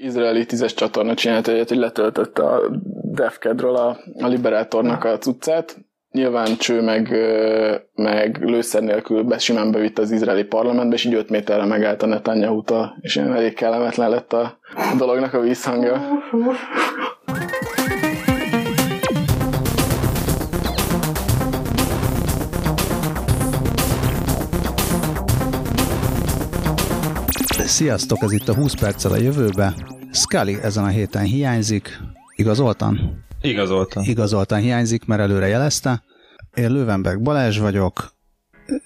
Izraeli tízes csatorna csinált egyet, hogy letöltött a Defkedről a, a Liberatornak a cuccát. Nyilván cső meg, meg lőszer nélkül be, simán bevitt az izraeli parlamentbe, és így 5 méterre megállt a netanyahu és elég kellemetlen lett a dolognak a vízhangja. Sziasztok, ez itt a 20 perccel a jövőbe. Scully ezen a héten hiányzik. Igazoltan? Igazoltan. Igazoltan hiányzik, mert előre jelezte. Én Lővenberg Balázs vagyok.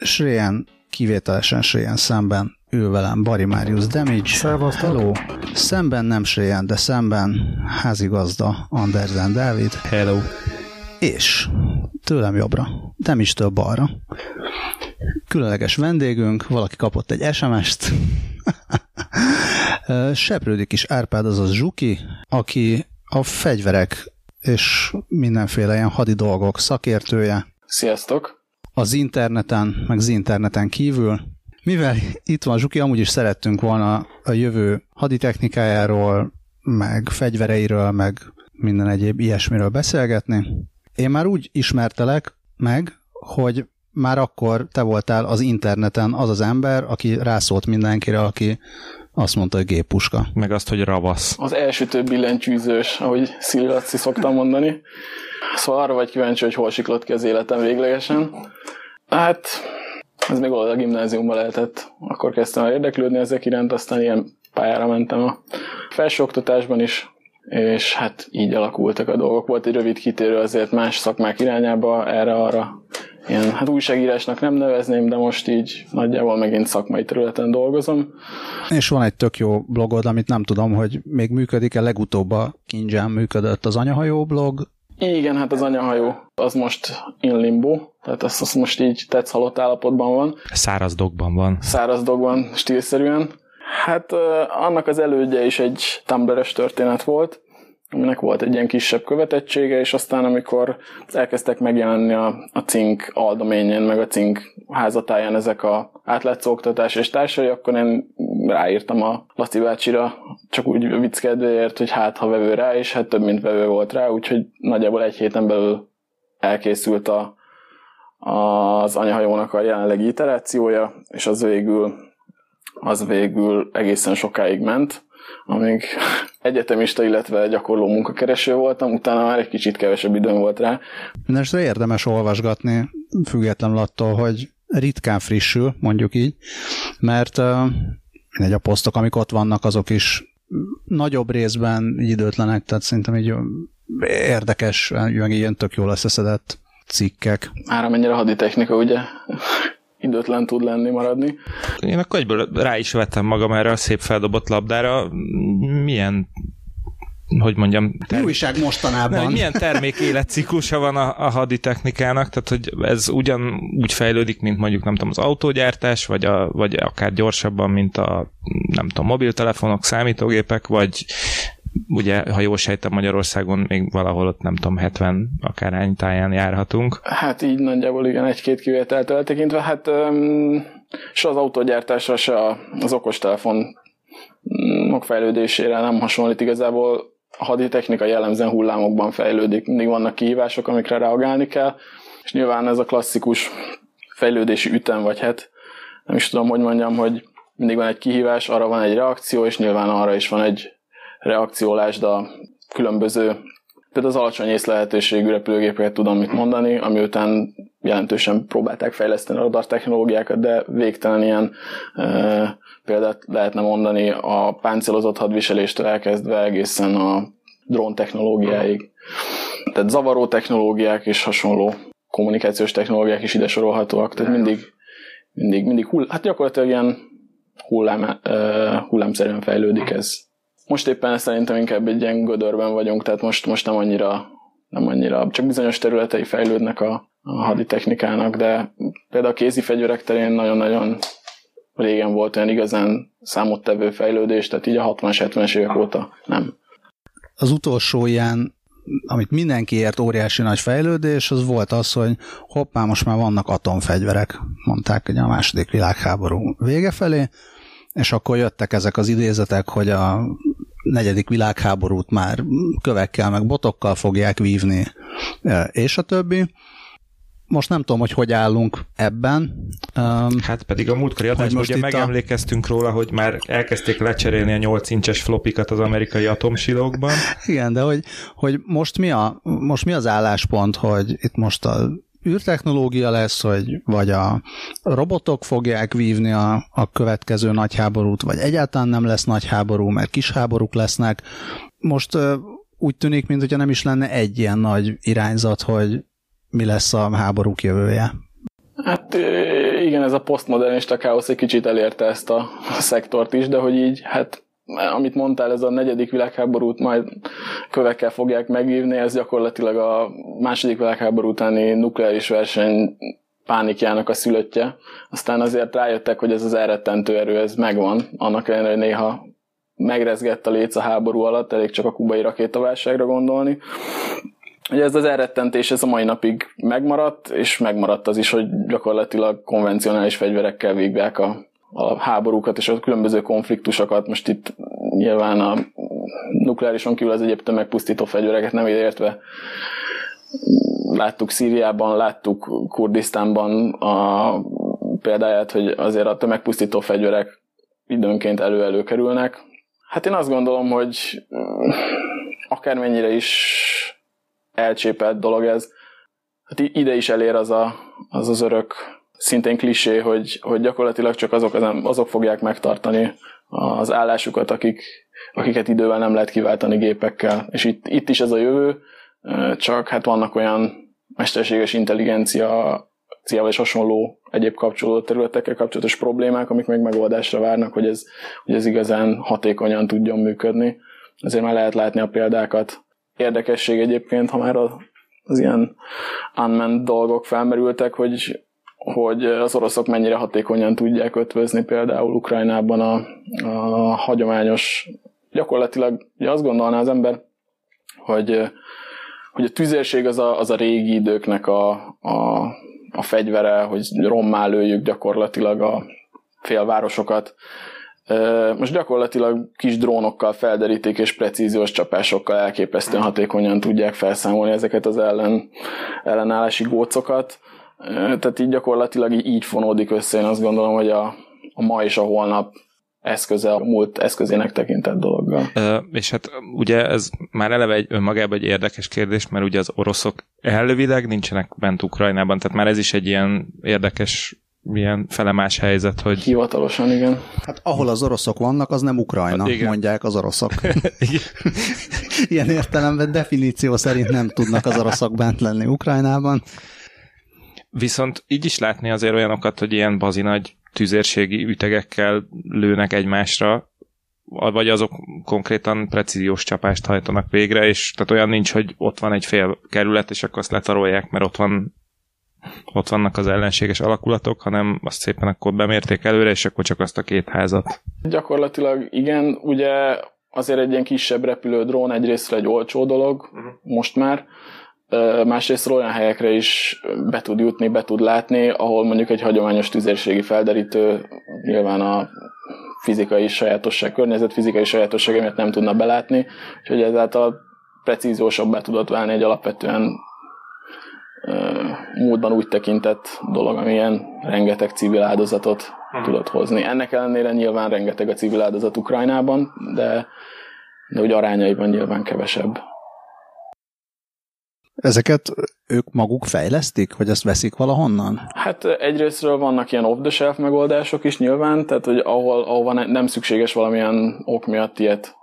Sréjen, kivételesen Sréjen szemben ül velem Bari Marius Damage. Szevasztok. Hello. Szemben nem Sréjen, de szemben házigazda Andersen Dávid. Hello. És tőlem jobbra, nem is több balra. Különleges vendégünk, valaki kapott egy SMS-t, Seprődik is Árpád, azaz Zsuki, aki a fegyverek és mindenféle ilyen hadi dolgok szakértője. Sziasztok! Az interneten, meg az interneten kívül. Mivel itt van Zsuki, amúgy is szerettünk volna a jövő haditechnikájáról, meg fegyvereiről, meg minden egyéb ilyesmiről beszélgetni. Én már úgy ismertelek meg, hogy már akkor te voltál az interneten az az ember, aki rászólt mindenkire, aki azt mondta, hogy géppuska. Meg azt, hogy ravasz. Az első több billentyűzős, ahogy Szili Laci szoktam mondani. Szóval arra vagy kíváncsi, hogy hol siklott ki az életem véglegesen. Hát, ez még a gimnáziumban lehetett. Akkor kezdtem el érdeklődni ezek iránt, aztán ilyen pályára mentem a felsőoktatásban is, és hát így alakultak a dolgok. Volt egy rövid kitérő azért más szakmák irányába, erre-arra ilyen, hát újságírásnak nem nevezném, de most így nagyjából megint szakmai területen dolgozom. És van egy tök jó blogod, amit nem tudom, hogy még működik-e, legutóbb a Kinján működött az anyahajó blog. Igen, hát az anyahajó az most in limbo, tehát az, az most így tetsz halott állapotban van. Száraz dogban van. Száraz dogban stílszerűen. Hát annak az elődje is egy Tumblr-es történet volt, aminek volt egy ilyen kisebb követettsége, és aztán amikor elkezdtek megjelenni a, a cink aldoményén, meg a cink házatáján ezek a átlátszó és társai, akkor én ráírtam a Laci bácsira, csak úgy vicc kedvéért, hogy hát ha vevő rá, és hát több mint vevő volt rá, úgyhogy nagyjából egy héten belül elkészült a, az anyahajónak a jelenlegi iterációja, és az végül az végül egészen sokáig ment, amíg egyetemista, illetve gyakorló munkakereső voltam, utána már egy kicsit kevesebb időm volt rá. Mindenesetre érdemes olvasgatni, függetlenül attól, hogy ritkán frissül, mondjuk így, mert uh, a posztok, amik ott vannak, azok is nagyobb részben időtlenek, tehát szerintem így érdekes, meg ilyen tök jól összeszedett cikkek. Már amennyire haditechnika, ugye? Időtlen tud lenni, maradni. Én akkor egyből rá is vettem magam erre a szép feldobott labdára. Milyen hogy mondjam... Term... újság mostanában. Nem, milyen termék életciklusa van a, a haditechnikának, tehát hogy ez ugyan úgy fejlődik, mint mondjuk nem tudom, az autógyártás, vagy, a, vagy akár gyorsabban, mint a nem tudom, mobiltelefonok, számítógépek, vagy ugye, ha jól sejtem, Magyarországon még valahol ott nem tudom, 70 akár táján járhatunk. Hát így nagyjából igen, egy-két kivételtől eltekintve, hát um, se az autógyártásra, se az okostelefon fejlődésére nem hasonlít igazából. A haditechnika jellemzően hullámokban fejlődik, mindig vannak kihívások, amikre reagálni kell, és nyilván ez a klasszikus fejlődési ütem, vagy hát nem is tudom, hogy mondjam, hogy mindig van egy kihívás, arra van egy reakció, és nyilván arra is van egy reakciólásd a különböző, például az alacsony észlehetőségű repülőgépeket tudom mit mondani, ami után jelentősen próbálták fejleszteni a radar technológiákat, de végtelen ilyen e, példát lehetne mondani a páncélozott hadviseléstől elkezdve egészen a drón technológiáig. Tehát zavaró technológiák és hasonló kommunikációs technológiák is ide sorolhatóak, tehát mindig, mindig, mindig hull, hát gyakorlatilag ilyen hullám, uh, hullámszerűen fejlődik ez most éppen szerintem inkább egy ilyen gödörben vagyunk, tehát most, most nem annyira nem annyira, csak bizonyos területei fejlődnek a, a haditechnikának, de például a kézi fegyverek terén nagyon-nagyon régen volt olyan igazán számottevő fejlődés, tehát így a 60-as, 70-es évek óta nem. Az utolsó ilyen, amit mindenki ért óriási nagy fejlődés, az volt az, hogy hoppá, most már vannak atomfegyverek, mondták hogy a második világháború vége felé, és akkor jöttek ezek az idézetek, hogy a negyedik világháborút már kövekkel meg botokkal fogják vívni, és a többi. Most nem tudom, hogy hogy állunk ebben. Hát pedig a múltkori adásban ugye megemlékeztünk a... róla, hogy már elkezdték lecserélni a 8 incses flopikat az amerikai atomsilókban. Igen, de hogy, hogy most, mi a, most mi az álláspont, hogy itt most a űrtechnológia lesz, hogy vagy a robotok fogják vívni a, a következő nagy háborút, vagy egyáltalán nem lesz nagy háború, mert kis háborúk lesznek. Most úgy tűnik, mintha nem is lenne egy ilyen nagy irányzat, hogy mi lesz a háborúk jövője. Hát igen, ez a posztmodernista káosz egy kicsit elérte ezt a, szektort is, de hogy így, hát amit mondtál, ez a negyedik világháborút majd kövekkel fogják megívni, ez gyakorlatilag a második világháború utáni nukleáris verseny pánikjának a szülöttje. Aztán azért rájöttek, hogy ez az elrettentő erő, ez megvan, annak ellenére, hogy néha megrezgett a léc a háború alatt, elég csak a kubai rakétaválságra gondolni. Ugye ez az elrettentés ez a mai napig megmaradt, és megmaradt az is, hogy gyakorlatilag konvencionális fegyverekkel végják a, a háborúkat és a különböző konfliktusokat. Most itt nyilván a nukleárison kívül az egyéb tömegpusztító fegyvereket nem értve láttuk Szíriában, láttuk Kurdisztánban a példáját, hogy azért a tömegpusztító fegyverek időnként elő-elő kerülnek. Hát én azt gondolom, hogy akármennyire is elcsépelt dolog ez. Hát ide is elér az a, az, az örök szintén klisé, hogy, hogy gyakorlatilag csak azok, az, azok fogják megtartani az állásukat, akik, akiket idővel nem lehet kiváltani gépekkel. És itt, itt is ez a jövő, csak hát vannak olyan mesterséges intelligencia és hasonló egyéb kapcsolódó területekkel kapcsolatos problémák, amik még megoldásra várnak, hogy ez, hogy ez igazán hatékonyan tudjon működni. Ezért már lehet látni a példákat érdekesség egyébként, ha már az ilyen unmanned dolgok felmerültek, hogy, hogy az oroszok mennyire hatékonyan tudják ötvözni például Ukrajnában a, a hagyományos, gyakorlatilag ugye azt gondolná az ember, hogy, hogy a tüzérség az a, az a régi időknek a, a, a fegyvere, hogy rommá lőjük gyakorlatilag a félvárosokat, most gyakorlatilag kis drónokkal felderítik és precíziós csapásokkal elképesztően hatékonyan tudják felszámolni ezeket az ellen, ellenállási gócokat. Tehát így gyakorlatilag így fonódik össze, én azt gondolom, hogy a, a ma és a holnap eszköze, a múlt eszközének tekintett dologgal. Ö, és hát ugye ez már eleve egy önmagában egy érdekes kérdés, mert ugye az oroszok elvileg nincsenek bent Ukrajnában, tehát már ez is egy ilyen érdekes milyen felemás helyzet, hogy... Hivatalosan, igen. Hát ahol az oroszok vannak, az nem Ukrajna, hát mondják az oroszok. Ilyen értelemben definíció szerint nem tudnak az oroszok bent lenni Ukrajnában. Viszont így is látni azért olyanokat, hogy ilyen bazinagy tüzérségi ütegekkel lőnek egymásra, vagy azok konkrétan precíziós csapást hajtanak végre, és tehát olyan nincs, hogy ott van egy fél kerület, és akkor azt letarolják, mert ott van ott vannak az ellenséges alakulatok, hanem azt szépen akkor bemérték előre, és akkor csak azt a két házat. Gyakorlatilag igen, ugye azért egy ilyen kisebb repülő drón egyrészt egy olcsó dolog, uh-huh. most már, másrészt olyan helyekre is be tud jutni, be tud látni, ahol mondjuk egy hagyományos tüzérségi felderítő nyilván a fizikai sajátosság, környezet fizikai sajátosság miatt nem tudna belátni, úgyhogy ezáltal precízósabbá tudott válni egy alapvetően múltban úgy tekintett dolog, amilyen rengeteg civil áldozatot hmm. tudott hozni. Ennek ellenére nyilván rengeteg a civil áldozat Ukrajnában, de, de úgy arányaiban nyilván kevesebb. Ezeket ők maguk fejlesztik, vagy ezt veszik valahonnan? Hát egyrésztről vannak ilyen off-the-shelf megoldások is nyilván, tehát hogy ahol, ahol nem szükséges valamilyen ok miatt ilyet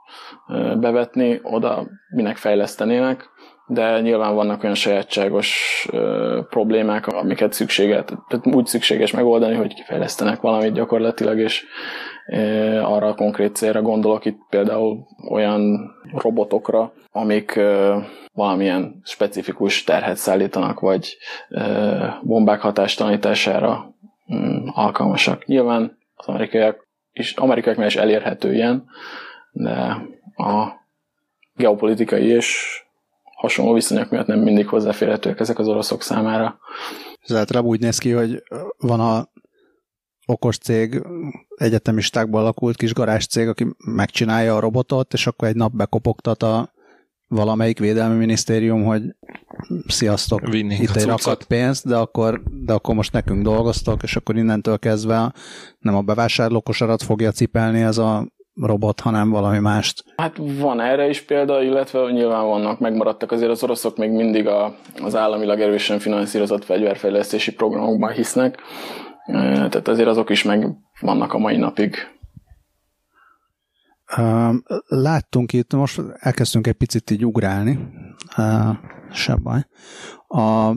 bevetni, oda minek fejlesztenének de nyilván vannak olyan sajátságos problémák, amiket szükséget, tehát úgy szükséges megoldani, hogy kifejlesztenek valamit gyakorlatilag, és arra a konkrét célra gondolok itt például olyan robotokra, amik valamilyen specifikus terhet szállítanak, vagy bombák hatástalanítására mm, alkalmasak. Nyilván az amerikaiak is, amerikaiaknál is elérhető ilyen, de a geopolitikai és hasonló viszonyok miatt nem mindig hozzáférhetőek ezek az oroszok számára. Ez általában úgy néz ki, hogy van a okos cég, egyetemistákból alakult kis garázs cég, aki megcsinálja a robotot, és akkor egy nap bekopogtat a valamelyik védelmi minisztérium, hogy sziasztok, Vinnénk itt a egy rakat pénzt, de akkor, de akkor most nekünk dolgoztok, és akkor innentől kezdve nem a bevásárlókosarat fogja cipelni ez a robot, hanem valami mást. Hát van erre is példa, illetve nyilván vannak, megmaradtak azért az oroszok még mindig a, az államilag erősen finanszírozott fegyverfejlesztési programokban hisznek, tehát azért azok is meg vannak a mai napig. Láttunk itt, most elkezdtünk egy picit így ugrálni, se baj. A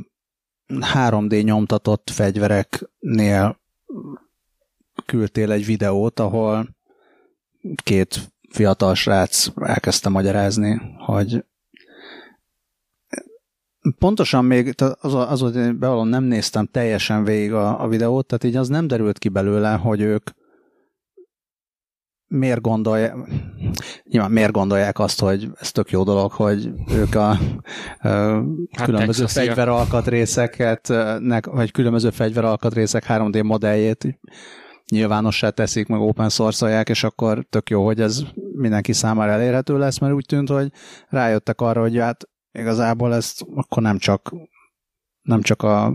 3D nyomtatott fegyvereknél küldtél egy videót, ahol két fiatal srác elkezdte magyarázni, hogy pontosan még, az, az volt, én bevallom, nem néztem teljesen végig a, a videót, tehát így az nem derült ki belőle, hogy ők miért gondolják, nyilván miért gondolják azt, hogy ez tök jó dolog, hogy ők a, a Hát különböző fegyveralkatrészeket, nek, vagy különböző fegyveralkatrészek 3D modelljét nyilvánossá teszik, meg open source és akkor tök jó, hogy ez mindenki számára elérhető lesz, mert úgy tűnt, hogy rájöttek arra, hogy hát igazából ezt akkor nem csak nem csak a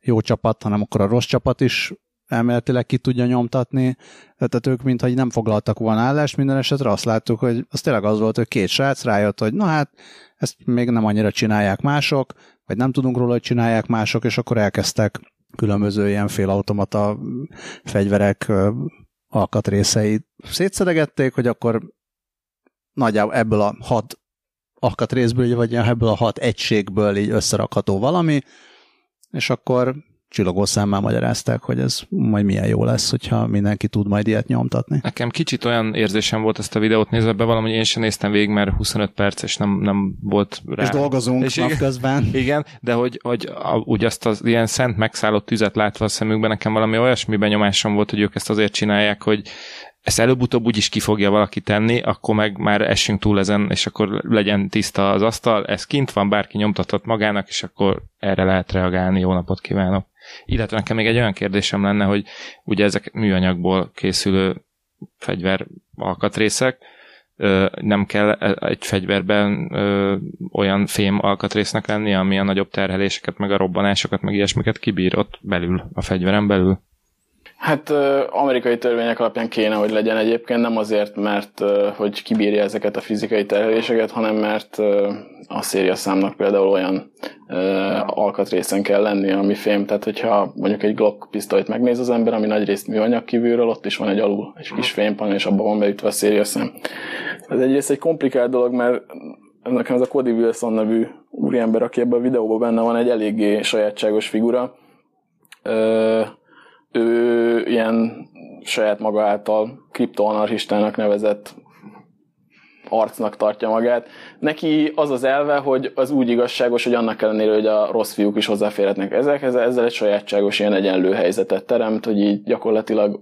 jó csapat, hanem akkor a rossz csapat is elméletileg ki tudja nyomtatni. Tehát ők mintha nem foglaltak volna állást, minden esetre azt láttuk, hogy az tényleg az volt, hogy két srác rájött, hogy na hát, ezt még nem annyira csinálják mások, vagy nem tudunk róla, hogy csinálják mások, és akkor elkezdtek különböző ilyen félautomata fegyverek alkatrészeit szétszedegették, hogy akkor nagyjából ebből a hat alkatrészből, vagy ebből a hat egységből így összerakható valami, és akkor csillogó szemmel magyarázták, hogy ez majd milyen jó lesz, hogyha mindenki tud majd ilyet nyomtatni. Nekem kicsit olyan érzésem volt ezt a videót nézve be, valami én sem néztem végig, mert 25 perc, és nem, nem volt rá. És dolgozunk És igen. napközben. Igen, de hogy, hogy a, úgy azt az ilyen szent megszállott tüzet látva a szemükben, nekem valami olyasmi benyomásom volt, hogy ők ezt azért csinálják, hogy ezt előbb-utóbb úgyis ki fogja valaki tenni, akkor meg már essünk túl ezen, és akkor legyen tiszta az asztal, ez kint van, bárki nyomtathat magának, és akkor erre lehet reagálni, jó napot kívánok. Illetve nekem még egy olyan kérdésem lenne, hogy ugye ezek műanyagból készülő fegyver alkatrészek, nem kell egy fegyverben olyan fém alkatrésznek lenni, ami a nagyobb terheléseket, meg a robbanásokat, meg ilyesmiket kibír ott belül, a fegyveren belül. Hát amerikai törvények alapján kéne, hogy legyen egyébként, nem azért, mert hogy kibírja ezeket a fizikai terheléseket, hanem mert a széria számnak például olyan alkatrészen kell lenni, ami fém, tehát hogyha mondjuk egy Glock pisztolyt megnéz az ember, ami nagyrészt műanyag kívülről, ott is van egy alul, egy kis fémpanel, és abban van beütve a széria szám. Ez egyrészt egy komplikált dolog, mert nekem ez a Cody Wilson nevű úriember, aki ebben a videóban benne van, egy eléggé sajátságos figura. Ö, ő ilyen saját maga által kriptoanarchistának nevezett arcnak tartja magát. Neki az az elve, hogy az úgy igazságos, hogy annak ellenére, hogy a rossz fiúk is hozzáférhetnek ezekhez, ezzel egy sajátságos ilyen egyenlő helyzetet teremt, hogy így gyakorlatilag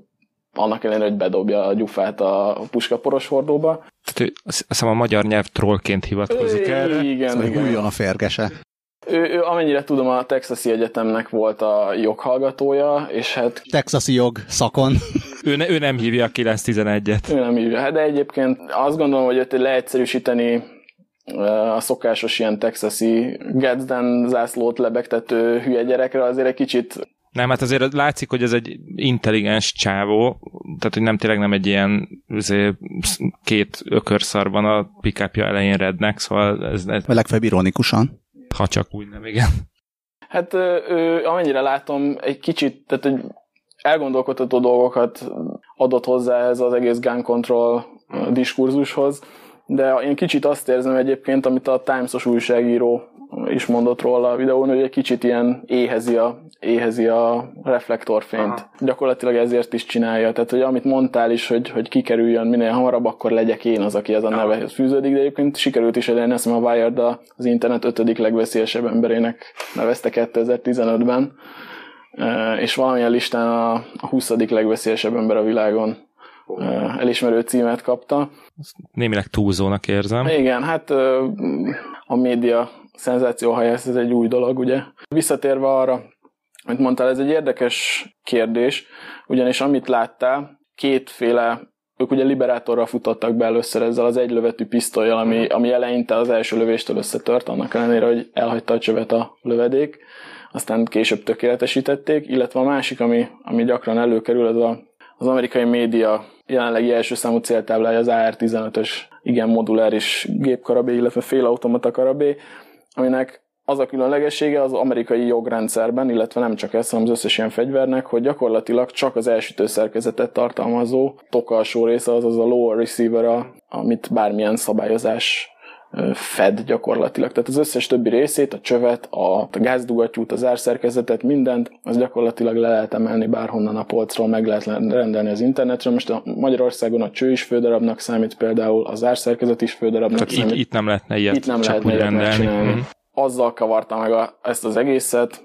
annak ellenére, hogy bedobja a gyufát a puskaporos hordóba. Tehát ő, azt hiszem a magyar nyelv trollként hivatkozik erre. Igen, Szóval igen. A férgese. Ő, ő, amennyire tudom, a Texasi Egyetemnek volt a joghallgatója, és hát Texasi jog szakon. Ő, ne, ő nem hívja a 911-et. ő nem hívja. Hát de egyébként azt gondolom, hogy ott leegyszerűsíteni a szokásos ilyen texasi Gadsden zászlót lebegtető hülye gyerekre azért egy kicsit Nem, hát azért látszik, hogy ez egy intelligens csávó, tehát hogy nem tényleg nem egy ilyen azért, két ökörszar van a pickupja elején rednek, szóval ez, ez Vagy legfeljebb ironikusan. Ha csak úgy nem, igen. Hát ő, amennyire látom, egy kicsit, tehát egy elgondolkodható dolgokat adott hozzá ez az egész gun control ö, diskurzushoz, de én kicsit azt érzem egyébként, amit a Times-os újságíró is mondott róla a videón, hogy egy kicsit ilyen éhezi a, éhezi a reflektorfényt. Aha. Gyakorlatilag ezért is csinálja. Tehát, hogy amit mondtál is, hogy, hogy kikerüljön minél hamarabb, akkor legyek én az, aki ez a nevehez fűződik, de egyébként sikerült is elérni, azt a Wired az internet ötödik legveszélyesebb emberének nevezte 2015-ben, E, és valamilyen listán a, a 20. legveszélyesebb ember a világon elismerő címet kapta. Némileg túlzónak érzem. Igen, hát a média szenzációhajász, ez egy új dolog, ugye. Visszatérve arra, Mint mondtál, ez egy érdekes kérdés, ugyanis amit láttál, kétféle ők ugye liberátorral futottak be először ezzel az egylövetű pisztolyjal, ami, ami eleinte az első lövéstől összetört, annak ellenére, hogy elhagyta a csövet a lövedék, aztán később tökéletesítették, illetve a másik, ami, ami gyakran előkerül, az a, az amerikai média jelenlegi első számú céltáblája az AR-15-ös igen moduláris gépkarabé, illetve félautomata karabé, aminek az a különlegessége az amerikai jogrendszerben, illetve nem csak ez, hanem az összes ilyen fegyvernek, hogy gyakorlatilag csak az elsütő szerkezetet tartalmazó tokalsó része, azaz a lower receiver, amit bármilyen szabályozás fed gyakorlatilag. Tehát az összes többi részét, a csövet, a gázdugattyút, az árszerkezetet, mindent, az gyakorlatilag le lehet emelni bárhonnan a polcról, meg lehet rendelni az internetről. Most a Magyarországon a cső is fődarabnak számít például, az árszerkezet is fődarabnak Tehát számít. Itt, itt nem lehetne ilyet itt nem csak lehetne úgy rendelni. megcsinálni. Mhm. Azzal kavarta meg a, ezt az egészet,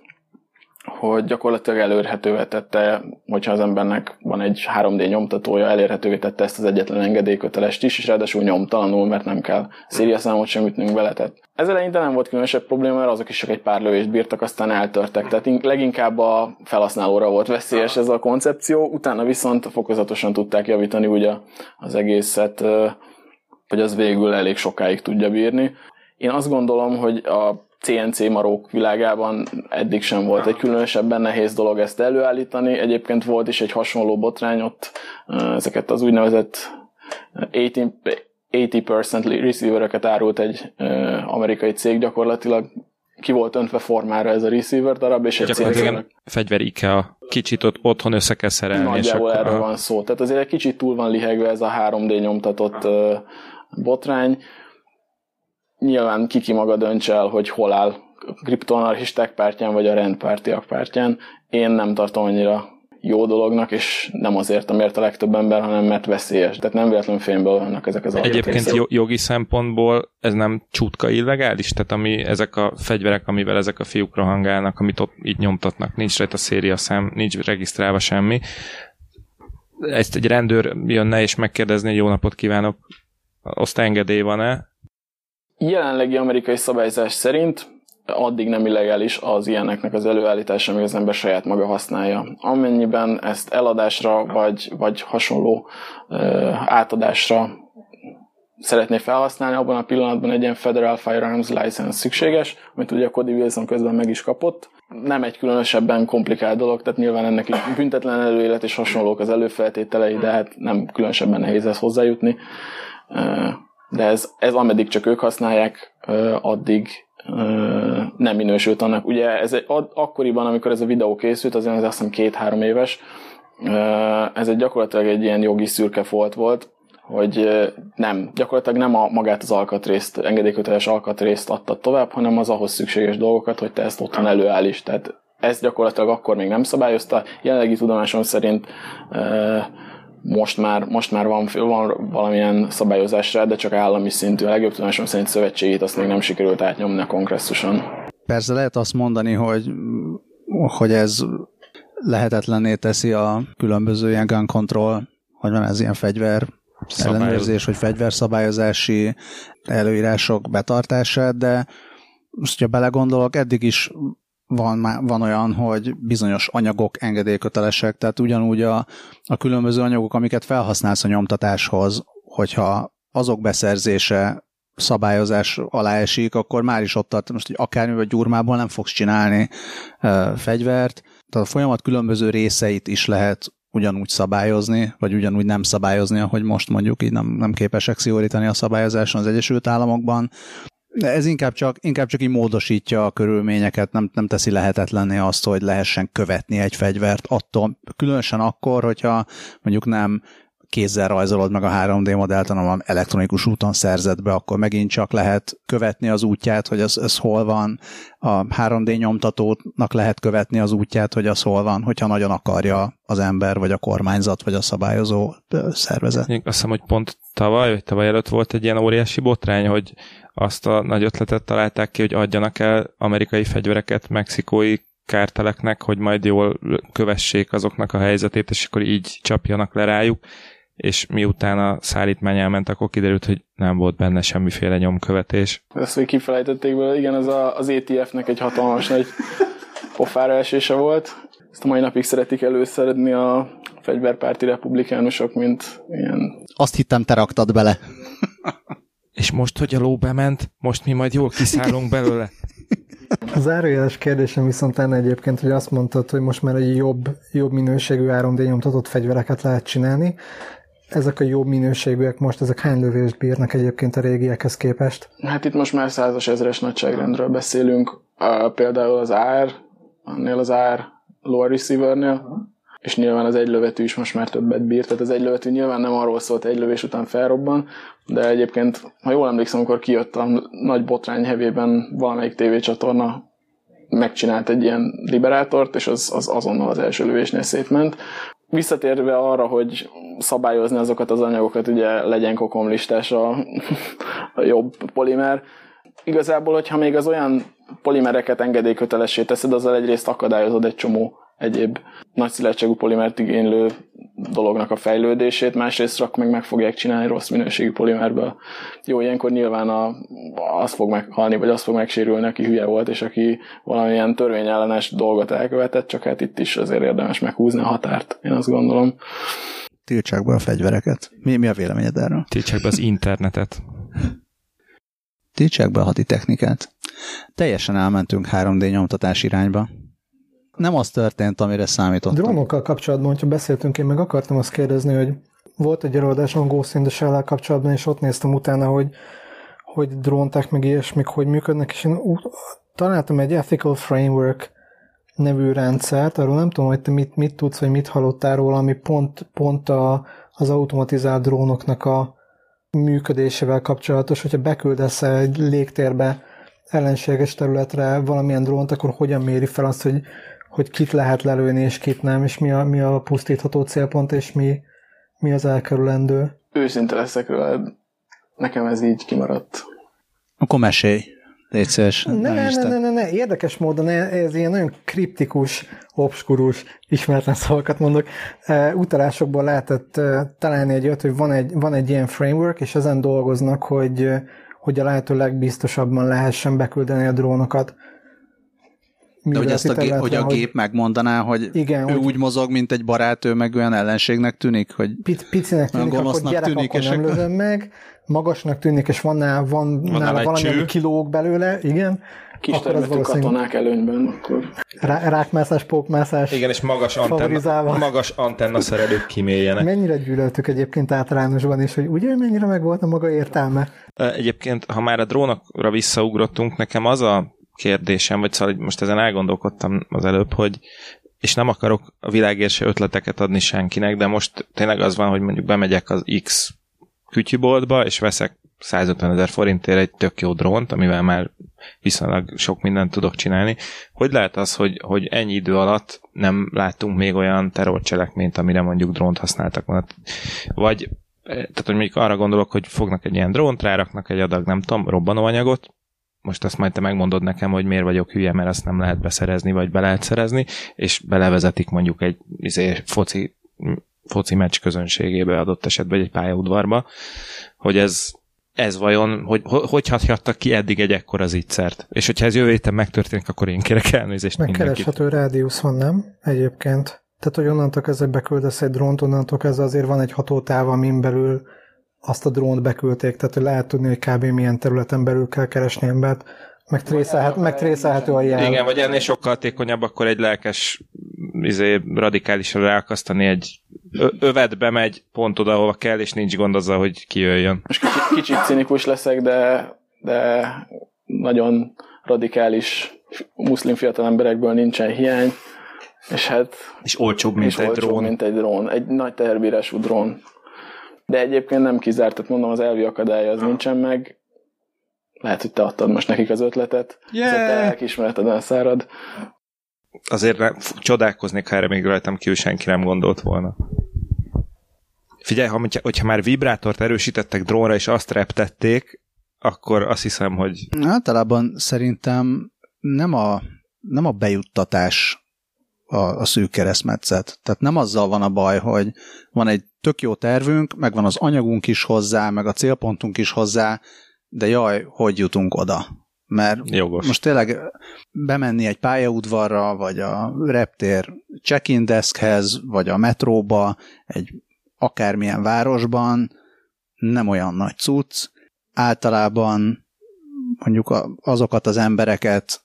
hogy gyakorlatilag elérhetővé tette, hogyha az embernek van egy 3D nyomtatója, elérhetővé tette ezt az egyetlen engedélykötelest is, és ráadásul nyomtalanul, mert nem kell szériaszámot sem ütnünk vele. Tehát ez eleinte nem volt különösebb probléma, mert azok is csak egy pár lövést bírtak, aztán eltörtek. Tehát in- leginkább a felhasználóra volt veszélyes ez a koncepció, utána viszont fokozatosan tudták javítani ugye az egészet, hogy az végül elég sokáig tudja bírni. Én azt gondolom, hogy a CNC marók világában eddig sem volt egy különösebben nehéz dolog ezt előállítani. Egyébként volt is egy hasonló botrány ott, ezeket az úgynevezett 80, 80% receivereket árult egy amerikai cég gyakorlatilag ki volt öntve formára ez a receiver darab, és egy CNC-nek fegyver IKEA kicsit ott otthon össze kell szerelni. Nagyjából erről van szó. Tehát azért egy kicsit túl van lihegve ez a 3D nyomtatott botrány. Nyilván kiki maga dönts el, hogy hol áll a kriptonarchisták pártján, vagy a rendpártiak pártján. Én nem tartom annyira jó dolognak, és nem azért, amiért a legtöbb ember, hanem mert veszélyes. Tehát nem véletlenül fényből vannak ezek az Egyébként jo- jogi szempontból ez nem csutka illegális? Tehát ami, ezek a fegyverek, amivel ezek a fiúk rohangálnak, amit ott így nyomtatnak, nincs rajta széria szám, nincs regisztrálva semmi. Ezt egy rendőr jönne és megkérdezni, jó napot kívánok, azt engedély van-e? Jelenlegi amerikai szabályzás szerint addig nem illegális az ilyeneknek az előállítása, amíg az ember saját maga használja. Amennyiben ezt eladásra vagy, vagy hasonló ö, átadásra szeretné felhasználni, abban a pillanatban egy ilyen Federal Firearms License szükséges, amit ugye a Cody Wilson közben meg is kapott. Nem egy különösebben komplikált dolog, tehát nyilván ennek is büntetlen előélet és hasonlók az előfeltételei, de hát nem különösebben nehéz ez hozzájutni. De ez, ez ameddig csak ők használják, addig nem minősült annak. Ugye ez egy, akkoriban, amikor ez a videó készült, azért ez azt hiszem két-három éves, ez egy gyakorlatilag egy ilyen jogi szürke folt volt, hogy nem, gyakorlatilag nem a magát az alkatrészt, engedélyköteles alkatrészt adta tovább, hanem az ahhoz szükséges dolgokat, hogy te ezt otthon előállíts. Tehát ezt gyakorlatilag akkor még nem szabályozta. Jelenlegi tudomásom szerint most már, most már van, van valamilyen szabályozás rá, de csak állami szintű. A legjobb tudomásom szerint szövetségét azt még nem sikerült átnyomni a kongresszuson. Persze lehet azt mondani, hogy, hogy ez lehetetlenné teszi a különböző ilyen gun control, hogy van ez ilyen fegyver Szabályoz- ellenőrzés, vagy fegyverszabályozási előírások betartását, de most, hogyha belegondolok, eddig is van, van olyan, hogy bizonyos anyagok engedélykötelesek, tehát ugyanúgy a, a különböző anyagok, amiket felhasználsz a nyomtatáshoz, hogyha azok beszerzése szabályozás alá esik, akkor már is ott tart, most hogy akármivel gyurmából nem fogsz csinálni uh, fegyvert, tehát a folyamat különböző részeit is lehet ugyanúgy szabályozni, vagy ugyanúgy nem szabályozni, ahogy most mondjuk így nem, nem képesek szigorítani a szabályozáson az Egyesült Államokban. De ez inkább csak, inkább csak így módosítja a körülményeket, nem, nem teszi lehetetlenné azt, hogy lehessen követni egy fegyvert attól, különösen akkor, hogyha mondjuk nem kézzel rajzolod meg a 3D modellt, hanem elektronikus úton szerzed be, akkor megint csak lehet követni az útját, hogy ez, ez hol van. A 3D nyomtatónak lehet követni az útját, hogy az hol van, hogyha nagyon akarja az ember, vagy a kormányzat, vagy a szabályozó szervezet. Azt hiszem, hogy pont tavaly, vagy tavaly előtt volt egy ilyen óriási botrány, hogy azt a nagy ötletet találták ki, hogy adjanak el amerikai fegyvereket mexikói kárteleknek, hogy majd jól kövessék azoknak a helyzetét, és akkor így csapjanak le rájuk, és miután a szállítmány elment, akkor kiderült, hogy nem volt benne semmiféle nyomkövetés. Ezt még kifelejtették belőle, igen, ez a, az ETF-nek egy hatalmas nagy pofára esése volt. Ezt a mai napig szeretik előszedni a fegyverpárti republikánusok, mint ilyen... Azt hittem, te raktad bele. És most, hogy a ló bement, most mi majd jól kiszállunk belőle. A zárójeles kérdésem viszont lenne egyébként, hogy azt mondtad, hogy most már egy jobb, jobb minőségű 3D nyomtatott fegyvereket lehet csinálni. Ezek a jobb minőségűek most, ezek hány lövést bírnak egyébként a régiekhez képest? Hát itt most már százas ezres nagyságrendről beszélünk. Uh, például az AR, annél az AR lower receivernél, és nyilván az egylövetű is most már többet bír, tehát az egylövetű nyilván nem arról szólt, egy lövés után felrobban, de egyébként, ha jól emlékszem, amikor kijött a nagy botrány hevében valamelyik tévécsatorna megcsinált egy ilyen liberátort, és az, az azonnal az első lövésnél szétment. Visszatérve arra, hogy szabályozni azokat az anyagokat, ugye legyen kokomlistás a, a jobb polimer, igazából, hogyha még az olyan polimereket engedélykötelessé teszed, azzal egyrészt akadályozod egy csomó egyéb nagy szilárdságú polimert igénylő dolognak a fejlődését, másrészt akkor meg meg fogják csinálni rossz minőségű polimerből. Jó, ilyenkor nyilván a, az fog meghalni, vagy az fog megsérülni, aki hülye volt, és aki valamilyen törvényellenes dolgot elkövetett, csak hát itt is azért érdemes meghúzni a határt, én azt gondolom. Tiltsák be a fegyvereket. Mi, mi a véleményed erről? Tiltsák be az internetet. Tiltsák be a haditechnikát. Teljesen elmentünk 3D nyomtatás irányba nem az történt, amire számítottam. Drónokkal kapcsolatban, hogyha beszéltünk, én meg akartam azt kérdezni, hogy volt egy előadásom Ghost in the shell kapcsolatban, és ott néztem utána, hogy, hogy drónták meg ilyesmik, hogy működnek, és én találtam egy Ethical Framework nevű rendszert, arról nem tudom, hogy te mit, mit tudsz, vagy mit hallottál róla, ami pont, pont a, az automatizált drónoknak a működésével kapcsolatos, hogyha beküldesz egy légtérbe ellenséges területre valamilyen drónt, akkor hogyan méri fel azt, hogy hogy kit lehet lelőni, és kit nem, és mi a, mi a pusztítható célpont, és mi, mi az elkerülendő. Őszinte leszek róla, nekem ez így kimaradt. Akkor mesélj. Légy szíves. Ne, ne, ne, ne, ne, ne, érdekes módon ez ilyen nagyon kriptikus, obskurus, ismeretlen szavakat mondok. Utalásokból lehetett találni egy olyat, hogy van egy, van egy ilyen framework, és ezen dolgoznak, hogy, hogy a lehető legbiztosabban lehessen beküldeni a drónokat. De hogy, ezt a gép, hogy a gép hogy... megmondaná, hogy igen, ő hogy... úgy mozog, mint egy barát, ő meg olyan ellenségnek tűnik, hogy Pic, picinek tűnik, akkor gyerek, tűnik, akkor nem lövöm meg, magasnak tűnik, és van, nála, van, van nála valami, ami kilóg belőle, igen, Kis akkor az valószínűleg... katonák előnyben, akkor... Rá, rákmászás, pókmászás. Igen, és magas antenna, magas antenna szerelők kiméljenek. Mennyire gyűlöltük egyébként általánosban is, hogy ugye mennyire meg volt a maga értelme? Egyébként, ha már a drónokra visszaugrottunk, nekem az a kérdésem, vagy szóval most ezen elgondolkodtam az előbb, hogy és nem akarok a világért se ötleteket adni senkinek, de most tényleg az van, hogy mondjuk bemegyek az X kütyüboltba, és veszek 150 ezer forintért egy tök jó drónt, amivel már viszonylag sok mindent tudok csinálni. Hogy lehet az, hogy, hogy ennyi idő alatt nem láttunk még olyan terrorcselekményt, amire mondjuk drónt használtak volna? Vagy tehát, hogy mondjuk arra gondolok, hogy fognak egy ilyen drónt, ráraknak egy adag, nem tudom, robbanóanyagot, most azt majd te megmondod nekem, hogy miért vagyok hülye, mert azt nem lehet beszerezni, vagy be lehet szerezni, és belevezetik mondjuk egy izé, foci, foci meccs közönségébe adott esetben, egy pályaudvarba, hogy ez, ez vajon, hogy, hogy hathattak ki eddig egy ekkora zicsert? És hogyha ez jövő héten megtörténik, akkor én kérek elnézést Megkereshető rádiusz van, nem? Egyébként. Tehát, hogy onnantól kezdve beküldesz egy drónt, onnantól kezdve azért van egy hatótáv, amin belül azt a drónt beküldték, tehát hogy lehet tudni, hogy kb. milyen területen belül kell keresni embert, meg, trészelhet, meg trészelhető a jel. Igen, vagy ennél sokkal hatékonyabb, akkor egy lelkes izé, radikálisan ráakasztani egy övet bemegy pont oda, ahova kell, és nincs gond azzal, hogy kijöjjön. Most kicsit, kicsit cinikus leszek, de, de nagyon radikális muszlim fiatal emberekből nincsen hiány, és hát... És olcsóbb, mint és egy olcsóbb, drón. mint egy drón. Egy nagy teherbírású drón. De egyébként nem kizárt, tehát mondom, az elvi akadály az nincsen meg. Lehet, hogy te adtad most nekik az ötletet. Yeah. Te elkismerted elszárad. Azért nem, csodálkoznék, ha erre még rajtam kívül senki nem gondolt volna. Figyelj, ha, hogyha már vibrátort erősítettek drónra, és azt reptették, akkor azt hiszem, hogy... Általában szerintem nem a, nem a bejuttatás a, a szűk keresztmetszet. Tehát nem azzal van a baj, hogy van egy tök jó tervünk, meg van az anyagunk is hozzá, meg a célpontunk is hozzá, de jaj, hogy jutunk oda? Mert Jogos. most tényleg bemenni egy pályaudvarra, vagy a reptér check-in deskhez, vagy a metróba, egy akármilyen városban, nem olyan nagy cucc. Általában mondjuk azokat az embereket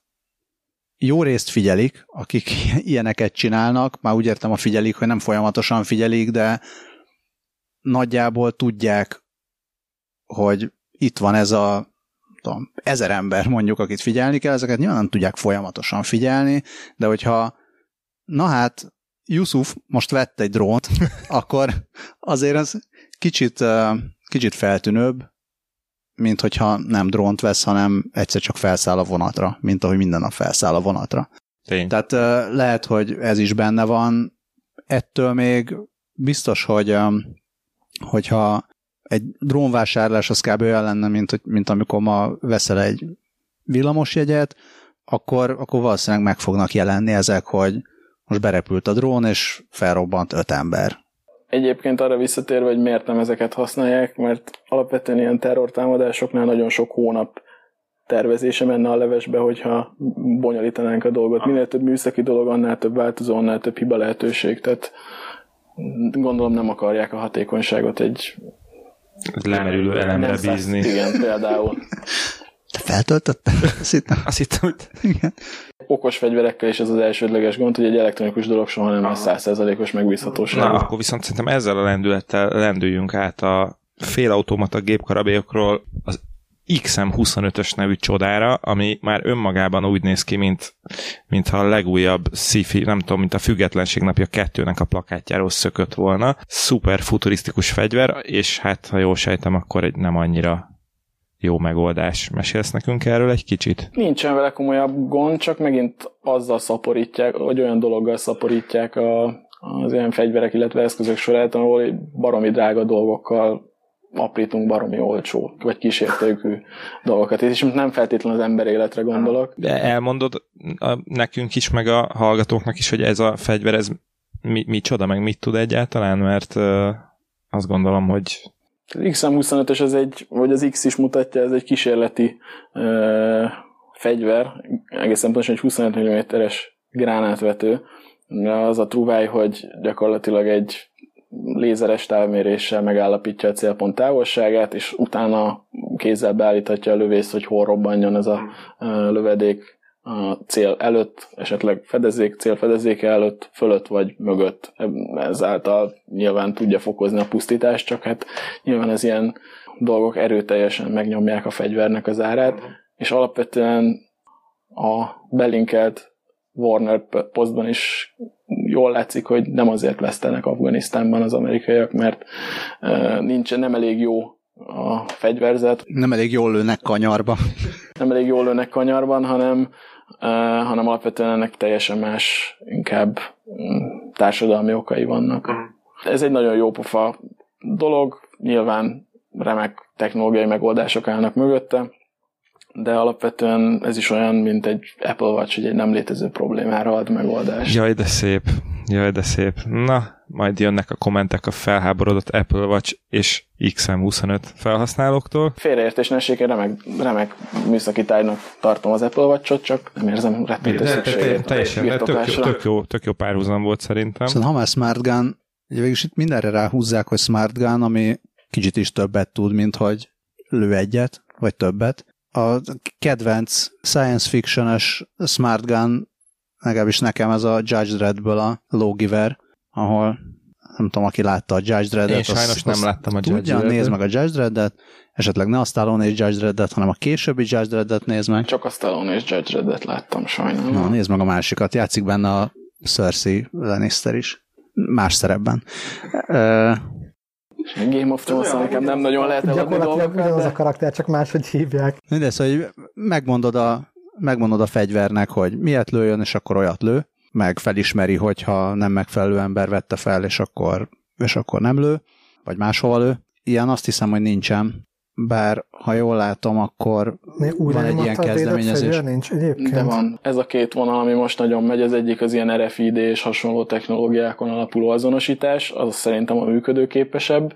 jó részt figyelik, akik ilyeneket csinálnak, már úgy értem a figyelik, hogy nem folyamatosan figyelik, de nagyjából tudják, hogy itt van ez a tudom, ezer ember mondjuk, akit figyelni kell, ezeket nyilván nem tudják folyamatosan figyelni, de hogyha na hát Yusuf most vett egy drónt, akkor azért az kicsit, kicsit feltűnőbb, mint hogyha nem drónt vesz, hanem egyszer csak felszáll a vonatra, mint ahogy minden nap felszáll a vonatra. Tény. Tehát lehet, hogy ez is benne van. Ettől még biztos, hogy hogyha egy drónvásárlás az kb. olyan lenne, mint, mint amikor ma veszel egy villamosjegyet, akkor, akkor valószínűleg meg fognak jelenni ezek, hogy most berepült a drón, és felrobbant öt ember. Egyébként arra visszatérve, hogy miért nem ezeket használják, mert alapvetően ilyen terrortámadásoknál nagyon sok hónap tervezése menne a levesbe, hogyha bonyolítanánk a dolgot. Minél több műszaki dolog, annál több változó, annál több hiba lehetőség. Tehát gondolom nem akarják a hatékonyságot egy Lemerülő elemre bízni. Igen, például. Te feltöltötted? Azt hittem. Azt hittem, hogy Igen. Okos fegyverekkel is ez az elsődleges gond, hogy egy elektronikus dolog soha nem lesz százszerzalékos megbízhatóság. Na, akkor viszont szerintem ezzel a lendülettel lendüljünk át a félautomata gépkarabélyokról az XM25-ös nevű csodára, ami már önmagában úgy néz ki, mint, mintha a legújabb sci nem tudom, mint a Függetlenség napja kettőnek a plakátjáról szökött volna. Szuper futurisztikus fegyver, és hát, ha jól sejtem, akkor egy nem annyira jó megoldás. Mesélsz nekünk erről egy kicsit? Nincsen vele komolyabb gond, csak megint azzal szaporítják, vagy olyan dologgal szaporítják a, az ilyen fegyverek, illetve eszközök sorát, ahol baromi drága dolgokkal aprítunk baromi olcsó, vagy kísértőkű dolgokat. És nem feltétlenül az ember életre gondolok. De elmondod a, nekünk is, meg a hallgatóknak is, hogy ez a fegyver, ez mi, micsoda, meg mit tud egyáltalán, mert uh, azt gondolom, hogy Az XM25-ös az egy, vagy az X is mutatja, ez egy kísérleti ö, fegyver, egészen pontosan egy 25 mm-es gránátvető. Az a truváj, hogy gyakorlatilag egy lézeres távméréssel megállapítja a célpont távolságát, és utána kézzel beállíthatja a lövészt, hogy hol robbanjon ez a lövedék a cél előtt, esetleg fedezék, célfedezéke előtt, fölött vagy mögött. Ezáltal nyilván tudja fokozni a pusztítást, csak hát nyilván ez ilyen dolgok erőteljesen megnyomják a fegyvernek az árát, és alapvetően a belinkelt Warner posztban is jól látszik, hogy nem azért lesztenek Afganisztánban az amerikaiak, mert uh, nincs, nem elég jó a fegyverzet, Nem elég jól lőnek kanyarba. nem elég jól lőnek kanyarban, hanem, hanem alapvetően ennek teljesen más, inkább um, társadalmi okai vannak. Ez egy nagyon jó pofa dolog, nyilván remek technológiai megoldások állnak mögötte, de alapvetően ez is olyan, mint egy Apple Watch, hogy egy nem létező problémára ad megoldást. jaj, de szép, jaj, de szép. Na, majd jönnek a kommentek a felháborodott Apple Watch és XM25 felhasználóktól. Félreértés ne én remek, remek műszaki tárgynak tartom az Apple Watch-ot, csak nem érzem rettentő szükségét. teljesen, tök jó, tök, jó, tök jó párhuzam volt szerintem. Szóval ha már Smart Gun, ugye végülis itt mindenre ráhúzzák, hogy Smart Gun, ami kicsit is többet tud, mint hogy lő egyet, vagy többet. A kedvenc science fiction-es Smart Gun, legalábbis nekem ez a Judge Dreddből a Lawgiver, ahol nem tudom, aki látta a Judge Dreddet. Én sajnos nem láttam a Judge Tudja, Dreddet. nézd meg a Judge Dreddet, esetleg ne a Stallone és Judge Dreddet, hanem a későbbi Judge Dreddet nézd meg. Csak a Stallone és Judge Reddet láttam sajnálom. Na, nézd meg a másikat, játszik benne a Cersei Lannister is. Más szerepben. A Game of thrones nekem nem nagyon lehet eladni Gyakorlatilag dolgokat, de a karakter, csak máshogy hívják. Mindegy, szóval hogy megmondod a, megmondod a fegyvernek, hogy miért lőjön, és akkor olyat lő, meg felismeri, hogyha nem megfelelő ember vette fel, és akkor, és akkor nem lő, vagy máshova lő. Ilyen azt hiszem, hogy nincsen. Bár, ha jól látom, akkor Még új van egy ilyen kezdeményezés. nincs egyébként. de van. Ez a két vonal, ami most nagyon megy, az egyik az ilyen RFID és hasonló technológiákon alapuló azonosítás, az szerintem a működőképesebb,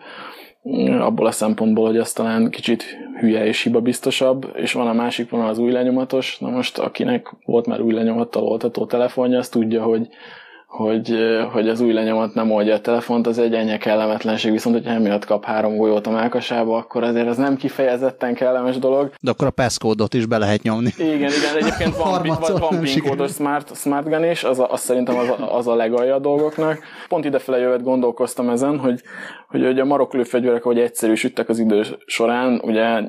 abból a szempontból, hogy az talán kicsit hülye és hibabiztosabb, és van a másik vonal az új lenyomatos. Na most akinek volt már új lenyomattal oltató telefonja, az tudja, hogy hogy, hogy az új lenyomat nem oldja a telefont, az egy ennyi kellemetlenség, viszont hogyha emiatt kap három golyót a melkasába, akkor azért az nem kifejezetten kellemes dolog. De akkor a passcode is be lehet nyomni. Igen, igen, egyébként van, van, van PIN kódos smart, smart gun is, az, a, az szerintem az a, az a legalja a dolgoknak. Pont idefele jövet gondolkoztam ezen, hogy, hogy, hogy a maroklő fegyverek, ahogy egyszerűsödtek az idő során, ugye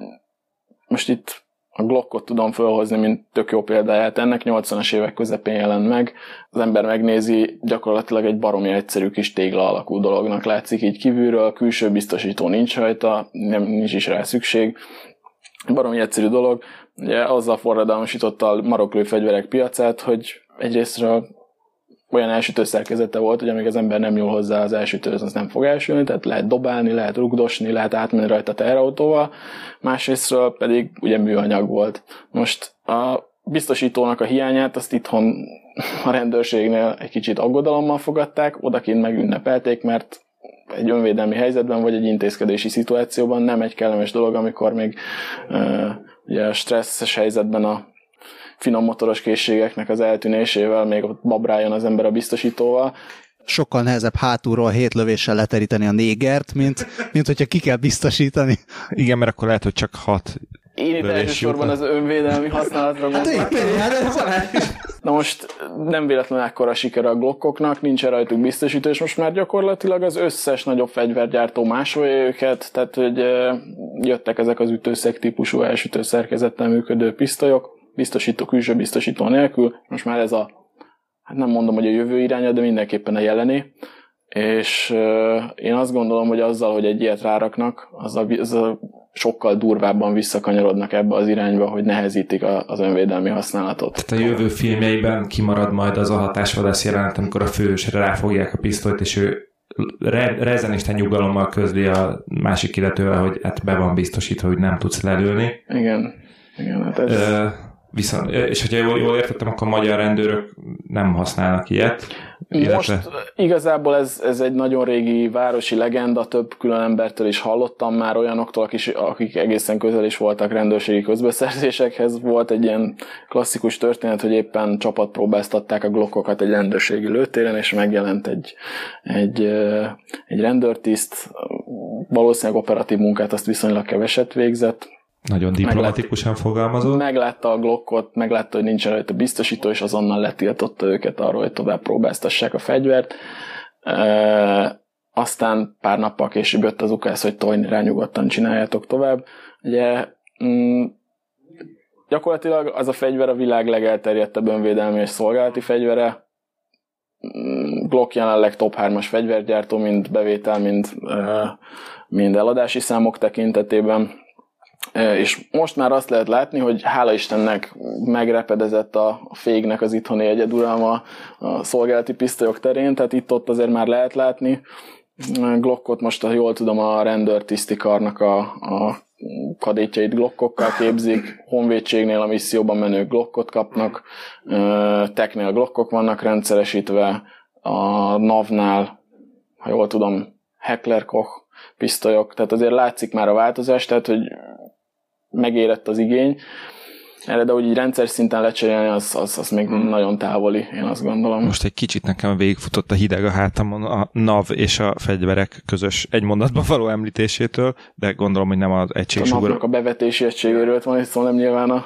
most itt a Glockot tudom felhozni, mint tök jó példáját. Ennek 80-as évek közepén jelent meg. Az ember megnézi, gyakorlatilag egy baromi egyszerű kis tégla alakú dolognak látszik így kívülről, külső biztosító nincs rajta, nem, nincs is rá szükség. Baromi egyszerű dolog. Ugye azzal forradalmasította a maroklő fegyverek piacát, hogy egyrésztről olyan elsütő szerkezete volt, hogy amíg az ember nem nyúl hozzá az elsütőhöz, az nem fog elsülni, tehát lehet dobálni, lehet rugdosni, lehet átmenni rajta teherautóval, másrésztről pedig ugye műanyag volt. Most a biztosítónak a hiányát azt itthon a rendőrségnél egy kicsit aggodalommal fogadták, odakint megünnepelték, mert egy önvédelmi helyzetben, vagy egy intézkedési szituációban nem egy kellemes dolog, amikor még uh, ugye stresszes helyzetben a finom motoros készségeknek az eltűnésével, még ott babráljon az ember a biztosítóval. Sokkal nehezebb hátulról hét lövéssel leteríteni a négert, mint, mint hogyha ki kell biztosítani. Igen, mert akkor lehet, hogy csak hat én itt elsősorban az önvédelmi használatra hát gondoltam. Na most nem véletlenül ekkora siker a glokkoknak, nincs rajtuk biztosító, és most már gyakorlatilag az összes nagyobb fegyvergyártó másolja őket, tehát hogy jöttek ezek az ütőszeg típusú elsütő szerkezettel működő pisztolyok, biztosító, külső biztosító nélkül. Most már ez a, hát nem mondom, hogy a jövő iránya, de mindenképpen a jelené. És én azt gondolom, hogy azzal, hogy egy ilyet ráraknak, az a, sokkal durvábban visszakanyarodnak ebbe az irányba, hogy nehezítik a, az önvédelmi használatot. Tehát a jövő filmjeiben kimarad majd az a hatásvadász jelenet, amikor a fősre ráfogják a pisztolyt, és ő re, rezenisten nyugalommal közli a másik illetővel, hogy hát be van biztosítva, hogy nem tudsz lelőni. Igen. Igen, hát ez... Uh, Viszont, és hogyha jól, jól értettem, akkor a magyar rendőrök nem használnak ilyet. Illetve... Most igazából ez, ez egy nagyon régi városi legenda, több külön embertől is hallottam már olyanoktól, akik, akik egészen közel is voltak rendőrségi közbeszerzésekhez. Volt egy ilyen klasszikus történet, hogy éppen csapatpróbáztatták a glokkokat egy rendőrségi lőtéren, és megjelent egy, egy, egy rendőrtiszt, valószínűleg operatív munkát azt viszonylag keveset végzett, nagyon diplomatikusan fogalmazott. Meglátta a Glockot, meglátta, hogy nincs rajta biztosító, és azonnal letiltotta őket arról, hogy tovább próbáztassák a fegyvert. E, aztán pár nappal később jött az ukász, hogy tojni rá nyugodtan csináljátok tovább. Ugye mm, gyakorlatilag az a fegyver a világ legelterjedtebb önvédelmi és szolgálati fegyvere. Mm, Glock jelenleg top 3-as fegyvergyártó, mind bevétel, mind, mind eladási számok tekintetében és most már azt lehet látni, hogy hála Istennek megrepedezett a fégnek az itthoni egyeduralma a szolgálati pisztolyok terén, tehát itt-ott azért már lehet látni. Glockot most, ha jól tudom, a rendőrtisztikarnak a, a kadétjait glokkokkal képzik, honvédségnél a misszióban menők glokkot kapnak, teknél glokkok vannak rendszeresítve, a NAV-nál, ha jól tudom, Heckler Koch pisztolyok, tehát azért látszik már a változás, tehát hogy megérett az igény. Erre, de úgy így rendszer szinten lecserélni, az, az, az még hmm. nagyon távoli, én azt gondolom. Most egy kicsit nekem végigfutott a hideg a hátamon a NAV és a fegyverek közös egy mondatban való említésétől, de gondolom, hogy nem az egységsugar. A a bevetési egységéről van, szó nem nyilván a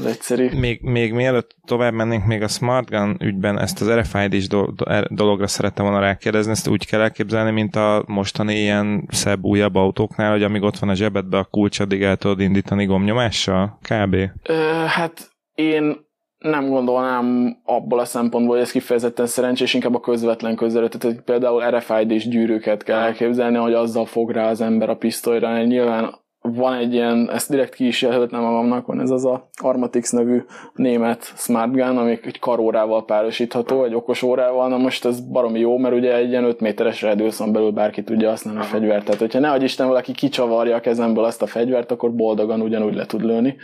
az egyszerű. Még, még mielőtt tovább mennénk, még a Smart Gun ügyben ezt az RFID-s er, dologra szerettem volna rákérdezni, ezt úgy kell elképzelni, mint a mostani ilyen szebb, újabb autóknál, hogy amíg ott van a zsebedbe a kulcs, addig el tudod indítani gomnyomással? Kb. Ö, hát én nem gondolnám abból a szempontból, hogy ez kifejezetten szerencsés, inkább a közvetlen közelet. Tehát például RFID-s gyűrűket kell elképzelni, hogy azzal fog rá az ember a pisztolyra. Nyilván van egy ilyen, ezt direkt ki is jelöltem magamnak, van ez az a Armatix nevű német Smart Gun, ami egy karórával párosítható, egy okos órával, na most ez baromi jó, mert ugye egy ilyen 5 méteres redőszon belül bárki tudja használni a fegyvert. Tehát, hogyha nehogy Isten valaki kicsavarja a kezemből azt a fegyvert, akkor boldogan ugyanúgy le tud lőni.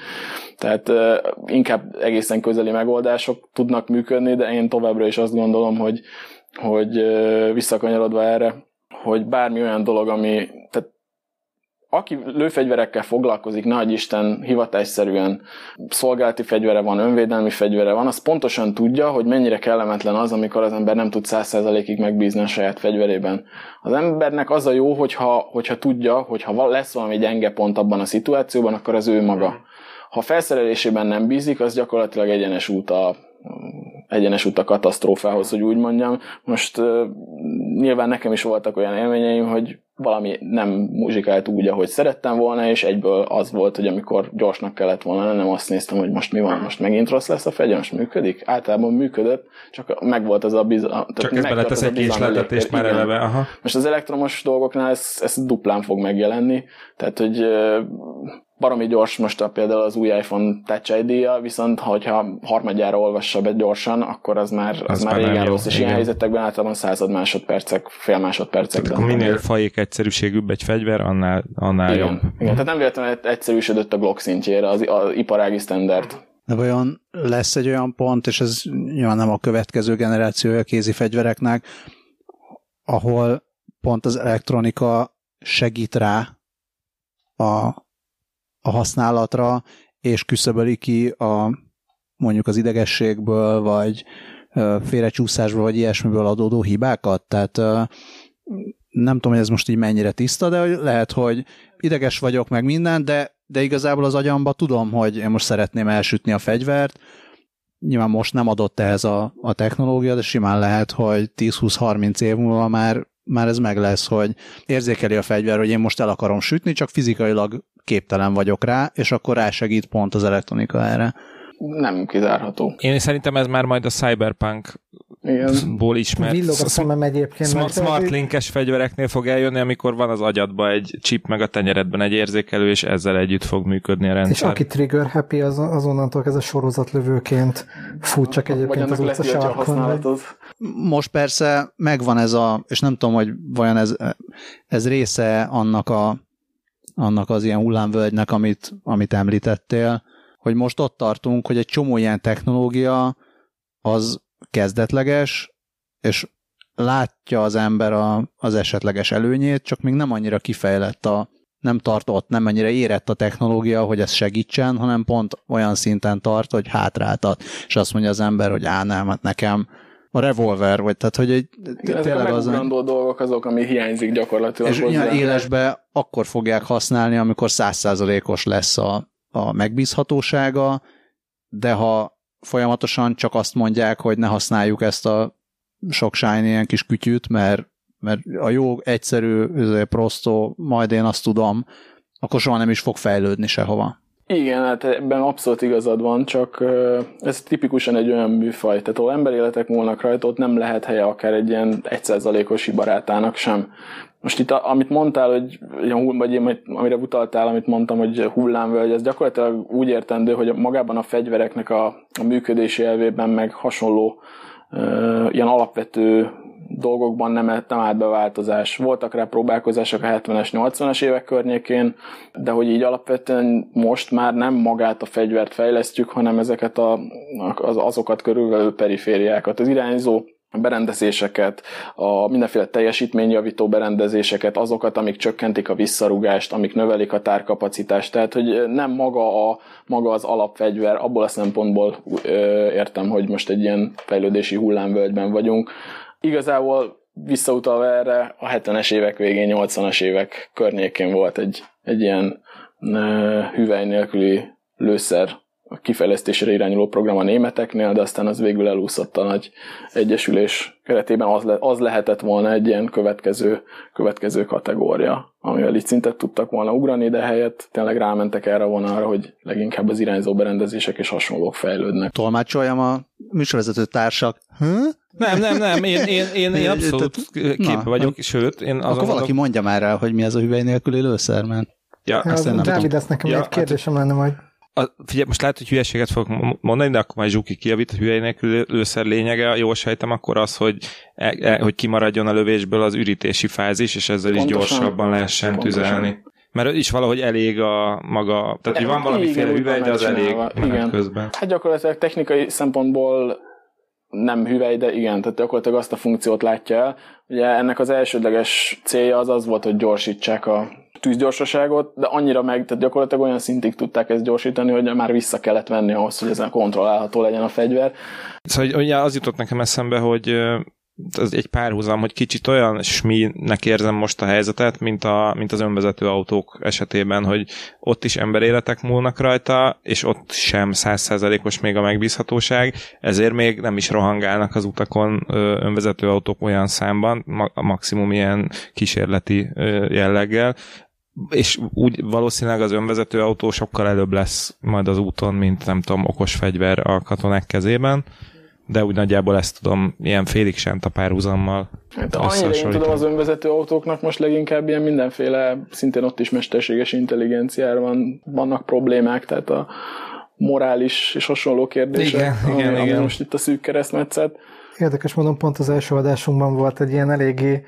Tehát uh, inkább egészen közeli megoldások tudnak működni, de én továbbra is azt gondolom, hogy, hogy uh, visszakanyarodva erre, hogy bármi olyan dolog, ami, tehát aki lőfegyverekkel foglalkozik, nagy Isten hivatásszerűen szolgálati fegyvere van, önvédelmi fegyvere van, az pontosan tudja, hogy mennyire kellemetlen az, amikor az ember nem tud 100%-ig megbízni a saját fegyverében. Az embernek az a jó, hogyha, hogyha tudja, hogy ha lesz valami gyenge pont abban a szituációban, akkor az ő maga. Ha felszerelésében nem bízik, az gyakorlatilag egyenes út a, egyenes út a katasztrófához, hogy úgy mondjam. Most nyilván nekem is voltak olyan élményeim, hogy valami nem muzsikált úgy, ahogy szerettem volna, és egyből az volt, hogy amikor gyorsnak kellett volna nem azt néztem, hogy most mi van, most megint rossz lesz a fegyver, most működik? Általában működött, csak megvolt az a bizalom. Csak ez beletesz egy késletetést már eleve. Aha. Most az elektromos dolgoknál ez, ez duplán fog megjelenni, tehát hogy baromi gyors most a, például az új iPhone Touch id viszont hogyha harmadjára olvassa be gyorsan, akkor az már, az, az már régen rossz, és ilyen helyzetekben általában század másodpercek, fél másodpercek. Tehát minél fajék egyszerűségűbb egy fegyver, annál, annál igen, jobb. Igen, tehát nem véletlenül egyszerűsödött a Glock szintjére, az, az iparági standard. De vajon lesz egy olyan pont, és ez nyilván nem a következő generációja kézi fegyvereknek, ahol pont az elektronika segít rá a a használatra, és küszöböli ki a mondjuk az idegességből, vagy félrecsúszásból, vagy ilyesmiből adódó hibákat. Tehát nem tudom, hogy ez most így mennyire tiszta, de lehet, hogy ideges vagyok meg minden, de, de igazából az agyamba tudom, hogy én most szeretném elsütni a fegyvert, nyilván most nem adott ehhez a, a technológia, de simán lehet, hogy 10-20-30 év múlva már, már ez meg lesz, hogy érzékeli a fegyver, hogy én most el akarom sütni, csak fizikailag képtelen vagyok rá, és akkor rásegít pont az elektronika erre. Nem kizárható. Én szerintem ez már majd a Cyberpunk ból ismert. Villog a szemem egyébként. Smart, smart linkes fegyvereknél fog eljönni, amikor van az agyadba egy chip, meg a tenyeredben egy érzékelő, és ezzel együtt fog működni a rendszer. És aki trigger happy, az, azonnantól ez a sorozatlövőként fut csak egyébként az utca sarkon. Most persze megvan ez a, és nem tudom, hogy vajon ez, ez része annak a annak az ilyen hullámvölgynek, amit, amit említettél, hogy most ott tartunk, hogy egy csomó ilyen technológia az kezdetleges, és látja az ember a, az esetleges előnyét, csak még nem annyira kifejlett a, nem tart ott, nem annyira érett a technológia, hogy ez segítsen, hanem pont olyan szinten tart, hogy hátráltat, és azt mondja az ember, hogy á, nem, hát nekem a revolver, vagy tehát, hogy egy, Igen, tényleg az... a dolgok azok, ami hiányzik gyakorlatilag És hozzá. élesbe akkor fogják használni, amikor százszázalékos lesz a, a megbízhatósága, de ha folyamatosan csak azt mondják, hogy ne használjuk ezt a sok shiny ilyen kis kütyűt, mert, mert a jó, egyszerű, prostó, majd én azt tudom, akkor soha nem is fog fejlődni sehova. Igen, hát ebben abszolút igazad van, csak ez tipikusan egy olyan műfaj, tehát ahol emberéletek múlnak rajta, ott nem lehet helye akár egy ilyen egyszerzalékos hibarátának sem. Most itt, amit mondtál, hogy, vagy én, amire utaltál, amit mondtam, hogy hullámvölgy, ez gyakorlatilag úgy értendő, hogy magában a fegyvereknek a, a működési elvében meg hasonló ilyen alapvető dolgokban nem, nem állt be változás. Voltak rá próbálkozások a 70-es, 80-as évek környékén, de hogy így alapvetően most már nem magát a fegyvert fejlesztjük, hanem ezeket a, az, azokat körülvelő perifériákat. Az irányzó berendezéseket, a mindenféle teljesítményjavító berendezéseket, azokat, amik csökkentik a visszarugást, amik növelik a tárkapacitást. Tehát, hogy nem maga, a, maga az alapfegyver, abból a szempontból ö, értem, hogy most egy ilyen fejlődési hullámvölgyben vagyunk, Igazából visszautalva erre, a 70-es évek végén, 80-as évek környékén volt egy, egy ilyen hüvely nélküli lőszer kifejlesztésére irányuló program a németeknél, de aztán az végül elúszott a nagy egyesülés keretében. Az, le, az lehetett volna egy ilyen következő, következő kategória, amivel így szintet tudtak volna ugrani, de helyett tényleg rámentek erre a vonalra, hogy leginkább az irányzó berendezések és hasonlók fejlődnek. Tolmácsoljam a műsorvezető társak. Hm? Nem, nem, nem, én, én, én, én abszolút képbe vagyok, sőt, én azon Akkor valaki mondja már el, hogy mi ez a hüvely nélküli lőszer, mert Ja, ja, Dávid, ezt nekem ja, egy kérdésem hát, lenne majd. A, figyelj, most lehet, hogy hülyeséget fogok mondani, de akkor majd Zsuki kijavít, a hülyei nélkül lőszer lényege, jól sejtem, akkor az, hogy, e, e, hogy kimaradjon a lövésből az ürítési fázis, és ezzel pontosan, is gyorsabban lehessen pontosan. tüzelni. Mert is valahogy elég a maga, tehát hogy van valamiféle hüvely, de az elég igen. közben. Hát gyakorlatilag technikai szempontból nem hüvely, de igen, tehát gyakorlatilag azt a funkciót látja el. Ugye ennek az elsődleges célja az az volt, hogy gyorsítsák a tűzgyorsaságot, de annyira meg, tehát gyakorlatilag olyan szintig tudták ezt gyorsítani, hogy már vissza kellett venni ahhoz, hogy ezen kontrollálható legyen a fegyver. Szóval ugye az jutott nekem eszembe, hogy ez egy párhuzam, hogy kicsit olyan sminek érzem most a helyzetet, mint, a, mint az önvezető autók esetében, hogy ott is emberéletek múlnak rajta, és ott sem százszerzelékos még a megbízhatóság, ezért még nem is rohangálnak az utakon önvezető autók olyan számban, maximum ilyen kísérleti jelleggel, és úgy valószínűleg az önvezető autó sokkal előbb lesz majd az úton, mint nem tudom, okos fegyver a katonák kezében de úgy nagyjából ezt tudom ilyen félig sem a párhuzammal Hát annyira én tudom az önvezető autóknak most leginkább ilyen mindenféle, szintén ott is mesterséges intelligenciára van, vannak problémák, tehát a morális és hasonló kérdések, igen, ami, igen, ami igen. most itt a szűk keresztmetszet. Érdekes mondom, pont az első adásunkban volt egy ilyen eléggé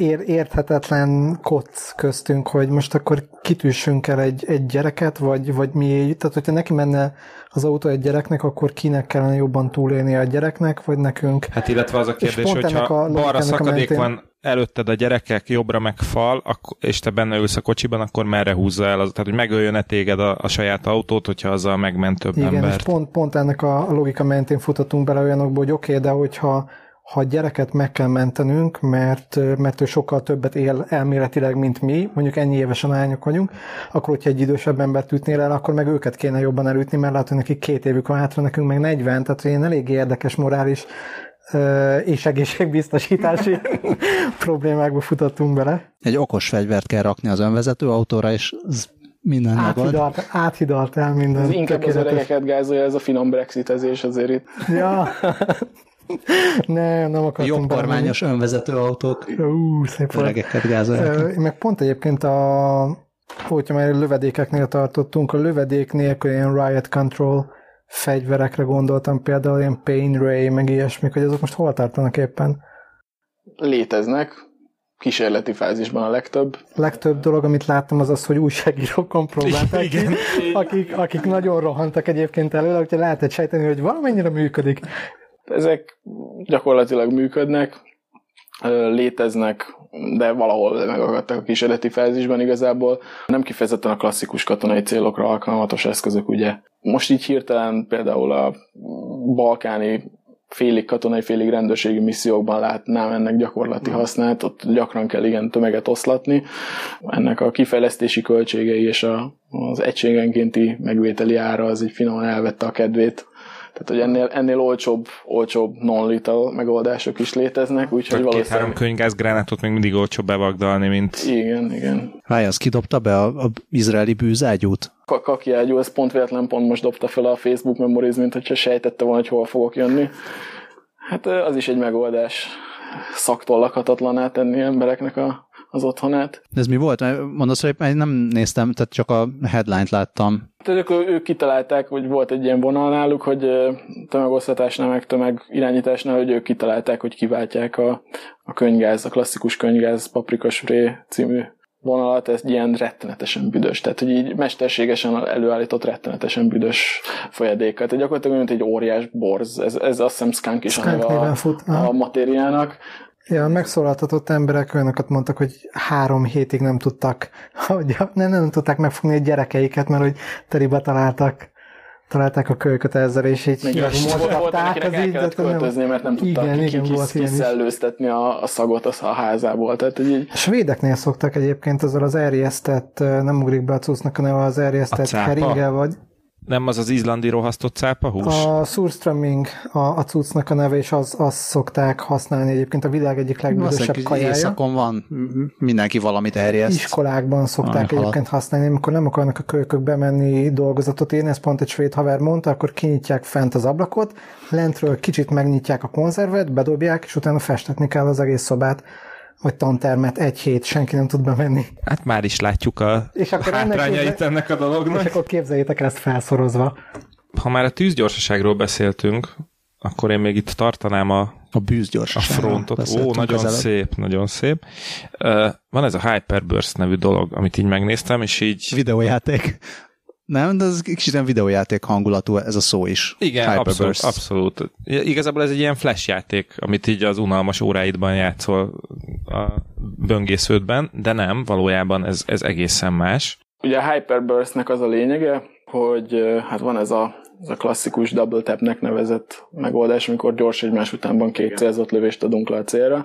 ér, érthetetlen koc köztünk, hogy most akkor kitűssünk el egy, egy gyereket, vagy, vagy mi, tehát hogyha neki menne az autó egy gyereknek, akkor kinek kellene jobban túlélni a gyereknek, vagy nekünk? Hát illetve az a kérdés, hogyha a balra a szakadék mentén- van előtted a gyerekek, jobbra meg fal, és te benne ülsz a kocsiban, akkor merre húzza el? Az, tehát, hogy megöljön-e téged a, a saját autót, hogyha azzal megment több Igen, és embert? pont, pont ennek a a logika mentén futottunk bele olyanokba, hogy oké, okay, de hogyha ha gyereket meg kell mentenünk, mert, mert ő sokkal többet él elméletileg, mint mi, mondjuk ennyi évesen ányok vagyunk, akkor hogyha egy idősebb embert ütnél el, akkor meg őket kéne jobban elütni, mert látod, nekik két évük van hátra, nekünk meg 40, tehát ilyen elég érdekes morális és egészségbiztosítási problémákba futottunk bele. Egy okos fegyvert kell rakni az önvezető autóra, és minden. Áthidalt, áthidalt el minden. Ez inkább az öregeket gázolja, ez a finom brexitezés azért itt. Ja. nem, nem akartunk Jobb kormányos önvezető autók. Ú, szép öregeket gázolják. Meg pont egyébként a, hogyha már lövedékeknél tartottunk, a lövedék nélkül ilyen riot control fegyverekre gondoltam, például ilyen pain ray, meg ilyesmik, hogy azok most hol tartanak éppen. Léteznek, kísérleti fázisban a legtöbb. Legtöbb dolog, amit láttam, az az, hogy újságírókon próbálták ki, akik, akik nagyon rohantak egyébként előle, hogyha lehetett sejteni, hogy valamennyire működik. Ezek gyakorlatilag működnek, léteznek, de valahol megakadtak a kísérleti fázisban igazából. Nem kifejezetten a klasszikus katonai célokra alkalmatos eszközök, ugye. Most így hirtelen például a balkáni félig katonai, félig rendőrségi missziókban látnám ennek gyakorlati hasznát, ott gyakran kell igen tömeget oszlatni. Ennek a kifejlesztési költségei és a, az egységenkénti megvételi ára az így finoman elvette a kedvét. Tehát, hogy ennél, ennél olcsóbb, olcsóbb non-lethal megoldások is léteznek, úgyhogy két-három valószínűleg... könygázgránátot még mindig olcsóbb bevagdalni, mint Igen, igen. Ráj, az kidobta be a, a izraeli bűzágyút? Ka- Kaki ágyú, ez pont véletlen pont most dobta fel a Facebook Memories, mint hogyha sejtette volna, hogy hol fogok jönni. Hát az is egy megoldás. Szaktól lakhatatlaná tenni embereknek a, az otthonát. De ez mi volt? Mondasz, hogy én nem néztem, tehát csak a headline-t láttam. Tehát ők, ők kitalálták, hogy volt egy ilyen vonal náluk, hogy tömegosztatásnál, meg tömeg irányításnál, hogy ők kitalálták, hogy kiváltják a, a könygáz, a klasszikus könygáz paprikaspré című vonalat, ez ilyen rettenetesen büdös. Tehát, hogy így mesterségesen előállított rettenetesen büdös folyadékkal. Tehát gyakorlatilag mint egy óriás borz. Ez, ez azt hiszem skunk is a Skunk neve a, fut, aha. a matériának. Ja, megszólaltatott emberek olyanokat mondtak, hogy három hétig nem tudtak, hogy nem, nem tudták megfogni a gyerekeiket, mert hogy teribe találtak, találták a kölyköt ezzel, és így Még volt, volt, volt, mozgatták akinek el kellett nem- költözni, mert nem tudtak Igen, igen, ki, volt kiszellőztetni a, a szagot az a házából. Tehát, hogy így, A svédeknél szoktak egyébként ezzel az erjesztett, nem ugrik be a cuccnak a neve, az erjesztett cápa? heringel, vagy nem az az izlandi rohasztott cápa hús? a surströmming a, a cuccnak a neve, és az, azt szokták használni egyébként a világ egyik legbüdösebb kajája. éjszakon van, mindenki valamit erjeszt. Iskolákban szokták halat. egyébként használni, amikor nem akarnak a kölykök bemenni dolgozatot írni, ezt pont egy svéd haver mondta, akkor kinyitják fent az ablakot, lentről kicsit megnyitják a konzervet, bedobják, és utána festetni kell az egész szobát, vagy tantermet egy hét, senki nem tud bemenni. Hát már is látjuk a És akkor ennek hátrányait képzel- ennek a dolognak. És akkor képzeljétek el ezt felszorozva. Ha már a tűzgyorsaságról beszéltünk, akkor én még itt tartanám a, A a bűzgyorsaság. frontot. Ó, nagyon szép, nagyon szép. Uh, van ez a Hyperburst nevű dolog, amit így megnéztem, és így... Videójáték. Nem, de ez kicsit ilyen videójáték hangulatú ez a szó is. Igen, abszolút, abszolút. Igazából ez egy ilyen flash játék, amit így az unalmas óráidban játszol a böngésződben, de nem, valójában ez, ez egészen más. Ugye a Hyperburstnek az a lényege, hogy hát van ez a, ez a klasszikus double tapnek nevezett megoldás, amikor gyors egymás utánban két célzott lövést adunk le a célra.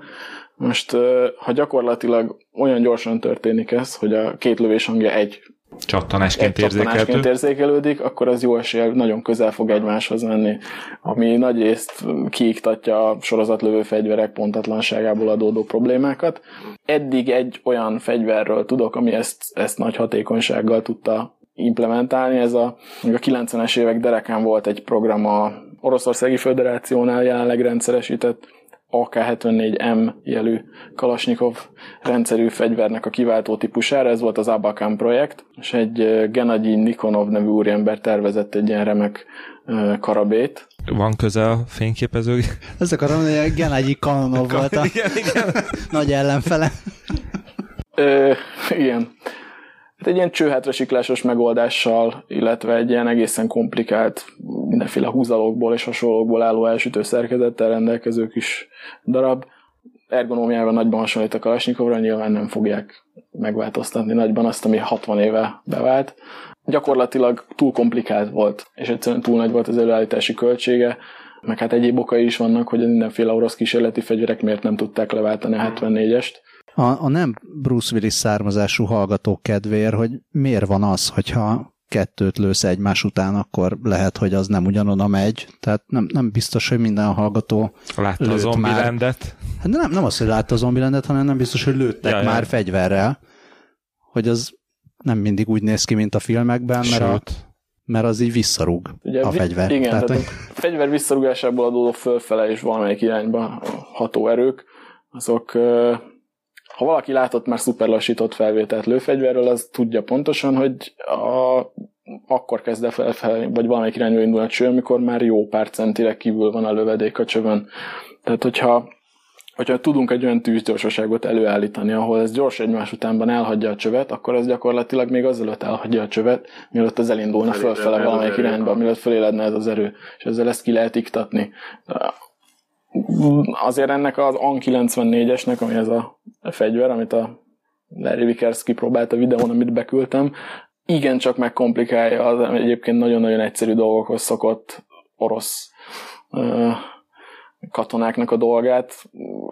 Most, ha gyakorlatilag olyan gyorsan történik ez, hogy a két lövés hangja egy csattanásként, érzékelhető. érzékelődik, akkor az jó esélye nagyon közel fog egymáshoz menni, ami nagy részt kiiktatja a sorozatlövő fegyverek pontatlanságából adódó problémákat. Eddig egy olyan fegyverről tudok, ami ezt, ezt nagy hatékonysággal tudta implementálni. Ez a, a 90-es évek derekán volt egy program a Oroszországi Föderációnál jelenleg rendszeresített AK-74M jelű Kalasnyikov rendszerű fegyvernek a kiváltó típusára, ez volt az Abakan projekt, és egy Genadyi Nikonov nevű úriember tervezett egy ilyen remek karabét. Van köze a fényképező? Ez akarom, hogy Genadyi Kanonov volt a igen, igen. nagy ellenfele. Ö, igen. Hát egy ilyen csőhátrasiklásos megoldással, illetve egy ilyen egészen komplikált, mindenféle húzalokból és hasonlókból álló elsütő szerkezettel rendelkező kis darab. Ergonómiával nagyban hasonlít a Kalasnyikovra, nyilván nem fogják megváltoztatni nagyban azt, ami 60 éve bevált. Gyakorlatilag túl komplikált volt, és egyszerűen túl nagy volt az előállítási költsége, meg hát egyéb okai is vannak, hogy mindenféle orosz kísérleti fegyverek miért nem tudták leváltani a 74-est a, a nem Bruce Willis származású hallgatók kedvéért, hogy miért van az, hogyha kettőt lősz egymás után, akkor lehet, hogy az nem ugyanoda megy. Tehát nem, nem biztos, hogy minden hallgató Látta a zombilendet? Hát nem, nem az, hogy látta a zombilendet, hanem nem biztos, hogy lőttek ja, már ja. fegyverrel. Hogy az nem mindig úgy néz ki, mint a filmekben, mert, a, mert az így visszarúg Ugye, a fegyver. Igen, tehát, tehát a fegyver visszarúgásából adódó fölfele és valamelyik irányba ható erők, azok ha valaki látott már szuperlassított felvételt lőfegyverről, az tudja pontosan, hogy a, akkor kezd el felfelé, vagy valamelyik irányba indul a cső, amikor már jó pár centire kívül van a lövedék a csövön. Tehát, hogyha hogyha tudunk egy olyan tűzgyorsaságot előállítani, ahol ez gyors egymás utánban elhagyja a csövet, akkor ez gyakorlatilag még azelőtt elhagyja a csövet, mielőtt az elindulna fölfele valamelyik irányba, mielőtt föléledne ez az erő, és ezzel ezt ki lehet iktatni azért ennek az AN 94-esnek, ami ez a fegyver, amit a Larry Vickers kipróbált a videón, amit beküldtem, igen csak megkomplikálja az egyébként nagyon-nagyon egyszerű dolgokhoz szokott orosz katonáknak a dolgát,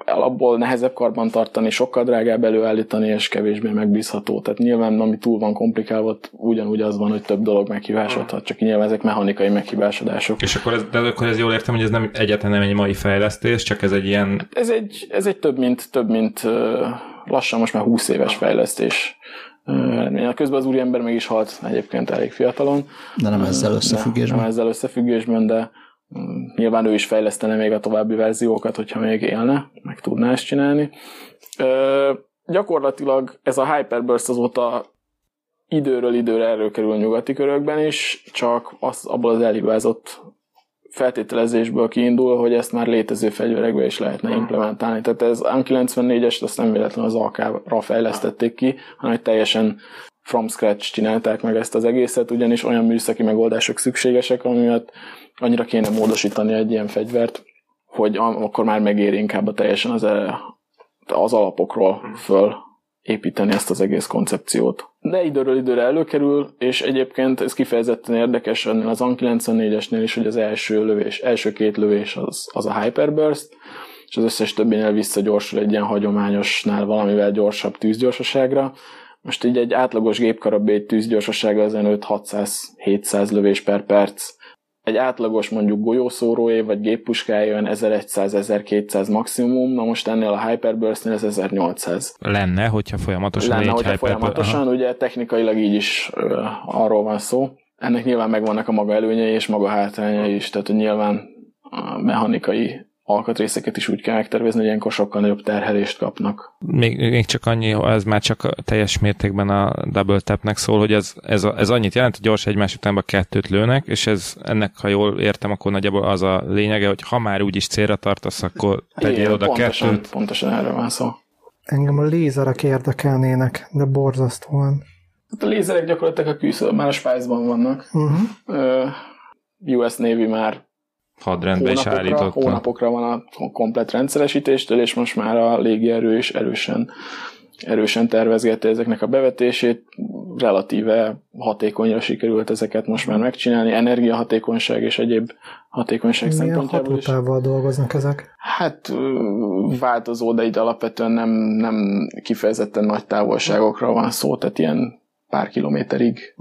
alapból nehezebb karban tartani, sokkal drágább előállítani, és kevésbé megbízható. Tehát nyilván, ami túl van komplikálva, ugyanúgy az van, hogy több dolog meghibásodhat, csak nyilván ezek mechanikai meghibásodások. És akkor ez, de akkor ez jól értem, hogy ez nem egyáltalán nem egy mai fejlesztés, csak ez egy ilyen... Ez egy, ez egy több mint, több mint lassan most már 20 éves fejlesztés. Közben az úriember meg is halt egyébként elég fiatalon. De nem ezzel összefüggésben. Nem ezzel összefüggésben, de Nyilván ő is fejlesztene még a további verziókat, hogyha még élne, meg tudná ezt csinálni. Ö, gyakorlatilag ez a Hyperburst azóta időről időre előkerül nyugati körökben is, csak az, abból az elhibázott feltételezésből kiindul, hogy ezt már létező fegyverekbe is lehetne implementálni. Tehát ez a 94-est azt nem véletlenül az AK-ra fejlesztették ki, hanem egy teljesen from scratch csinálták meg ezt az egészet, ugyanis olyan műszaki megoldások szükségesek, amiatt annyira kéne módosítani egy ilyen fegyvert, hogy akkor már megéri inkább a teljesen az, e, az alapokról föl építeni ezt az egész koncepciót. De időről időre előkerül, és egyébként ez kifejezetten érdekes ennél az AN 94-esnél is, hogy az első lövés, első két lövés az, az a Hyperburst, és az összes többinél visszagyorsul egy ilyen hagyományosnál valamivel gyorsabb tűzgyorsaságra, most így egy átlagos gépkarabé tűzgyorsasága az 5-600-700 lövés per perc. Egy átlagos mondjuk golyószóróé vagy géppuskája olyan 1100-1200 maximum, na most ennél a Hyperburstnél ez 1800. Lenne, hogyha folyamatosan Lenne, hogyha hyper... folyamatosan, Aha. ugye technikailag így is uh, arról van szó. Ennek nyilván megvannak a maga előnyei és maga hátrányai is, tehát nyilván a mechanikai alkatrészeket is úgy kell megtervezni, hogy ilyenkor sokkal nagyobb terhelést kapnak. Még, még csak annyi, ez már csak teljes mértékben a double tapnek szól, hogy ez, ez, ez annyit jelent, hogy gyors egymás utánba kettőt lőnek, és ez ennek, ha jól értem, akkor nagyjából az a lényege, hogy ha már úgyis célra tartasz, akkor tegyél Igen, oda pontosan, kettőt. Pontosan erről van szó. Engem a lézerek érdekelnének, de borzasztóan. Hát a lézerek gyakorlatilag a küszöb, már a spice vannak. Uh-huh. Uh, US Navy már hadrendbe is állította. hónapokra van a komplet rendszeresítéstől, és most már a légierő is erősen erősen tervezgette ezeknek a bevetését, relatíve hatékonyra sikerült ezeket most már megcsinálni, energiahatékonyság és egyéb hatékonyság Milyen szempontjából is. hatótávval dolgoznak ezek? Hát változó, de itt alapvetően nem, nem kifejezetten nagy távolságokra van szó, tehát ilyen pár kilométerig,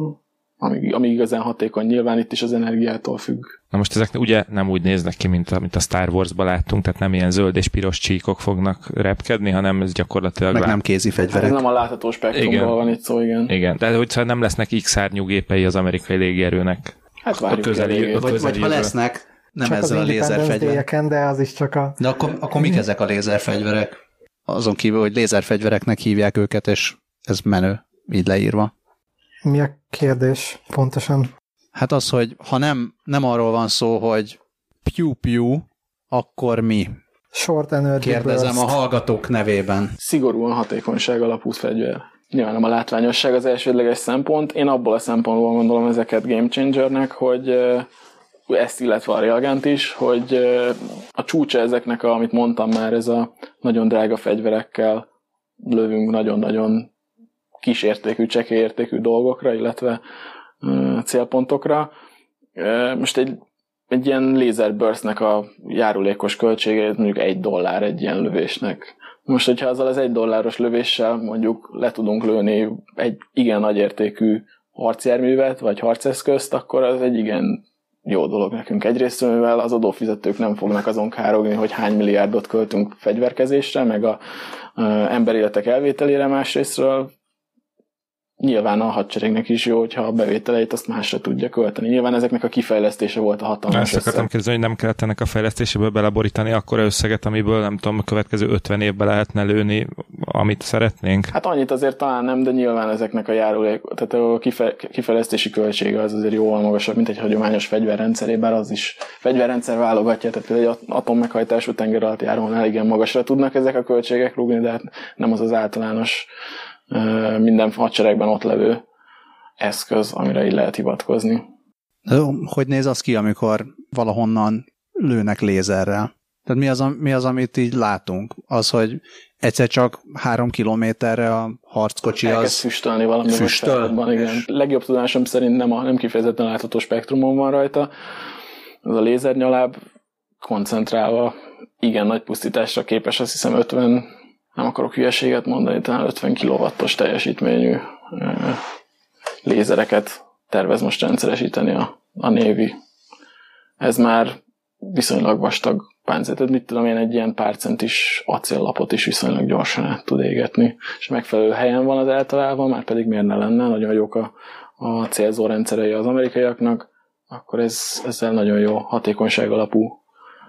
Amíg, amíg igazán hatékony. Nyilván itt is az energiától függ. Na most ezek ugye nem úgy néznek ki, mint a, mint a Star Wars-ba láttunk, tehát nem ilyen zöld és piros csíkok fognak repkedni, hanem ez gyakorlatilag... Meg lát- nem kézi Hát fegyverek. ez nem a látható spektrumról Igen. van itt szó, igen. Igen, de hogyha nem lesznek X-szárnyú gépei az amerikai légierőnek. Hát várjuk közeli- elég. a Vagy, vagy ha lesznek, nem Csak ezzel a az Independence lézerfegyver. Day-eken, de az is csak a... De akkor, akkor mik ezek a lézerfegyverek? Azon kívül, hogy lézerfegyvereknek hívják őket, és ez menő, így leírva. Mi a kérdés pontosan? Hát az, hogy ha nem, nem arról van szó, hogy piu-piu, akkor mi? Short Energy Kérdezem Burst. a hallgatók nevében. Szigorúan hatékonyság alapú fegyver. Nyilván nem a látványosság az elsődleges szempont. Én abból a szempontból gondolom ezeket game changernek, hogy ezt illetve a Railgunt is, hogy a csúcsa ezeknek, a, amit mondtam már, ez a nagyon drága fegyverekkel lövünk nagyon-nagyon kis értékű, csekély értékű dolgokra, illetve célpontokra. Most egy, egy ilyen laser burstnek a járulékos költsége mondjuk egy dollár egy ilyen lövésnek. Most, hogyha azzal az egy dolláros lövéssel mondjuk le tudunk lőni egy igen nagy értékű harcjárművet, vagy harceszközt, akkor az egy igen jó dolog nekünk. Egyrészt, mivel az adófizetők nem fognak azon károgni, hogy hány milliárdot költünk fegyverkezésre, meg a ö, emberéletek elvételére másrésztről, nyilván a hadseregnek is jó, hogyha a bevételeit azt másra tudja költeni. Nyilván ezeknek a kifejlesztése volt a hatalmas Ezt akartam összeg. kérdezni, hogy nem kellett ennek a fejlesztéséből beleborítani akkor összeget, amiből nem tudom, a következő 50 évben lehetne lőni, amit szeretnénk. Hát annyit azért talán nem, de nyilván ezeknek a járulék, tehát a kife, kifejlesztési költsége az azért jóval magasabb, mint egy hagyományos fegyverrendszeré, bár az is fegyverrendszer válogatja, tehát például egy atommeghajtású tenger alatt járónál igen magasra tudnak ezek a költségek rúgni, de hát nem az az általános minden hadseregben ott levő eszköz, amire így lehet hivatkozni. Ö, Hogy néz az ki, amikor valahonnan lőnek lézerrel? Tehát mi az, mi az, amit így látunk? Az, hogy egyszer csak három kilométerre a harckocsi Elkezd az... füstölni valami Füstöl? igen. Legjobb tudásom szerint nem, a, nem kifejezetten látható spektrumon van rajta. Az a lézernyaláb koncentrálva igen nagy pusztításra képes, azt hiszem 50, nem akarok hülyeséget mondani, talán 50 kilowattos teljesítményű lézereket tervez most rendszeresíteni a, a Navy. Ez már viszonylag vastag páncél, tehát mit tudom én, egy ilyen pár centis acéllapot is viszonylag gyorsan át tud égetni, és megfelelő helyen van az eltalálva, már pedig miért ne lenne, nagyon jók a, a célzó rendszerei az amerikaiaknak, akkor ez, ezzel nagyon jó hatékonyság alapú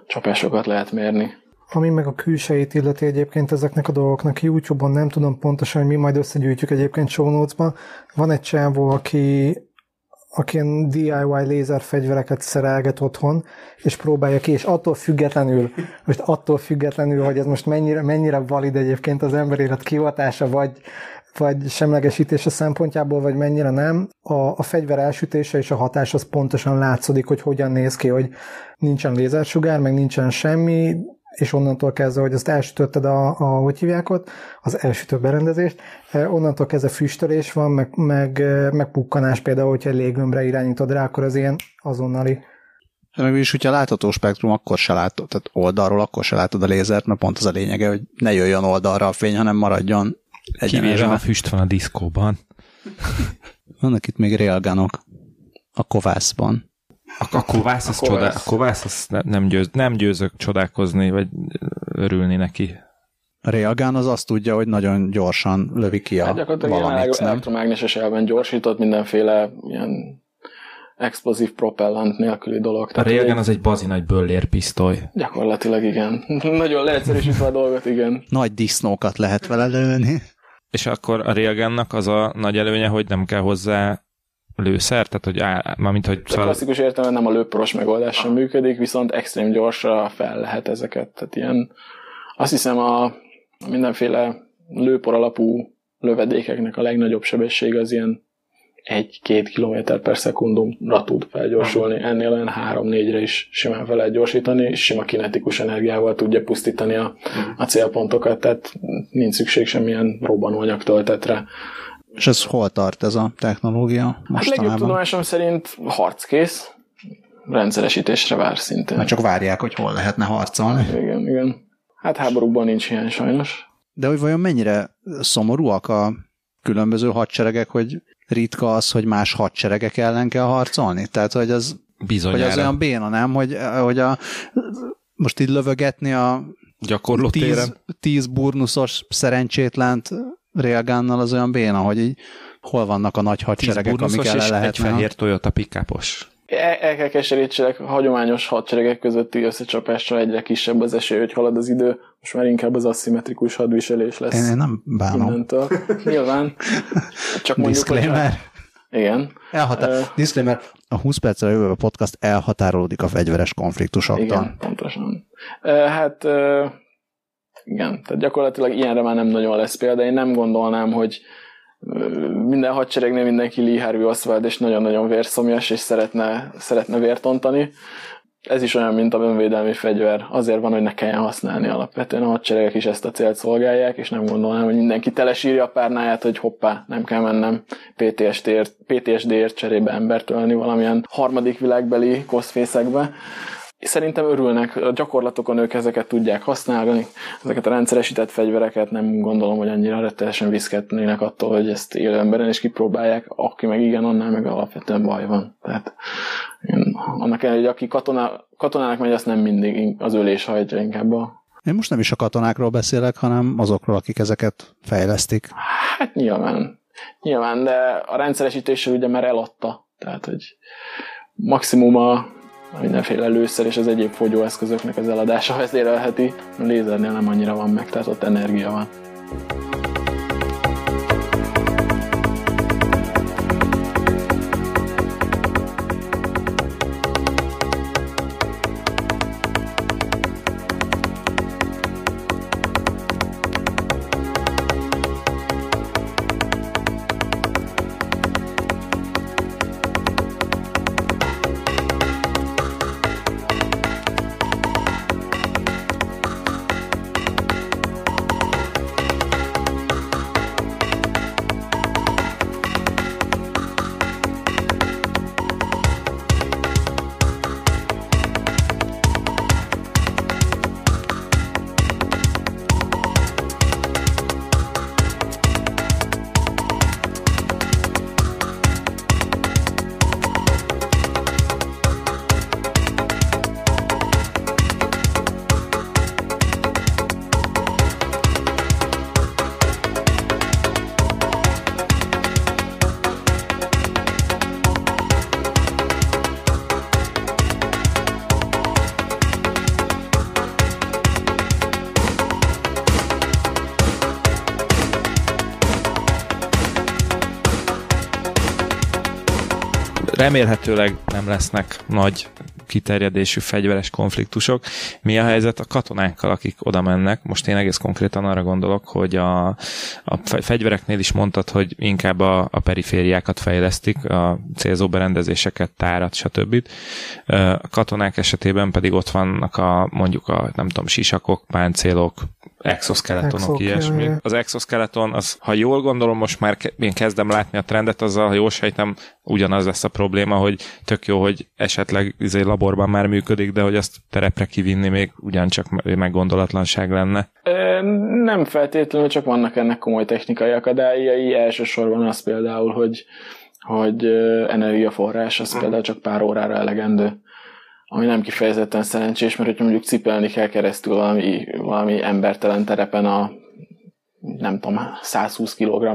csapásokat lehet mérni. Ami meg a külsejét illeti egyébként ezeknek a dolgoknak YouTube-on, nem tudom pontosan, hogy mi majd összegyűjtjük egyébként show notes-ba. Van egy csávó, aki, aki ilyen DIY lézerfegyvereket szerelget otthon, és próbálja ki, és attól függetlenül, most attól függetlenül, hogy ez most mennyire, mennyire valid egyébként az emberélet kivatása, vagy, vagy semlegesítése szempontjából, vagy mennyire nem, a, a fegyver elsütése és a hatás az pontosan látszódik, hogy hogyan néz ki, hogy nincsen lézersugár, meg nincsen semmi, és onnantól kezdve, hogy azt elsütötted a, a hogy hívják ott, az elsütő berendezést, eh, onnantól kezdve füstölés van, meg, meg, eh, meg pukkanás például, hogyha egy légömbre irányítod rá, akkor az ilyen azonnali. Meg is, hogyha látható spektrum, akkor se látod, tehát oldalról akkor se látod a lézert, mert pont az a lényege, hogy ne jöjjön oldalra a fény, hanem maradjon Kivéve, egyenesben. füst van a diszkóban. Vannak itt még railgunok a kovászban. A, a kovász, az A kovász. csodál, a kovász az ne- nem, győz, nem győzök csodálkozni, vagy örülni neki. A railgun az azt tudja, hogy nagyon gyorsan lövi ki a Hát gyakorlatilag valamit, nem? elektromágneses elven gyorsított mindenféle ilyen explozív propellant nélküli dolog. A Railgun az egy bazi nagy böllér pisztoly. Gyakorlatilag igen. Nagyon leegyszerűsítve a dolgot, igen. Nagy disznókat lehet vele lőni. És akkor a Railgunnak az a nagy előnye, hogy nem kell hozzá lőszer, tehát hogy áll, mármint, hogy szóval, klasszikus értelemben nem a lőporos megoldás sem működik, viszont extrém gyorsra fel lehet ezeket. Tehát ilyen, azt hiszem a mindenféle lőpor alapú lövedékeknek a legnagyobb sebessége az ilyen egy-két kilométer per szekundumra tud felgyorsulni, ennél olyan három-négyre is simán fel lehet gyorsítani, és sima kinetikus energiával tudja pusztítani a, a célpontokat, tehát nincs szükség semmilyen robbanóanyag töltetre. És ez hol tart ez a technológia? Hát legjobb tudomásom szerint harckész, rendszeresítésre vár szintén. Mert csak várják, hogy hol lehetne harcolni. Igen, igen. Hát háborúban nincs ilyen sajnos. De hogy vajon mennyire szomorúak a különböző hadseregek, hogy ritka az, hogy más hadseregek ellen kell harcolni? Tehát, hogy az, Bizonyára. hogy az olyan béna, nem? Hogy, hogy a, most így lövögetni a Gyakorló tíz, tíz burnuszos szerencsétlent railgunnal az olyan béna, hogy így hol vannak a nagy hadseregek, amik ellen és egy fehér Toyota pikápos. El, el kell keserítselek, a hagyományos hadseregek közötti összecsapással egyre kisebb az esély, hogy halad az idő, most már inkább az aszimmetrikus hadviselés lesz Én, én nem bánom. innentől. Nyilván. Csak mondjuk, hogy- Disclaimer. Igen. Elhatár... Ö, Disclaimer. A 20 percre jövő podcast elhatárolódik a fegyveres konfliktusoktól. Igen, pontosan. Ö, Hát ö, igen, tehát gyakorlatilag ilyenre már nem nagyon lesz példa. Én nem gondolnám, hogy minden hadseregnél mindenki Lee Harvey Oswald, és nagyon-nagyon vérszomjas, és szeretne, szeretne vért ontani. Ez is olyan, mint a önvédelmi fegyver. Azért van, hogy ne kelljen használni alapvetően. A hadseregek is ezt a célt szolgálják, és nem gondolnám, hogy mindenki telesírja a párnáját, hogy hoppá, nem kell mennem PTSD-ért, PTSD-ért cserébe embert ölni valamilyen harmadik világbeli koszfészekbe. Szerintem örülnek, a gyakorlatokon ők ezeket tudják használni, ezeket a rendszeresített fegyvereket nem gondolom, hogy annyira rettenesen viszketnének attól, hogy ezt élő emberen is kipróbálják, aki meg igen, annál meg alapvetően baj van. Tehát én, annak ellenére, hogy aki katona, katonának megy, azt nem mindig az ölés hajtja inkább a Én most nem is a katonákról beszélek, hanem azokról, akik ezeket fejlesztik. Hát nyilván. Nyilván, de a rendszeresítéssel ugye már eladta. Tehát, hogy maximum a mindenféle lőszer és az egyéb fogyóeszközöknek az eladása vezérelheti. A lézernél nem annyira van meg, tehát ott energia van. Remélhetőleg nem lesznek nagy kiterjedésű fegyveres konfliktusok. Mi a helyzet a katonákkal, akik oda mennek? Most én egész konkrétan arra gondolok, hogy a, a fegyvereknél is mondtad, hogy inkább a, a perifériákat fejlesztik, a célzó berendezéseket, tárat, stb. A katonák esetében pedig ott vannak a mondjuk a nem tudom, sisakok, páncélok, exoskeletonok, Exok, ilyesmi. jaj. Az exoskeleton, az, ha jól gondolom, most már ke- én kezdem látni a trendet, azzal, ha jól sejtem, ugyanaz lesz a probléma, hogy tök jó, hogy esetleg izé laborban már működik, de hogy azt terepre kivinni még ugyancsak me- meggondolatlanság lenne. Ö, Nem feltétlenül, csak vannak ennek komoly technikai akadályai. Elsősorban az például, hogy, hogy energiaforrás, az például csak pár órára elegendő. Ami nem kifejezetten szerencsés, mert hogyha mondjuk cipelni kell keresztül valami, valami embertelen terepen a nem tudom, 120 kg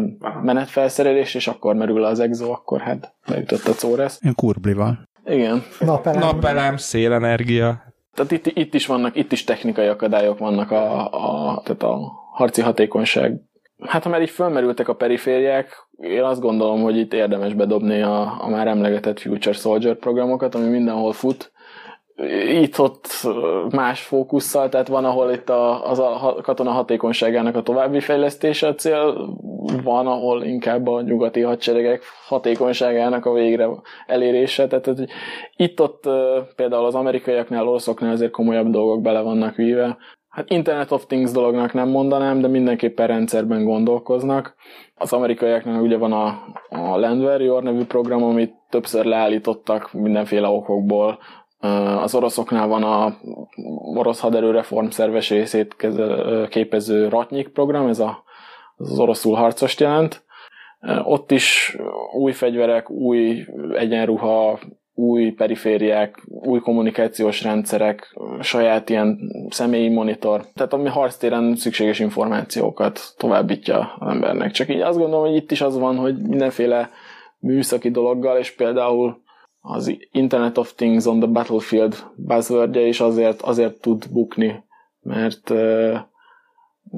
menetfelszerelés, és akkor merül le az exo, akkor hát beütött a córesz. Én kurblival. Igen. Napelem. Napelem, szélenergia, Tehát itt, itt is vannak, itt is technikai akadályok vannak a, a, tehát a harci hatékonyság. Hát ha már így fölmerültek a perifériák, én azt gondolom, hogy itt érdemes bedobni a, a már emlegetett Future Soldier programokat, ami mindenhol fut. Itt-ott más fókusszal, tehát van, ahol itt a, az a katona hatékonyságának a további fejlesztése a cél, van, ahol inkább a nyugati hadseregek hatékonyságának a végre elérése. Tehát itt-ott például az amerikaiaknál, oroszoknál azért komolyabb dolgok bele vannak víve. Hát Internet of Things dolognak nem mondanám, de mindenképpen rendszerben gondolkoznak. Az amerikaiaknak ugye van a, a Land Warrior nevű program, amit többször leállítottak mindenféle okokból, az oroszoknál van a orosz haderő reformszerves részét képező Ratnyik program, ez a, az oroszul harcost jelent. Ott is új fegyverek, új egyenruha, új perifériák, új kommunikációs rendszerek, saját ilyen személyi monitor. Tehát ami harctéren szükséges információkat továbbítja az embernek. Csak így azt gondolom, hogy itt is az van, hogy mindenféle műszaki dologgal, és például az Internet of Things on the Battlefield buzzwordje is azért, azért tud bukni, mert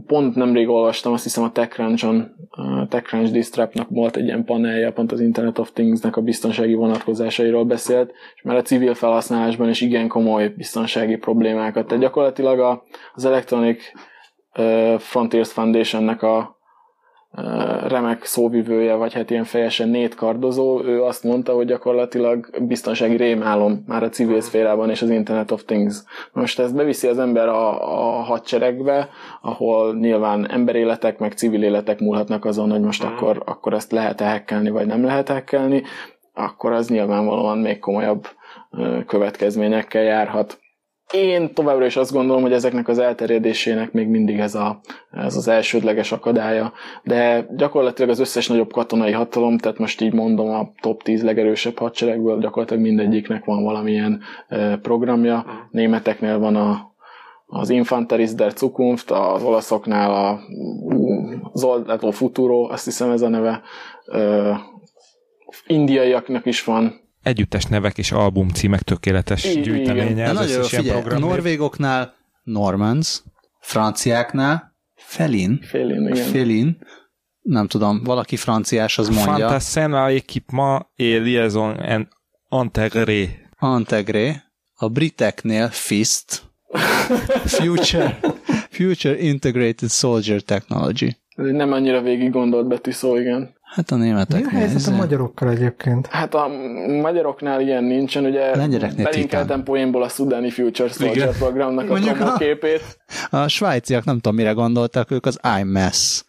pont nemrég olvastam, azt hiszem a TechCrunch-on, a TechCrunch Distrapnak volt egy ilyen panelje, pont az Internet of Things-nek a biztonsági vonatkozásairól beszélt, és már a civil felhasználásban is igen komoly biztonsági problémákat. Tehát gyakorlatilag az Electronic Frontiers Foundation-nek a remek szóvivője, vagy hát ilyen fejesen nétkardozó, ő azt mondta, hogy gyakorlatilag biztonsági rémálom már a civil szférában és az Internet of Things. Most ezt beviszi az ember a, a hadseregbe, ahol nyilván emberéletek, meg civil életek múlhatnak azon, hogy most akkor, akkor ezt lehet-e hekkelni, vagy nem lehet hekkelni, akkor az nyilvánvalóan még komolyabb következményekkel járhat. Én továbbra is azt gondolom, hogy ezeknek az elterjedésének még mindig ez, a, ez az elsődleges akadálya, de gyakorlatilag az összes nagyobb katonai hatalom, tehát most így mondom a top 10 legerősebb hadseregből, gyakorlatilag mindegyiknek van valamilyen programja. Németeknél van a, az Infanteris der Zukunft, az olaszoknál a Zoldato Futuro, azt hiszem ez a neve, indiaiaknak is van együttes nevek és album címek tökéletes I- gyűjteménye. Ez nagyon figyelj, a norvégoknál Normans, franciáknál Felin, Felin, igen. Felin, nem tudom, valaki franciás az mondja. Fantassen à équipement et liaison en intégré. Intégré. A briteknél FIST. Future, Future Integrated Soldier Technology. Ez egy nem annyira végig gondolt betű szó, igen. Hát a németek. Mi a helyzet a magyarokkal egyébként? Hát a magyaroknál ilyen nincsen, ugye belinkeltem poénból a Sudani Future Soldier programnak a Mondjuk képét. A svájciak nem tudom mire gondoltak, ők az IMS.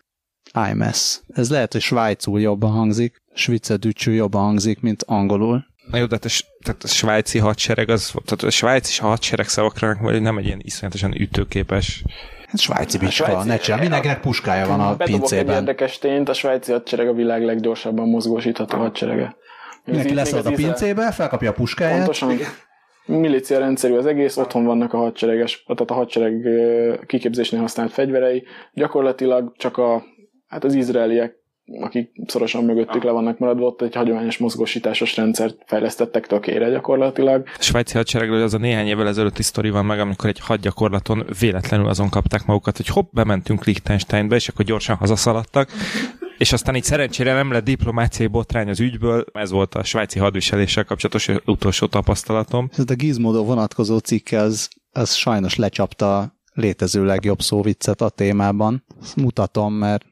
IMS. Ez lehet, hogy svájcul jobban hangzik, svicedücsű jobban hangzik, mint angolul. Na jó, de hát a, tehát a svájci hadsereg, az, tehát a svájci hadsereg szavakra nem egy ilyen iszonyatosan ütőképes Hát svájci bicska, svájci, ne csinál. Mindenkinek puskája van a pincében. egy érdekes tényt, a svájci hadsereg a világ leggyorsabban mozgósítható hadserege. Mindenki leszállt a pincébe, felkapja a puskáját. Pontosan. Milícia rendszerű az egész, otthon vannak a hadsereges, tehát a hadsereg kiképzésnél használt fegyverei. Gyakorlatilag csak a, hát az izraeliek akik szorosan mögöttük le vannak maradva, ott egy hagyományos mozgósításos rendszert fejlesztettek tökére gyakorlatilag. A svájci hadseregről az a néhány évvel ezelőtti sztori van meg, amikor egy hadgyakorlaton véletlenül azon kapták magukat, hogy hopp, bementünk Liechtensteinbe, és akkor gyorsan hazaszaladtak. És aztán így szerencsére nem lett diplomáciai botrány az ügyből, ez volt a svájci hadviseléssel kapcsolatos utolsó tapasztalatom. Ez a Gizmodo vonatkozó cikke az, az sajnos lecsapta létező legjobb szóviccet a témában. Ezt mutatom, mert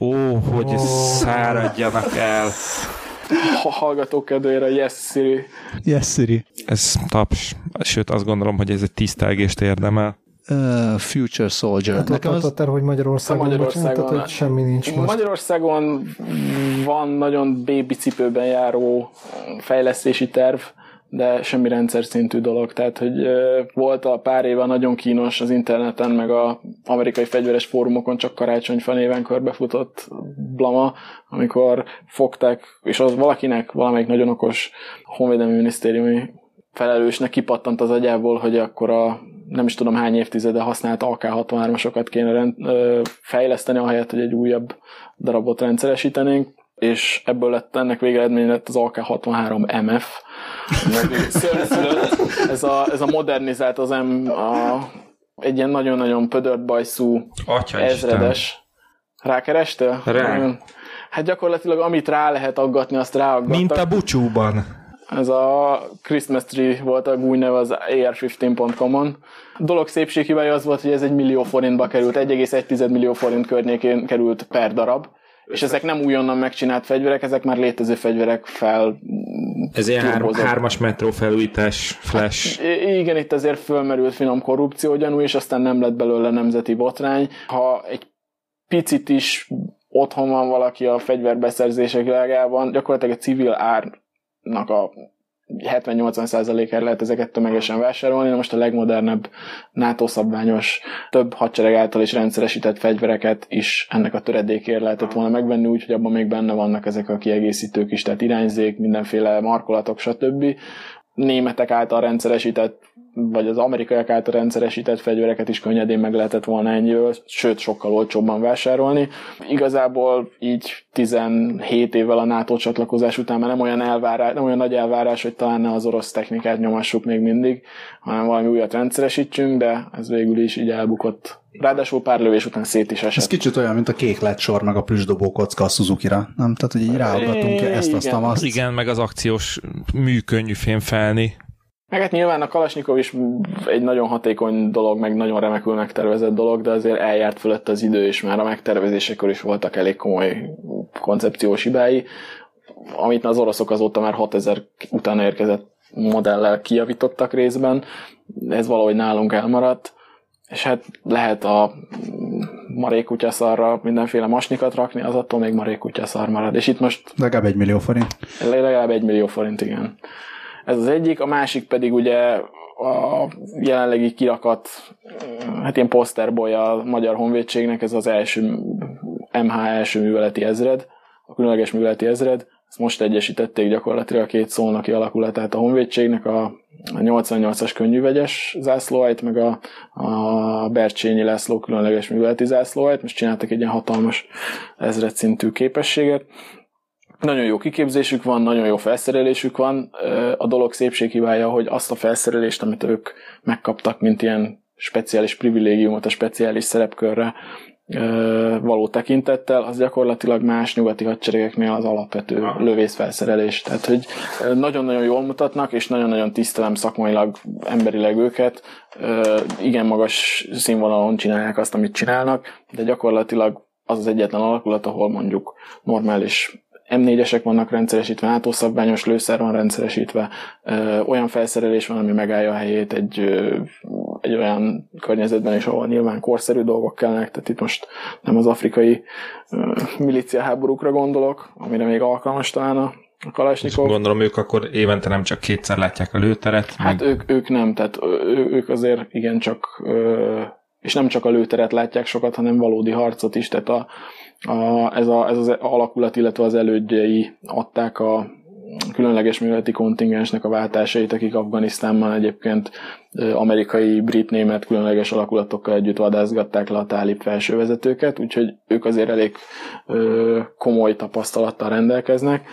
Ó, hogy oh. száradjanak el. A hallgatók kedvére, yes Siri. Yes Siri. Ez taps. Sőt, azt gondolom, hogy ez egy tisztelgést érdemel. Uh, Future Soldier. Hát Nekem az... hogy Magyarországon, Magyarországon bocsánat, hogy semmi nincs most. Magyarországon van nagyon baby cipőben járó fejlesztési terv, de semmi rendszer szintű dolog. Tehát, hogy volt a pár éve nagyon kínos az interneten, meg a amerikai fegyveres fórumokon csak karácsonyfa néven körbefutott blama, amikor fogták, és az valakinek, valamelyik nagyon okos honvédelmi minisztériumi felelősnek kipattant az agyából, hogy akkor a nem is tudom hány évtizede használt AK-63-asokat kéne rend, ö, fejleszteni, ahelyett, hogy egy újabb darabot rendszeresítenénk, és ebből lett ennek végeredmény lett az AK-63 MF, ez a, ez a modernizált az M, a, egy ilyen nagyon-nagyon pödört bajszú Atya ezredes. Isten. Rákerestél? Rá. Hát gyakorlatilag amit rá lehet aggatni, azt ráaggattak. Mint a bucsúban. Ez a Christmas Tree volt a új neve az ar15.com-on. A dolog szépséghibája az volt, hogy ez egy millió forintba került, 1,1 millió forint környékén került per darab, és ezek nem újonnan megcsinált fegyverek, ezek már létező fegyverek fel ez ilyen három, hármas metró felújítás, flash. Hát, igen, itt azért fölmerült finom korrupció gyanú, és aztán nem lett belőle nemzeti botrány. Ha egy picit is otthon van valaki a fegyverbeszerzések világában, gyakorlatilag egy civil árnak a 70-80%-ára lehet ezeket tömegesen vásárolni, de most a legmodernebb NATO szabványos, több hadsereg által is rendszeresített fegyvereket is ennek a töredékért lehetett volna megvenni, úgyhogy abban még benne vannak ezek a kiegészítők is, tehát irányzék, mindenféle markolatok, stb. Németek által rendszeresített vagy az amerikaiak által rendszeresített fegyvereket is könnyedén meg lehetett volna ennyiből, sőt sokkal olcsóbban vásárolni. Igazából így 17 évvel a NATO csatlakozás után már nem olyan, elvárás, nem olyan nagy elvárás, hogy talán ne az orosz technikát nyomassuk még mindig, hanem valami újat rendszeresítsünk, de ez végül is így elbukott. Ráadásul pár lövés után szét is esett. Ez kicsit olyan, mint a kék sor, meg a plüsdobó kocka a Suzuki-ra, nem? Tehát, hogy így ráugatunk ezt, azt, azt. Igen, meg az akciós műkönnyű felni. Meg hát nyilván a Kalasnyikov is egy nagyon hatékony dolog, meg nagyon remekül megtervezett dolog, de azért eljárt fölött az idő, és már a megtervezésekor is voltak elég komoly koncepciós hibái, amit az oroszok azóta már 6000 után érkezett modellel kijavítottak részben, ez valahogy nálunk elmaradt, és hát lehet a marékutyaszarra mindenféle masnikat rakni, az attól még marékutyaszar marad. És itt most... Legalább egy millió forint. Legalább egy millió forint, igen. Ez az egyik, a másik pedig ugye a jelenlegi kirakat, hát ilyen poszterboly a Magyar Honvédségnek, ez az első MH első műveleti ezred, a különleges műveleti ezred, ezt most egyesítették gyakorlatilag a két szónaki alakulatát a Honvédségnek, a, a 88-as könnyűvegyes zászlóajt, meg a, a Bercsényi László különleges műveleti zászlóajt, most csináltak egy ilyen hatalmas ezred szintű képességet, nagyon jó kiképzésük van, nagyon jó felszerelésük van. A dolog szépség hibája, hogy azt a felszerelést, amit ők megkaptak, mint ilyen speciális privilégiumot a speciális szerepkörre való tekintettel, az gyakorlatilag más nyugati hadseregeknél az alapvető lövészfelszerelés. Tehát, hogy nagyon-nagyon jól mutatnak, és nagyon-nagyon tisztelem szakmailag, emberileg őket. Igen magas színvonalon csinálják azt, amit csinálnak, de gyakorlatilag az az egyetlen alakulat, ahol mondjuk normális M4-esek vannak rendszeresítve, NATO szabványos lőszer van rendszeresítve, olyan felszerelés van, ami megállja a helyét egy, egy olyan környezetben is, ahol nyilván korszerű dolgok kellnek, tehát itt most nem az afrikai milícia háborúkra gondolok, amire még alkalmas talán a a. Gondolom ők akkor évente nem csak kétszer látják a lőteret. Hát meg... ők, ők nem, tehát ők azért igencsak, és nem csak a lőteret látják sokat, hanem valódi harcot is, tehát a, a, ez, a, ez az alakulat, illetve az elődjei adták a különleges műveleti kontingensnek a váltásait, akik Afganisztánban egyébként amerikai, brit, német különleges alakulatokkal együtt vadászgatták le a tálib felsővezetőket, úgyhogy ők azért elég komoly tapasztalattal rendelkeznek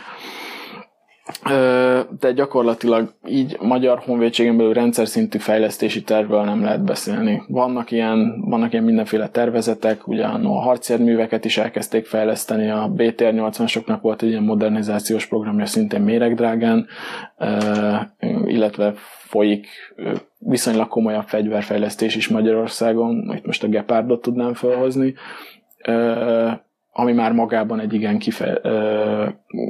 de gyakorlatilag így magyar honvédségen belül rendszer szintű fejlesztési tervről nem lehet beszélni. Vannak ilyen, vannak ilyen mindenféle tervezetek, ugye a harcjárműveket is elkezdték fejleszteni, a BTR 80-asoknak volt egy ilyen modernizációs programja szintén méregdrágán, illetve folyik viszonylag komolyabb fegyverfejlesztés is Magyarországon, itt most a Gepardot tudnám felhozni, ami már magában egy igen kife,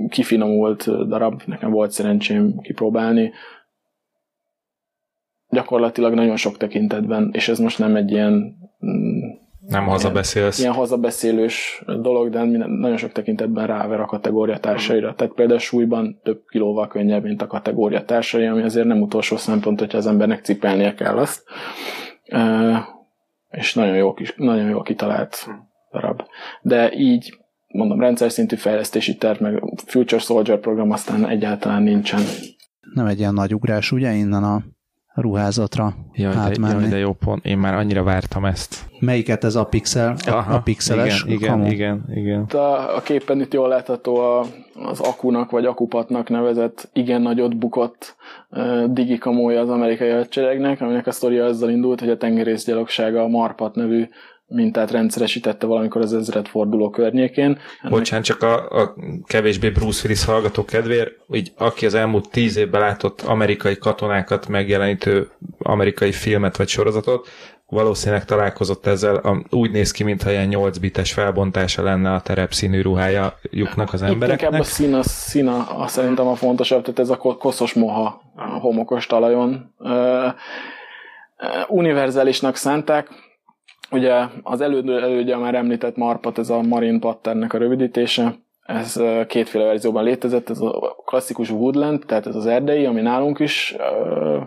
kifinomult darab, nekem volt szerencsém kipróbálni. Gyakorlatilag nagyon sok tekintetben, és ez most nem egy ilyen nem hazabeszélsz. Ilyen, ilyen hazabeszélős dolog, de nagyon sok tekintetben ráver a kategória társaira. Tehát például súlyban több kilóval könnyebb, mint a kategória társai, ami azért nem utolsó szempont, hogyha az embernek cipelnie kell azt. És nagyon jó, nagyon jó kitalált darab. De így mondom, rendszer szintű fejlesztési terv, meg Future Soldier program aztán egyáltalán nincsen. Nem egy ilyen nagy ugrás, ugye, innen a ruházatra jaj, átmenni. De, jaj, de jó pont, én már annyira vártam ezt. Melyiket ez a pixel? Aha, a pixeles? Igen, igen, igen, igen. A, a képen itt jól látható a, az akunak, vagy akupatnak nevezett igen nagyot bukott uh, digikamója az amerikai hadseregnek, aminek a sztoria azzal indult, hogy a tengerészgyalogsága a Marpat nevű mintát rendszeresítette valamikor az ezred forduló környékén. Bocsánat, csak a, a kevésbé Bruce Willis hallgató kedvéért, így aki az elmúlt tíz évben látott amerikai katonákat megjelenítő amerikai filmet vagy sorozatot, valószínűleg találkozott ezzel, a, úgy néz ki, mintha ilyen 8 bites felbontása lenne a terepszínű ruhája lyuknak az embereknek. Inkább a szín, a szín a, a, szerintem a fontosabb, tehát ez a koszos moha a homokos talajon. Uh, univerzálisnak szánták, ugye az elődő elődje már említett marpat, ez a Marine Patternek a rövidítése, ez kétféle verzióban létezett, ez a klasszikus woodland, tehát ez az erdei, ami nálunk is uh,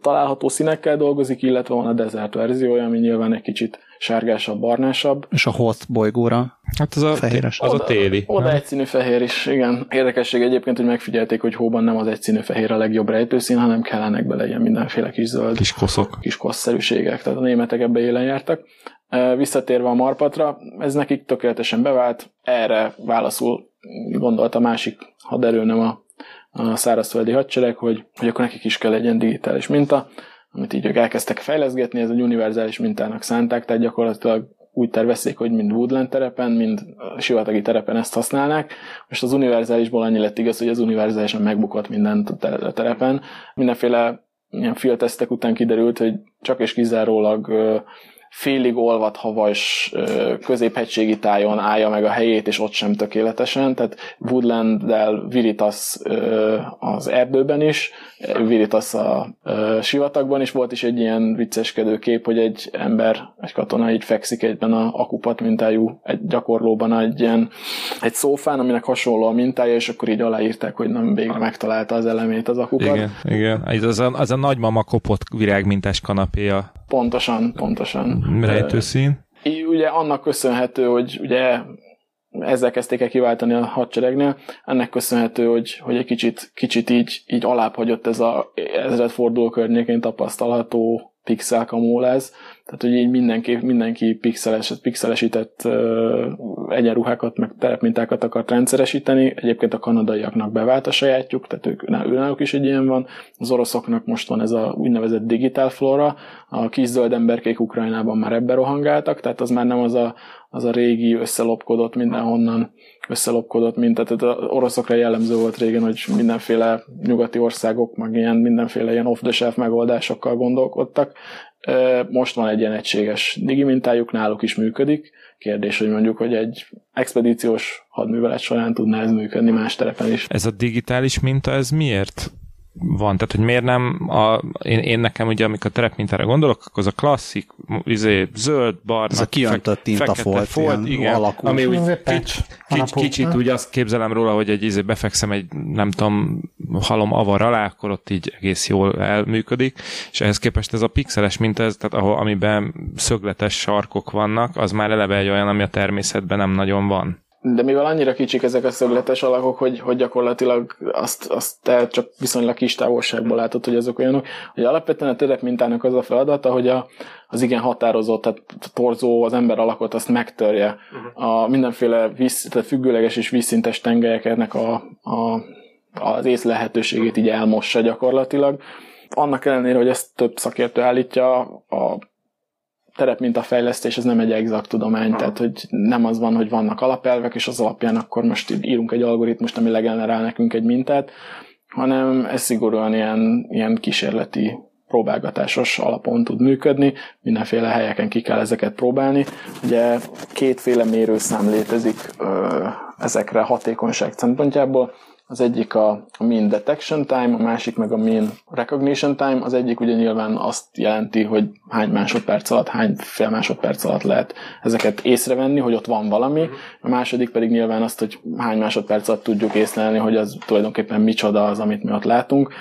található színekkel dolgozik, illetve van a desert verziója, ami nyilván egy kicsit sárgásabb, barnásabb. És a host bolygóra Hát az a, fehéres. Az oda, a téli. Oda nem? egyszínű fehér is, igen. Érdekesség egyébként, hogy megfigyelték, hogy hóban nem az egyszínű fehér a legjobb rejtőszín, hanem kellenek bele ilyen mindenféle kis zöld. Kis koszok. Kis koszszerűségek, tehát a németek ebbe élen jártak. Visszatérve a marpatra, ez nekik tökéletesen bevált, erre válaszul gondolt a másik haderő, nem a, a szárazföldi hadsereg, hogy, hogy akkor nekik is kell egy ilyen digitális minta, amit így ők elkezdtek fejleszgetni, ez egy univerzális mintának szánták, tehát gyakorlatilag úgy tervezték, hogy mind Woodland terepen, mind sivatagi terepen ezt használnák. Most az univerzálisból annyi lett igaz, hogy az univerzálisan megbukott mindent a terepen. Mindenféle ilyen filtesztek után kiderült, hogy csak és kizárólag félig olvad havas középhegységi tájon állja meg a helyét, és ott sem tökéletesen, tehát Woodland-del Viritas az erdőben is, Viritas a sivatagban is volt is egy ilyen vicceskedő kép, hogy egy ember, egy katona így fekszik egyben a akupat mintájú egy gyakorlóban egy ilyen egy szófán, aminek hasonló a mintája, és akkor így aláírták, hogy nem végre megtalálta az elemét az akupat. Igen, igen. Az a, az a nagymama kopott virágmintás kanapéja. Pontosan, pontosan. Rejtőszín. Így ugye annak köszönhető, hogy ugye ezzel kezdték el kiváltani a hadseregnél, ennek köszönhető, hogy, hogy egy kicsit, kicsit így, így alább hagyott ez a ezredforduló környékén tapasztalható pixel kamólez, tehát hogy így mindenki, mindenki pixeles, pixelesített uh, egyenruhákat, meg terepmintákat akart rendszeresíteni, egyébként a kanadaiaknak bevált a sajátjuk, tehát ők, őnáluk is egy ilyen van, az oroszoknak most van ez a úgynevezett digital flora, a kis zöld emberkék Ukrajnában már ebbe rohangáltak, tehát az már nem az a, az a régi összelopkodott mindenhonnan összelopkodott, mint tehát az oroszokra jellemző volt régen, hogy mindenféle nyugati országok, meg ilyen mindenféle ilyen off-the-shelf megoldásokkal gondolkodtak. Most van egy ilyen egységes digi mintájuk, náluk is működik. Kérdés, hogy mondjuk, hogy egy expedíciós hadművelet során tudná ez működni más terepen is. Ez a digitális minta, ez miért van. Tehát, hogy miért nem, a, én, én nekem ugye, amikor terepmintára gondolok, akkor az a klasszik, izé, zöld, barna, ez a kiöntött tintafolt, folt, igen, alakú. Ami úgy kics, kics, kicsit úgy azt képzelem róla, hogy egy izé befekszem egy, nem tudom, halom avar alá, akkor ott így egész jól elműködik, és ehhez képest ez a pixeles minta, ez, tehát ahol, amiben szögletes sarkok vannak, az már eleve egy olyan, ami a természetben nem nagyon van de mivel annyira kicsik ezek a szögletes alakok, hogy, hogy gyakorlatilag azt, azt te csak viszonylag kis távolságból látod, hogy azok olyanok, hogy alapvetően a terep mintának az a feladata, hogy a, az igen határozott, tehát torzó, az ember alakot azt megtörje. Uh-huh. A mindenféle víz, tehát függőleges és vízszintes tengelyeknek a, a, az észlehetőségét így elmossa gyakorlatilag. Annak ellenére, hogy ezt több szakértő állítja, a terepmintafejlesztés ez nem egy exakt tudomány, tehát hogy nem az van, hogy vannak alapelvek, és az alapján akkor most írunk egy algoritmust, ami legenerál nekünk egy mintát, hanem ez szigorúan ilyen, ilyen kísérleti próbálgatásos alapon tud működni, mindenféle helyeken ki kell ezeket próbálni. Ugye kétféle mérőszám létezik ö, ezekre a hatékonyság szempontjából. Az egyik a, mean detection time, a másik meg a mean recognition time. Az egyik ugye nyilván azt jelenti, hogy hány másodperc alatt, hány fél másodperc alatt lehet ezeket észrevenni, hogy ott van valami. A második pedig nyilván azt, hogy hány másodperc alatt tudjuk észlelni, hogy az tulajdonképpen micsoda az, amit mi ott látunk.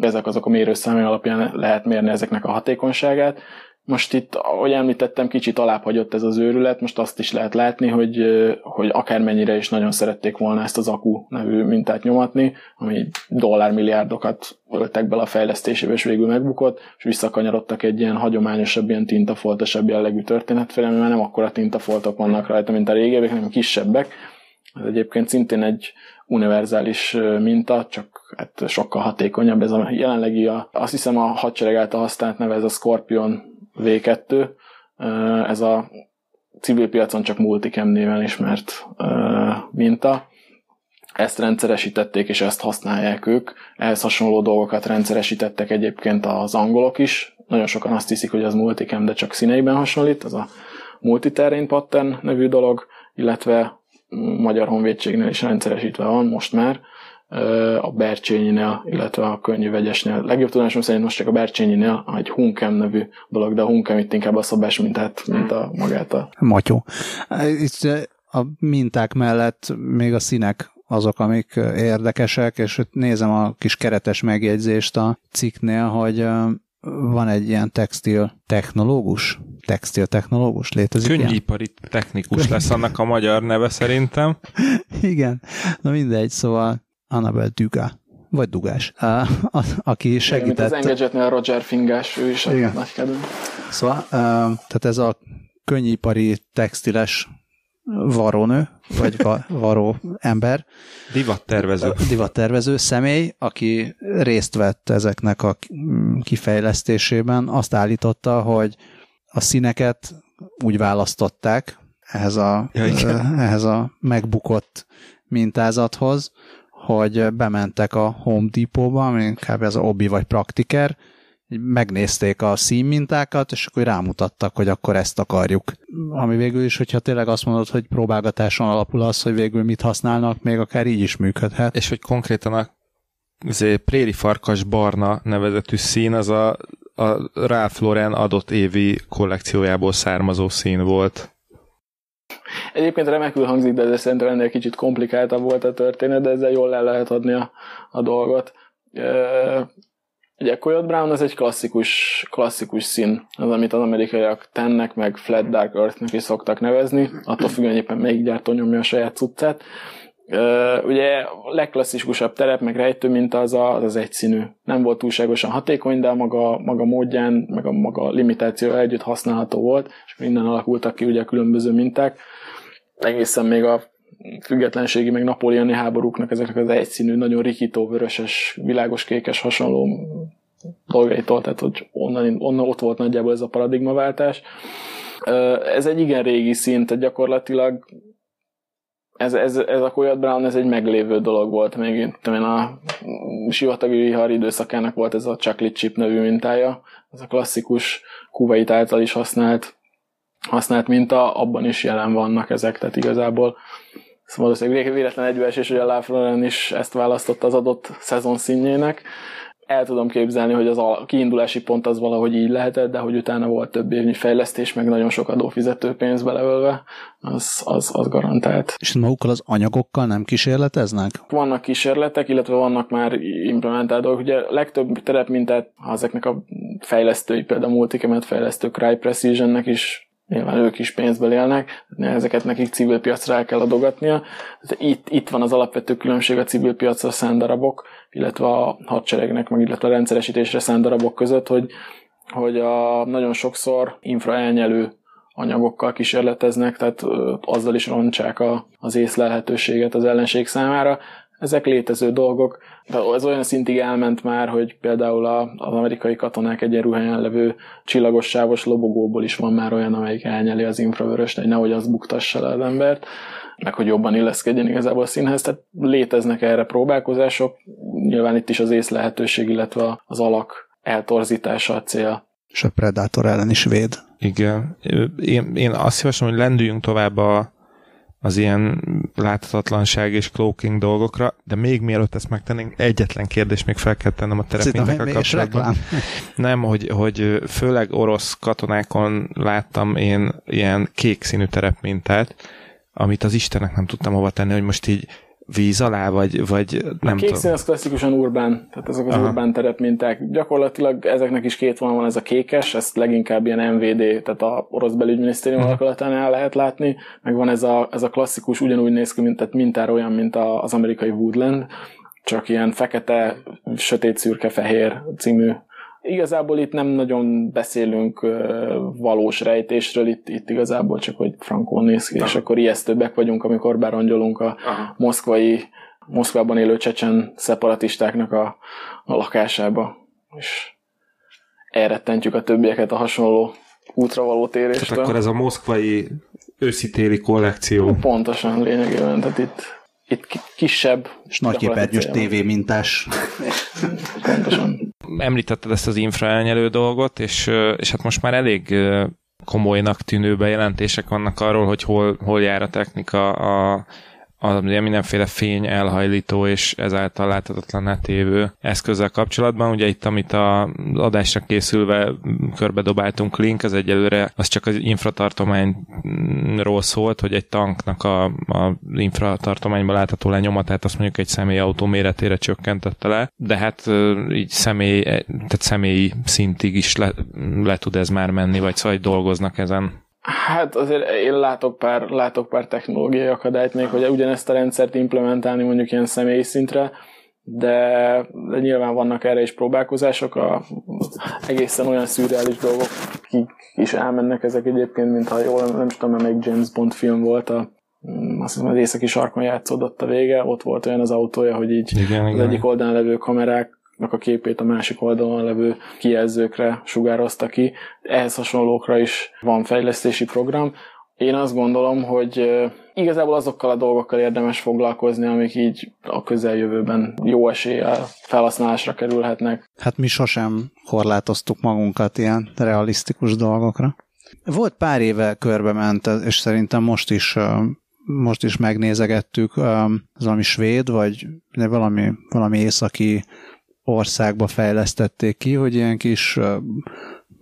Ezek azok a mérőszámai alapján lehet mérni ezeknek a hatékonyságát. Most itt, ahogy említettem, kicsit alább hagyott ez az őrület, most azt is lehet látni, hogy, hogy akármennyire is nagyon szerették volna ezt az akú nevű mintát nyomatni, ami dollármilliárdokat öltek bele a fejlesztésébe, és végül megbukott, és visszakanyarodtak egy ilyen hagyományosabb, ilyen tintafoltosabb jellegű történet felé, mert nem akkora tintafoltok vannak rajta, mint a régebek, hanem kisebbek. Ez egyébként szintén egy univerzális minta, csak hát sokkal hatékonyabb. Ez a jelenlegi, a, azt hiszem a hadsereg által használt neve, ez a Scorpion V2, ez a civil piacon csak Multicam néven ismert minta. Ezt rendszeresítették, és ezt használják ők. Ehhez hasonló dolgokat rendszeresítettek egyébként az angolok is, nagyon sokan azt hiszik, hogy az multicam, de csak színeiben hasonlít, az a multiterrain pattern nevű dolog, illetve Magyar Honvédségnél is rendszeresítve van most már, a Bercsényinél, illetve a könnyű vegyesnél. Legjobb tudásom szerint most csak a Bercsényinél egy Huncam nevű dolog, de a Huncam itt inkább a szabás mintát, mint a magát a... Matyó. Itt a minták mellett még a színek azok, amik érdekesek, és nézem a kis keretes megjegyzést a cikknél, hogy van egy ilyen textil technológus, textil technológus létezik Könnyipari technikus lesz annak a magyar neve szerintem. Igen, na mindegy, szóval Annabel Duga, vagy Dugás, a, a, aki segített. Igen, mint az Engadgetnél Roger Fingás, ő is Igen. nagy kedvenc. Szóval, tehát ez a könnyipari textiles varónő, vagy va, varó ember. Divattervező. Divattervező személy, aki részt vett ezeknek a kifejlesztésében, azt állította, hogy a színeket úgy választották ehhez a, ja, ehhez a megbukott mintázathoz, hogy bementek a Home Depot-ba, ami inkább ez a Obi vagy Praktiker, megnézték a színmintákat, és akkor rámutattak, hogy akkor ezt akarjuk. Ami végül is, hogyha tényleg azt mondod, hogy próbálgatáson alapul az, hogy végül mit használnak, még akár így is működhet. És hogy konkrétan a préri farkas barna nevezetű szín, az a, a Ralph Lauren adott évi kollekciójából származó szín volt. Egyébként remekül hangzik, de ez szerintem ennél kicsit komplikáltabb volt a történet, de ezzel jól le lehet adni a, a dolgot. Ugye Coyote Brown az egy klasszikus, klasszikus szín, az, amit az amerikaiak tennek, meg Flat Dark Earth-nek is szoktak nevezni, attól függően éppen melyik gyártó nyomja a saját cuccát. Uh, ugye a legklasszikusabb terep, meg rejtő mint az, a, az az egyszínű. Nem volt túlságosan hatékony, de a maga, maga módján, meg a maga limitáció együtt használható volt, és innen alakultak ki ugye a különböző minták. Egészen még a függetlenségi, meg napoleoni háborúknak ezeknek az egyszínű, nagyon rikító, vöröses, világos kékes hasonló dolgaitól, tehát hogy onnan, onnan ott volt nagyjából ez a paradigmaváltás. Ez egy igen régi szint, gyakorlatilag ez, ez, ez a Coyote Brown, ez egy meglévő dolog volt, még én, a sivatagi vihar időszakának volt ez a chocolate chip nevű mintája, ez a klasszikus kuvait által is használt, használt minta, abban is jelen vannak ezek, tehát igazából Szóval valószínűleg véletlen egybeesés, hogy a Lafronen is ezt választotta az adott szezon színjének. El tudom képzelni, hogy az a kiindulási pont az valahogy így lehetett, de hogy utána volt több évnyi fejlesztés, meg nagyon sok adófizető pénz beleölve, az, az, az garantált. És magukkal az anyagokkal nem kísérleteznek? Vannak kísérletek, illetve vannak már implementált dolgok. Ugye legtöbb terepmintát ezeknek a fejlesztői, például a Multicamet fejlesztő Cry Precisionnek is nyilván ők is pénzből élnek, ezeket nekik civil piacra el kell adogatnia. Itt, itt van az alapvető különbség a civil piacra szánt darabok, illetve a hadseregnek, meg illetve a rendszeresítésre szánt darabok között, hogy, hogy a, nagyon sokszor infra elnyelő anyagokkal kísérleteznek, tehát azzal is roncsák a, az észlelhetőséget az ellenség számára. Ezek létező dolgok, de ez olyan szintig elment már, hogy például a, az amerikai katonák egyenruháján levő csillagos sávos lobogóból is van már olyan, amelyik elnyeli az infravöröst, hogy nehogy az buktassa le az embert, meg hogy jobban illeszkedjen igazából a színhez, tehát léteznek erre próbálkozások, nyilván itt is az ész lehetőség, illetve az alak eltorzítása a cél. És a Predator ellen is véd. Igen. Én, én azt javaslom, hogy lendüljünk tovább a, az ilyen láthatatlanság és cloaking dolgokra, de még mielőtt ezt megtennénk, egyetlen kérdés még fel kell tennem a terepmintek a kapcsolatban. Nem, hogy, hogy főleg orosz katonákon láttam én ilyen kék színű terepmintát, amit az Istenek nem tudtam hova tenni, hogy most így víz alá, vagy, vagy nem a kék tudom. az klasszikusan urbán, tehát ezek az Aha. urbán terepminták. Gyakorlatilag ezeknek is két van, van ez a kékes, ezt leginkább ilyen MVD, tehát a orosz belügyminisztérium uh-huh. alakulatán el lehet látni, meg van ez a, ez a klasszikus, ugyanúgy néz ki, mint, tehát mintára olyan, mint a, az amerikai Woodland, csak ilyen fekete, sötét, szürke, fehér című igazából itt nem nagyon beszélünk valós rejtésről, itt, itt igazából csak, hogy frankon néz ki, és akkor ijesztőbbek vagyunk, amikor berongyolunk a Aha. moszkvai, Moszkvában élő csecsen szeparatistáknak a, a lakásába, és elrettentjük a többieket a hasonló útra való téréstől. Tehát akkor ez a moszkvai őszi-téli kollekció. Pontosan lényegében, tehát itt, itt kisebb. És nagyképernyős tévé mintás. Pontosan. Említetted ezt az infra elnyelő dolgot, és, és hát most már elég komolynak tűnő bejelentések vannak arról, hogy hol, hol jár a technika a, a mindenféle fény elhajlító és ezáltal láthatatlan tévő eszközzel kapcsolatban. Ugye itt, amit a adásra készülve körbe dobáltunk link, az egyelőre az csak az infratartományról szólt, hogy egy tanknak a, a infratartományban látható lenyomatát azt mondjuk egy személyautó méretére csökkentette le, de hát így személy, tehát személyi szintig is le, le tud ez már menni, vagy szóval dolgoznak ezen. Hát azért én látok pár, látok pár technológiai akadályt még, hogy ugyanezt a rendszert implementálni mondjuk ilyen személyi szintre, de, de nyilván vannak erre is próbálkozások, a, egészen olyan szürreális dolgok kik is elmennek ezek egyébként, mint ha jól nem is tudom, mert James Bond film volt, a, azt hiszem az északi sarkon játszódott a vége, ott volt olyan az autója, hogy így igen, az igen. egyik oldalon levő kamerák a képét a másik oldalon levő kijelzőkre sugározta ki. Ehhez hasonlókra is van fejlesztési program. Én azt gondolom, hogy igazából azokkal a dolgokkal érdemes foglalkozni, amik így a közeljövőben jó eséllyel felhasználásra kerülhetnek. Hát mi sosem korlátoztuk magunkat ilyen realisztikus dolgokra. Volt pár éve körbe ment, és szerintem most is most is megnézegettük, az valami svéd, vagy valami, valami északi országba fejlesztették ki, hogy ilyen kis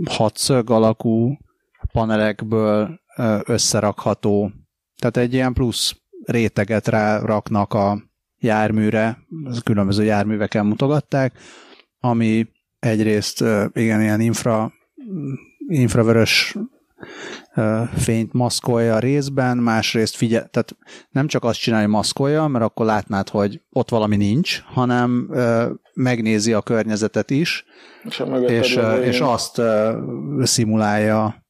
hatszög alakú panelekből összerakható, tehát egy ilyen plusz réteget ráraknak a járműre, különböző járműveken mutogatták, ami egyrészt igen, ilyen infra, infravörös fényt maszkolja a részben, másrészt figyel, tehát nem csak azt csinálja, hogy maszkolja, mert akkor látnád, hogy ott valami nincs, hanem megnézi a környezetet is, és, és, és azt szimulálja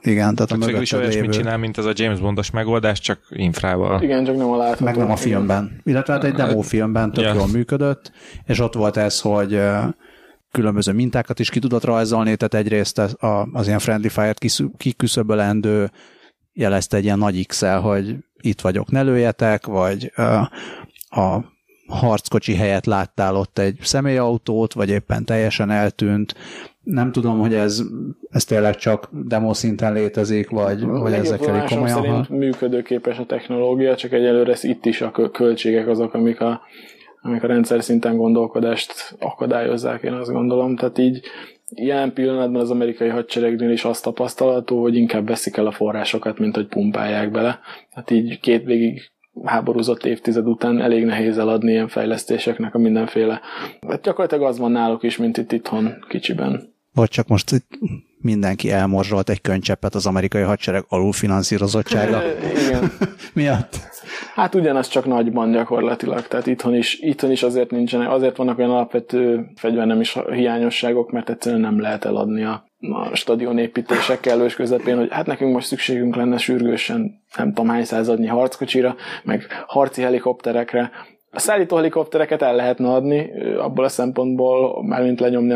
igen, tehát a mögött is olyasmit csinál, mint ez a James Bondos megoldás, csak infrával. Igen, csak nem a látható. Meg nem a filmben. Illetve hát egy demo-filmben tök yeah. jól működött, és ott volt ez, hogy különböző mintákat is ki tudott rajzolni, tehát egyrészt az ilyen Friendly Fire-t kiküszöbölendő jelezte egy ilyen nagy x hogy itt vagyok, ne lőjetek, vagy a harckocsi helyett láttál ott egy személyautót, vagy éppen teljesen eltűnt. Nem tudom, hogy ez, ez tényleg csak demo szinten létezik, vagy, vagy ezekkel komolyan. Szerint működőképes a technológia, csak egyelőre itt is a költségek azok, amik a amik a rendszer szinten gondolkodást akadályozzák, én azt gondolom. Tehát így jelen pillanatban az amerikai hadseregnél is azt tapasztalható, hogy inkább veszik el a forrásokat, mint hogy pumpálják bele. Hát így két végig háborúzott évtized után elég nehéz eladni ilyen fejlesztéseknek a mindenféle. Hát gyakorlatilag az van náluk is, mint itt itthon kicsiben. Vagy csak most itt mindenki elmorzsolt egy könycseppet az amerikai hadsereg alulfinanszírozottsága. Igen. Miatt? Hát ugyanaz csak nagyban gyakorlatilag, tehát itthon is, itthon is azért nincsenek, azért vannak olyan alapvető fegyvernem is hiányosságok, mert egyszerűen nem lehet eladni a, a stadion építések kellős közepén, hogy hát nekünk most szükségünk lenne sürgősen nem tudom hány századnyi harckocsira, meg harci helikopterekre, a szállító helikoptereket el lehetne adni, abból a szempontból, mármint lenyomni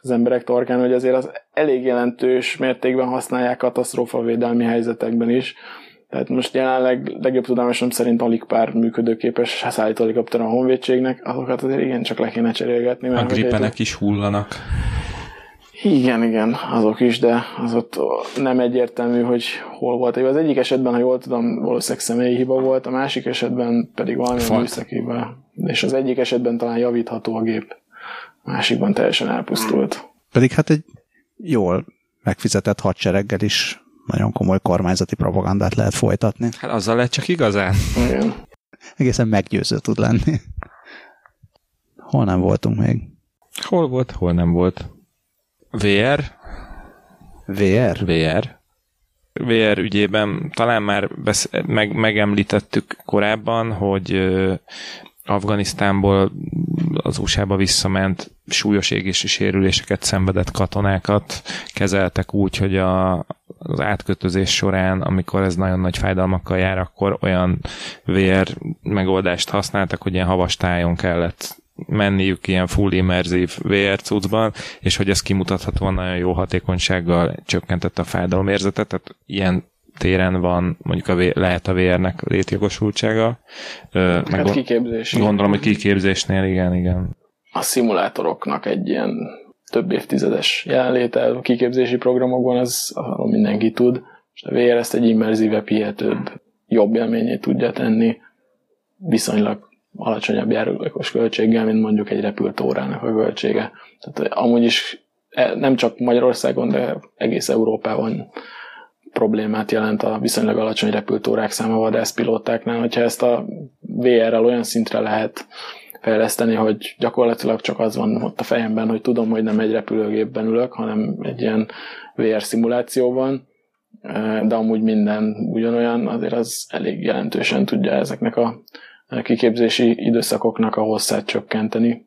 az emberek torkán, hogy azért az elég jelentős mértékben használják katasztrófavédelmi helyzetekben is. Tehát most jelenleg legjobb tudomásom szerint alig pár működőképes szállító helikopter a honvédségnek, azokat azért igen csak le kéne cserélgetni. Mert a gripenek egy... is hullanak. Igen, igen, azok is, de az ott nem egyértelmű, hogy hol volt. Az egyik esetben, ha jól tudom, valószínűleg személyi hiba volt, a másik esetben pedig valami műszaki hiba. És az egyik esetben talán javítható a gép, a másikban teljesen elpusztult. Pedig hát egy jól megfizetett hadsereggel is nagyon komoly kormányzati propagandát lehet folytatni. Hát azzal lehet csak igazán. Igen. Egészen meggyőző tud lenni. Hol nem voltunk még? Hol volt, hol nem volt. VR. VR? VR. VR ügyében talán már besz- meg, megemlítettük korábban, hogy Afganisztánból az USA-ba visszament súlyos égési sérüléseket szenvedett katonákat kezeltek úgy, hogy a, az átkötözés során, amikor ez nagyon nagy fájdalmakkal jár, akkor olyan VR megoldást használtak, hogy ilyen havas tájon kellett menniük ilyen full immerzív VR cuccban, és hogy ez kimutathatóan nagyon jó hatékonysággal csökkentette a fájdalomérzetet, tehát ilyen téren van, mondjuk a v- lehet a VR-nek létjogosultsága. Hát meg kiképzés. Gondolom, hogy kiképzésnél igen, igen. a szimulátoroknak egy ilyen több évtizedes jelenléte a kiképzési programokban, az arról mindenki tud, és a VR ezt egy immerzívebb, hihetőbb, jobb élményét tudja tenni, viszonylag alacsonyabb járulékos költséggel, mint mondjuk egy repült órának a költsége. Tehát amúgy is e, nem csak Magyarországon, de egész Európában problémát jelent a viszonylag alacsony repült órák száma vadászpilótáknál, hogyha ezt a VR-rel olyan szintre lehet fejleszteni, hogy gyakorlatilag csak az van ott a fejemben, hogy tudom, hogy nem egy repülőgépben ülök, hanem egy ilyen VR szimulációban, de amúgy minden ugyanolyan, azért az elég jelentősen tudja ezeknek a kiképzési időszakoknak a hosszát csökkenteni.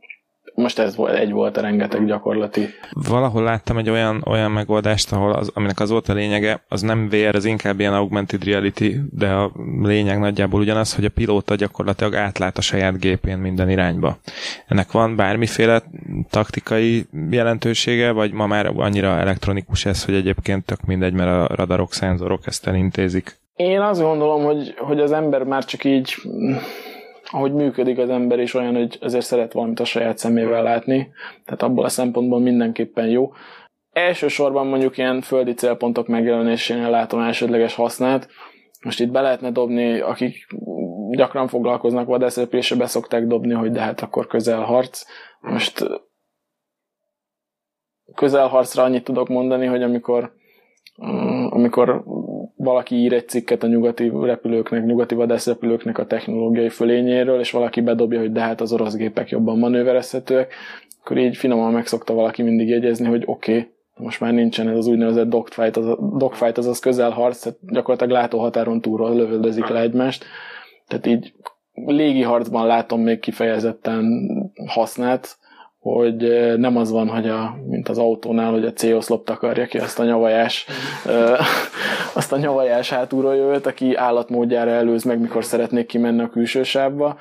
Most ez egy volt a rengeteg gyakorlati. Valahol láttam egy olyan, olyan megoldást, ahol az, aminek az volt a lényege, az nem VR, az inkább ilyen augmented reality, de a lényeg nagyjából ugyanaz, hogy a pilóta gyakorlatilag átlát a saját gépén minden irányba. Ennek van bármiféle taktikai jelentősége, vagy ma már annyira elektronikus ez, hogy egyébként tök mindegy, mert a radarok, szenzorok ezt elintézik? Én azt gondolom, hogy, hogy az ember már csak így ahogy működik az ember is olyan, hogy azért szeret valamit a saját szemével látni, tehát abból a szempontból mindenképpen jó. Elsősorban mondjuk ilyen földi célpontok megjelenésénél látom elsődleges hasznát. Most itt be lehetne dobni, akik gyakran foglalkoznak vadászrepülésre, be szokták dobni, hogy de hát akkor közelharc. Most közelharcra annyit tudok mondani, hogy amikor, amikor valaki ír egy cikket a nyugati repülőknek, nyugati vadászrepülőknek a technológiai fölényéről, és valaki bedobja, hogy de hát az orosz gépek jobban manőverezhetőek, akkor így finoman megszokta valaki mindig jegyezni, hogy oké, okay, most már nincsen ez az úgynevezett dogfight, az, dogfight az az közelharc, tehát gyakorlatilag látóhatáron túlról lövöldözik le egymást. Tehát így légi harcban látom még kifejezetten hasznát, hogy nem az van, hogy a, mint az autónál, hogy a C-oszlop takarja ki azt a nyavajás, azt a nyavajás hátulról jövőt, aki állatmódjára előz meg, mikor szeretnék kimenni a külső sávba.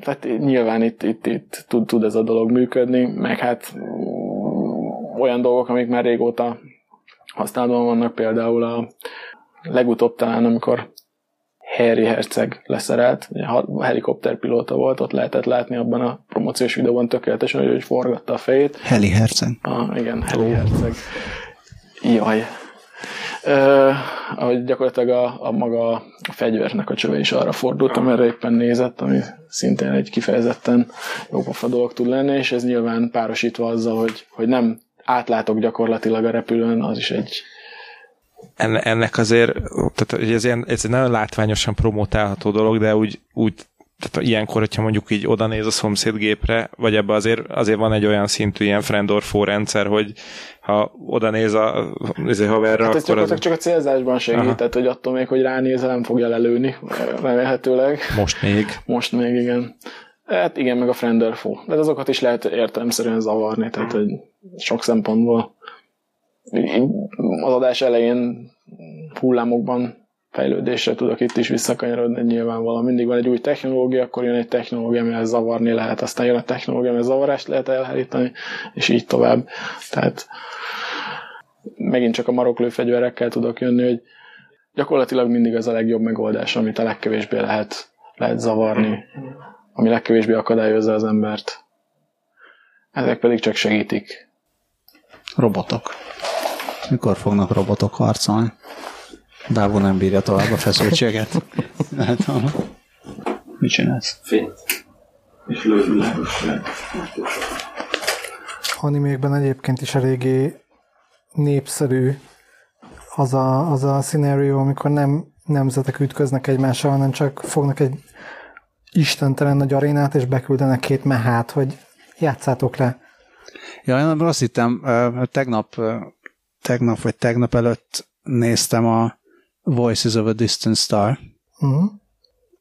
Tehát nyilván itt, itt, itt tud, tud ez a dolog működni, meg hát olyan dolgok, amik már régóta használatban vannak, például a legutóbb talán, amikor Harry Herceg leszerelt, ugye helikopterpilóta volt, ott lehetett látni abban a promóciós videóban tökéletesen, hogy forgatta a fejét. Heli Herceg. Ah, igen, Heli oh. Herceg. Jaj. Uh, ahogy gyakorlatilag a, a maga a fegyvernek a csöve is arra fordult, amerre éppen nézett, ami szintén egy kifejezetten jó pofa dolog tud lenni, és ez nyilván párosítva azzal, hogy, hogy nem átlátok gyakorlatilag a repülőn, az is egy ennek azért, tehát ez, ilyen, ez egy nagyon látványosan promotálható dolog, de úgy, úgy tehát ilyenkor, hogyha mondjuk így oda néz a szomszéd gépre, vagy ebbe azért, azért van egy olyan szintű ilyen friend rendszer, hogy ha oda néz a azért haverra, hát akkor az... csak a célzásban segít, Aha. tehát hogy attól még, hogy ránéz, nem fogja lelőni, remélhetőleg. Most még. Most még, igen. Hát igen, meg a friend De azokat is lehet értelemszerűen zavarni, tehát hogy sok szempontból az adás elején hullámokban fejlődésre tudok itt is visszakanyarodni nyilvánvalóan. Mindig van egy új technológia, akkor jön egy technológia, amivel zavarni lehet, aztán jön a technológia, amivel zavarást lehet elhárítani, és így tovább. Tehát megint csak a maroklő fegyverekkel tudok jönni, hogy gyakorlatilag mindig az a legjobb megoldás, amit a legkevésbé lehet, lehet zavarni, ami legkevésbé akadályozza az embert. Ezek pedig csak segítik. Robotok. Mikor fognak robotok harcolni? Dávó nem bírja tovább a feszültséget. Hát, mit csinálsz? Fény. És lővilágos Animékben egyébként is eléggé népszerű az a, az a szenárió, amikor nem nemzetek ütköznek egymással, hanem csak fognak egy istentelen nagy arénát, és beküldenek két mehát, hogy játszátok le. Ja, én azt hittem, tegnap tegnap vagy tegnap előtt néztem a Voices of a Distant Star, uh-huh.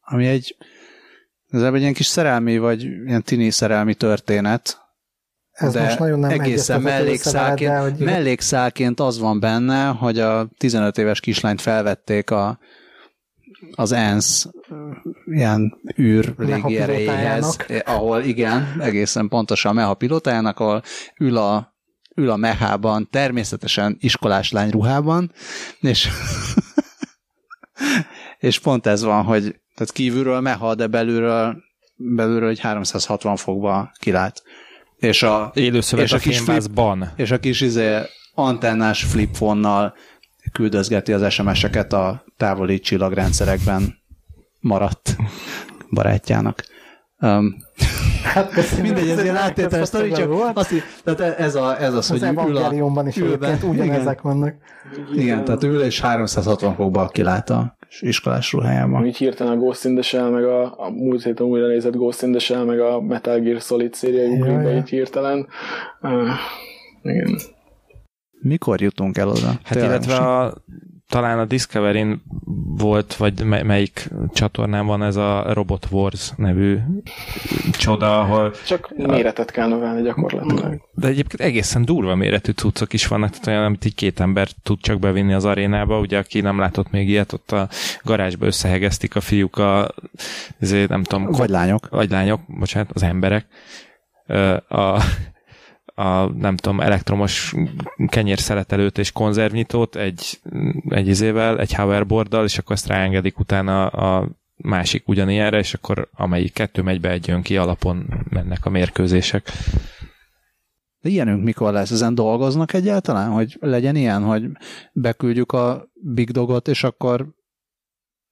ami egy ez egy ilyen kis szerelmi, vagy ilyen tini szerelmi történet, ez de most nagyon nem egészen mellékszálként, de, hogy... mellékszálként az van benne, hogy a 15 éves kislányt felvették a, az ENSZ ilyen űr légi erejéhez, ahol igen, egészen pontosan a meha pilotájának, ahol ül a ül a mehában, természetesen iskolás lány ruhában, és, és pont ez van, hogy tehát kívülről meha, de belülről belülről egy 360 fokba kilát. És a, Élőszövet és a a kis flip, és a kis izé, antennás flipfonnal küldözgeti az SMS-eket a távoli csillagrendszerekben maradt barátjának. Um, Hát köszönöm. mindegy, ez ilyen áttételes sztori, csak volt. azt, tehát ez, a, ez az, Az hogy ül a, is egyébként ugyanezek vannak. igen, tehát ül és 360 fokba kilát a iskolás ruhájában. Így hirtelen a Ghost in the Shell, meg a, a múlt héten újra nézett Ghost in the Shell, meg a Metal Gear Solid széria Jaj. így hirtelen. Uh, igen. Mikor jutunk el oda? Hát illetve a, talán a Discovery-n volt, vagy me- melyik csatornán van ez a Robot Wars nevű csoda, ahol Csak méretet kell növelni gyakorlatilag. de egyébként egészen durva méretű cuccok is vannak, tehát olyan, amit így két ember tud csak bevinni az arénába, ugye aki nem látott még ilyet, ott a garázsba összehegeztik a fiúk a, ezért nem tudom, Vagy lányok. vagy lányok, bocsánat, az emberek, a, a nem tudom, elektromos kenyérszeletelőt és konzervnyitót egy, egy izével, egy hoverboarddal, és akkor ezt ráengedik utána a másik ugyanilyenre, és akkor amelyik kettő megy be, egy jön ki alapon mennek a mérkőzések. De ilyenünk mikor lesz? Ezen dolgoznak egyáltalán, hogy legyen ilyen, hogy beküldjük a Big Dogot, és akkor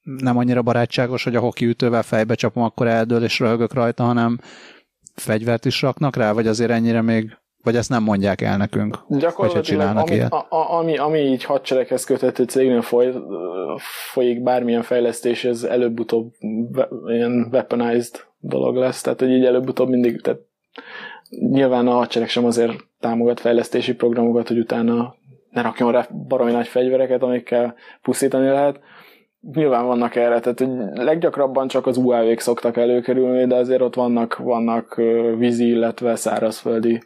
nem annyira barátságos, hogy a hoki ütővel fejbe csapom, akkor eldől és röhögök rajta, hanem fegyvert is raknak rá, vagy azért ennyire még, vagy ezt nem mondják el nekünk? Gyakorlatilag, csinálnak ami, ilyet. a, a, ami, ami így hadsereghez köthető cégnél foly, folyik bármilyen fejlesztés, ez előbb-utóbb ilyen weaponized dolog lesz, tehát hogy így előbb-utóbb mindig, tehát nyilván a hadsereg sem azért támogat fejlesztési programokat, hogy utána ne rakjon rá baromi nagy fegyvereket, amikkel pusztítani lehet. Nyilván vannak erre, tehát hogy leggyakrabban csak az UAV-k szoktak előkerülni, de azért ott vannak, vannak vízi, illetve szárazföldi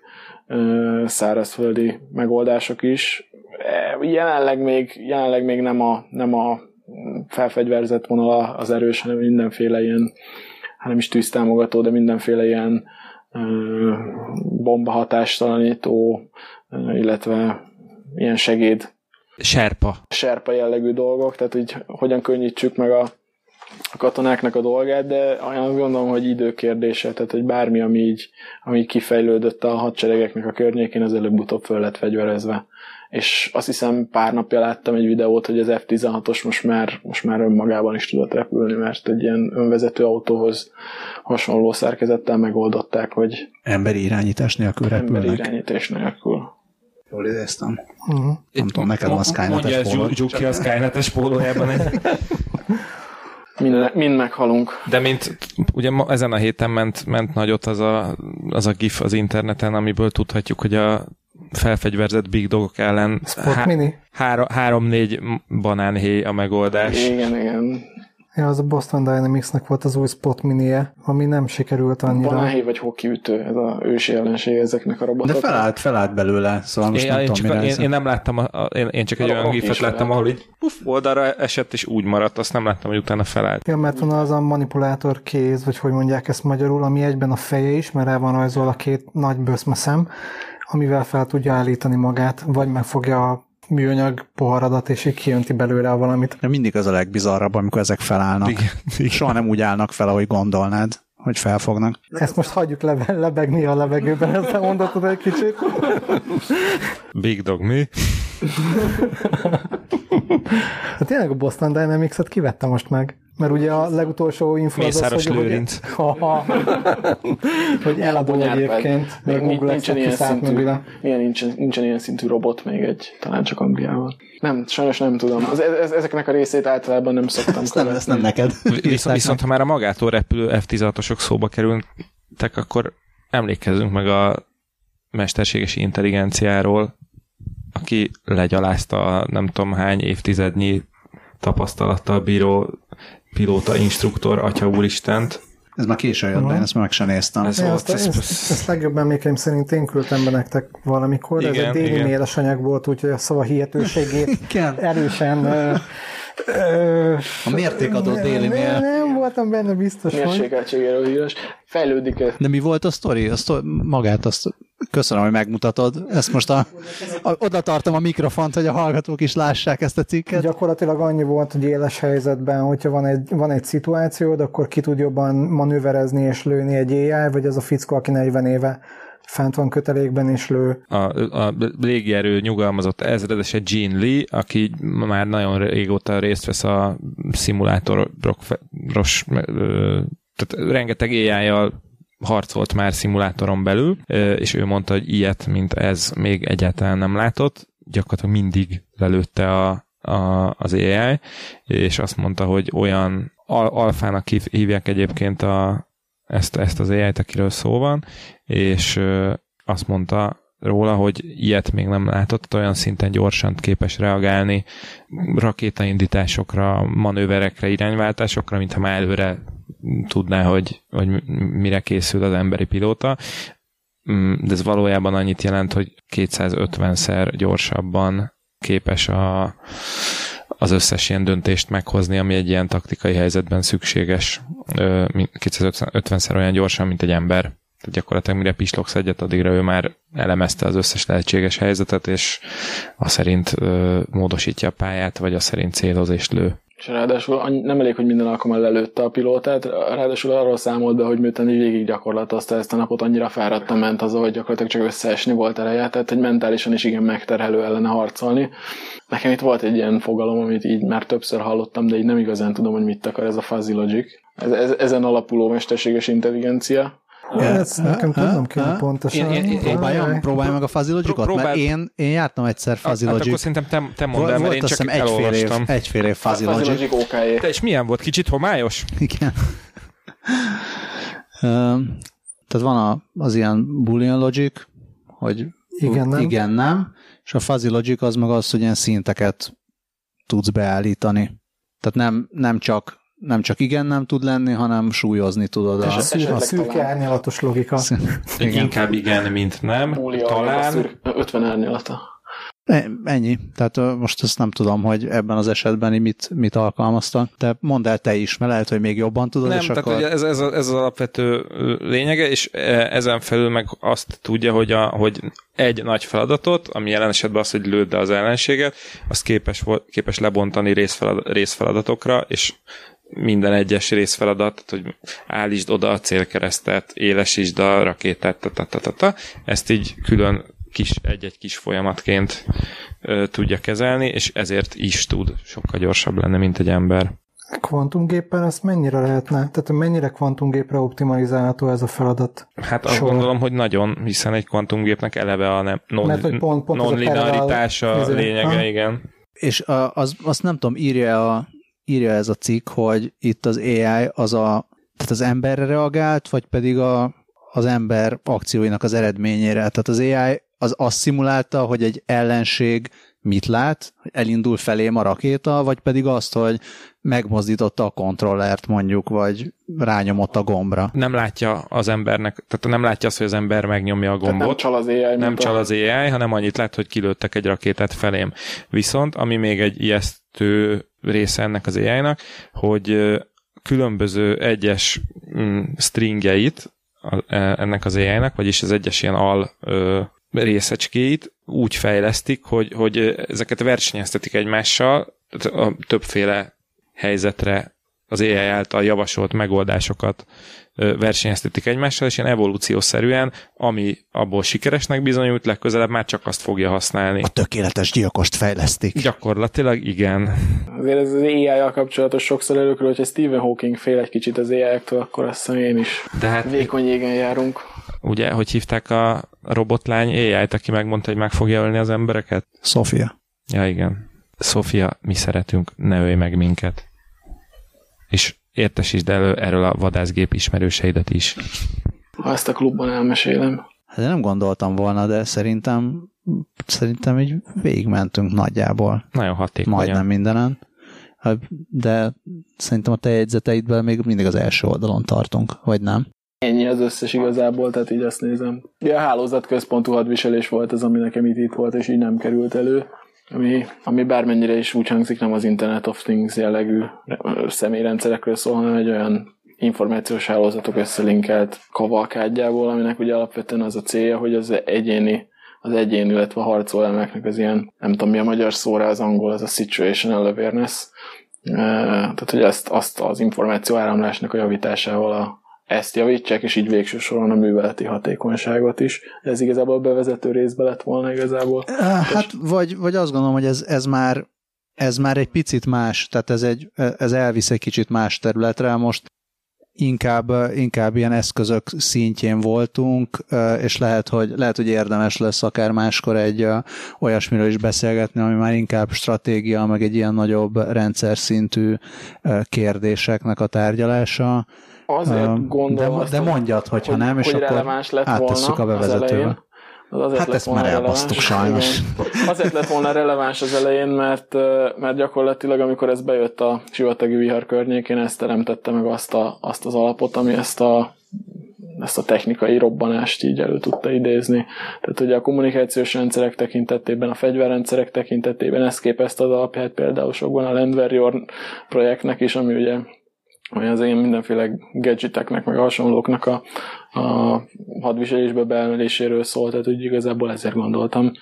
szárazföldi megoldások is. E, Jelenleg még, jelenleg még nem, a, nem a felfegyverzett vonal az erős, hanem mindenféle ilyen, hát nem is tűztámogató, de mindenféle ilyen ö, bomba hatástalanító, ö, illetve ilyen segéd Serpa. serpa jellegű dolgok, tehát hogy hogyan könnyítsük meg a, a katonáknak a dolgát, de olyan gondolom, hogy időkérdése, tehát hogy bármi, ami így, ami így kifejlődött a hadseregeknek a környékén, az előbb-utóbb föl lett fegyverezve. És azt hiszem pár napja láttam egy videót, hogy az F-16-os most már, most már önmagában is tudott repülni, mert egy ilyen önvezető autóhoz hasonló szerkezettel megoldották, hogy Emberi irányítás nélkül emberi repülnek. irányítás nélkül. Jól idéztem. Uh-huh. Nem tudom, neked van Skynet-es Mondja ez. Zsuki a Skynet-es pólójában egy Mind, mind meghalunk. De mint ugye ma, ezen a héten ment, ment nagyot az a, az a gif az interneten, amiből tudhatjuk, hogy a felfegyverzett big dogok ellen Mini? három, három-négy banánhéj a megoldás. Igen, igen. Ja, az a Boston Dynamics-nek volt az új Spot Minie, ami nem sikerült annyira. Banánhéj vagy hokiütő, ez a ősi ellenség ezeknek a De robotoknak. felállt, felállt belőle, szóval most Én, nem én, tudom, csak, én, én, nem láttam, a, a, én, én csak egy A olyan gifet láttam, ahol így puff, oldalra esett, és úgy maradt, azt nem láttam, hogy utána felállt. Ja, mert van az a manipulátor kéz, vagy hogy mondják ezt magyarul, ami egyben a feje is, mert rá van rajzolva két nagy böszmeszem, amivel fel tudja állítani magát, vagy megfogja a műanyag poharadat, és így kijönti belőle valamit. De mindig az a legbizarrabb, amikor ezek felállnak. Igen. Soha nem úgy állnak fel, ahogy gondolnád, hogy felfognak. Ezt most hagyjuk lebe- lebegni a levegőben, ezt a mondatot egy kicsit. Big dog mi? Hát tényleg a Boston Dynamics-et kivette most meg. Mert ugye a legutolsó info az az, hogy, hogy, Lőrinc. Ha, hogy eladó egyébként, még Még Google nincsen ilyen szintű, mögüle. ilyen, nincsen, nincsen ilyen szintű robot még egy, talán csak Angliában. Nem, sajnos nem tudom. Az, ez, ezeknek a részét általában nem szoktam Ezt nem, ezt nem neked. Viszont, viszont ha már a magától repülő F-16-osok szóba kerültek, akkor emlékezzünk meg a mesterséges intelligenciáról, aki legyalázta a nem tudom hány évtizednyi tapasztalattal bíró pilóta, instruktor, atya úristent. Ez már későn jött be, én ezt már meg sem néztem. Ez Ja, volt, ezt, ez- ezt, ezt legjobb emlékeim szerint én küldtem be nektek valamikor, de ez Igen, egy déli igen. méles anyag volt, úgyhogy a szava hihetőségét Igen. erősen ö, A mértékadó déli nem, mél. nem voltam benne biztos, hogy... Mérsékeltségéről híres. Fejlődik ez. De mi volt a sztori? A sztori magát azt köszönöm, hogy megmutatod. Ezt most a, a, oda tartom a mikrofont, hogy a hallgatók is lássák ezt a cikket. Gyakorlatilag annyi volt, hogy éles helyzetben, hogyha van egy, van egy szituációd, akkor ki tud jobban manőverezni és lőni egy AI, vagy az a fickó, aki 40 éve fent van kötelékben és lő. A, a légierő nyugalmazott ezredese Gene Lee, aki már nagyon régóta részt vesz a szimulátoros, tehát rengeteg ai harcolt már szimulátoron belül, és ő mondta, hogy ilyet, mint ez még egyáltalán nem látott, gyakorlatilag mindig lelőtte a, a, az AI, és azt mondta, hogy olyan al- alfának hívják egyébként a, ezt, ezt az AI-t, akiről szó van, és azt mondta róla, hogy ilyet még nem látott, olyan szinten gyorsan képes reagálni rakétaindításokra, manőverekre, irányváltásokra, mintha már előre tudná, hogy, hogy mire készül az emberi pilóta. Mm, de ez valójában annyit jelent, hogy 250-szer gyorsabban képes a, az összes ilyen döntést meghozni, ami egy ilyen taktikai helyzetben szükséges. 250-szer olyan gyorsan, mint egy ember. Tehát gyakorlatilag mire pislogsz egyet, addigra ő már elemezte az összes lehetséges helyzetet, és a szerint módosítja a pályát, vagy a szerint céloz és lő. És ráadásul nem elég, hogy minden alkalommal lelőtte a pilótát, ráadásul arról számolt be, hogy miután így végig gyakorlatozta ezt a napot, annyira fáradtan ment az, hogy gyakorlatilag csak összeesni volt ereje, tehát hogy mentálisan is igen megterhelő ellene harcolni. Nekem itt volt egy ilyen fogalom, amit így már többször hallottam, de így nem igazán tudom, hogy mit akar ez a fuzzy logic. Ez, ez, ezen alapuló mesterséges intelligencia. Ezt nekem tudnom kell pontosan. Én, én, én, próbáljam, próbálj meg a fuzzy logicot, Próbál... mert én, én jártam egyszer fuzzy hát, logic. akkor szerintem te, te mondd el, mert én csak egyfél év, egyfél év fuzzy logic. logic okay. Te és milyen volt? Kicsit homályos? Igen. Tehát van a, az ilyen boolean logic, hogy igen, nem. igen, nem, és a fuzzy logic az meg az, hogy ilyen szinteket tudsz beállítani. Tehát nem, nem csak nem csak igen nem tud lenni, hanem súlyozni tudod. A, a, a szürke árnyalatos logika. igen. Inkább igen, mint nem. Búlia Talán. Szür, 50 árnyalata. Ennyi. Tehát most ezt nem tudom, hogy ebben az esetben mit, mit alkalmaztak. De mondd el te is, mert lehet, hogy még jobban tudod. Nem, és tehát akkor... ugye ez, ez, ez az alapvető lényege, és ezen felül meg azt tudja, hogy, a, hogy egy nagy feladatot, ami jelen esetben az, hogy lőd az ellenséget, azt képes, képes lebontani részfelad, részfeladatokra, és minden egyes részfeladat, hogy állítsd oda a célkeresztet, élesítsd a rakétát, ta, ta, ta, ta, ta. ezt így külön kis, egy-egy kis folyamatként ö, tudja kezelni, és ezért is tud sokkal gyorsabb lenni, mint egy ember. Kvantumgéppel ezt mennyire lehetne? Tehát mennyire kvantumgépre optimalizálható ez a feladat? Hát azt Sor. gondolom, hogy nagyon, hiszen egy kvantumgépnek eleve a nem, non, Mert, hogy pont, pont non-linearitás a, a lényege, ha? igen. És a, az, azt nem tudom, írja a írja ez a cikk, hogy itt az AI az a, tehát az emberre reagált, vagy pedig a, az ember akcióinak az eredményére. Tehát az AI az azt szimulálta, hogy egy ellenség mit lát, hogy elindul felém a rakéta, vagy pedig azt, hogy megmozdította a kontrollert mondjuk, vagy rányomott a gombra. Nem látja az embernek, tehát nem látja azt, hogy az ember megnyomja a gombot. Tehát nem csal az AI. Nem csal az AI, hanem annyit lát, hogy kilőttek egy rakétát felém. Viszont, ami még egy ijesztő része ennek az AI-nak, hogy különböző egyes mm, stringjeit e, ennek az AI-nak, vagyis az egyes ilyen al részecskéit úgy fejlesztik, hogy, hogy ezeket versenyeztetik egymással, a többféle helyzetre az AI által javasolt megoldásokat versenyeztetik egymással, és ilyen evolúciószerűen, ami abból sikeresnek bizonyult, legközelebb már csak azt fogja használni. A tökéletes gyilkost fejlesztik. Gyakorlatilag igen. Azért ez az AI-jal kapcsolatos sokszor előkről, hogyha Stephen Hawking fél egy kicsit az AI-től, akkor azt hiszem én is De hát vékony égen járunk. Ugye, hogy hívták a robotlány AI-t, aki megmondta, hogy meg fogja ölni az embereket? Sofia. Ja, igen. Sofia, mi szeretünk, ne ölj meg minket. És értesítsd elő erről a vadászgép ismerőseidet is. Ha ezt a klubban elmesélem. Hát nem gondoltam volna, de szerintem szerintem így végigmentünk nagyjából. Nagyon hatékonyan. Majdnem mindenen. Hát, de szerintem a te jegyzeteidben még mindig az első oldalon tartunk, vagy nem? Ennyi az összes igazából, tehát így azt nézem. Ugye a hálózat központú hadviselés volt az, ami nekem itt, itt volt, és így nem került elő. Ami, ami bármennyire is úgy hangzik, nem az Internet of Things jellegű személyrendszerekről szól, hanem egy olyan információs hálózatok összelinkelt kavalkádjából, aminek ugye alapvetően az a célja, hogy az egyéni az egyén, illetve a harcolelmeknek az ilyen, nem tudom mi a magyar szóra, az angol, az a situational awareness, tehát, hogy ezt, azt az információ áramlásnak a javításával a, ezt javítsák, és így végső soron a műveleti hatékonyságot is. Ez igazából a bevezető részbe lett volna igazából. Hát, vagy, vagy azt gondolom, hogy ez, ez már ez már egy picit más, tehát ez, egy, ez elvisz egy kicsit más területre. Most inkább, inkább ilyen eszközök szintjén voltunk, és lehet hogy, lehet, hogy érdemes lesz akár máskor egy olyasmiről is beszélgetni, ami már inkább stratégia, meg egy ilyen nagyobb rendszer szintű kérdéseknek a tárgyalása. Azért gondolom de, de mondjad, hogyha hogy, nem, és hogy akkor áttesszük a bevezetőbe. Az azért hát ezt már elbasztuk sajnos. Igen. Azért lett volna releváns az elején, mert, mert gyakorlatilag amikor ez bejött a sivatagi vihar környékén, ez teremtette meg azt, a, azt az alapot, ami ezt a, ezt a technikai robbanást így elő tudta idézni. Tehát ugye a kommunikációs rendszerek tekintetében, a fegyverrendszerek tekintetében ezt képezte az alapját például sokban a Land Warrior projektnek is, ami ugye vagy az ilyen mindenféle gadgeteknek, meg hasonlóknak a, a hadviselésbe beemeléséről szólt, tehát úgy igazából ezért gondoltam,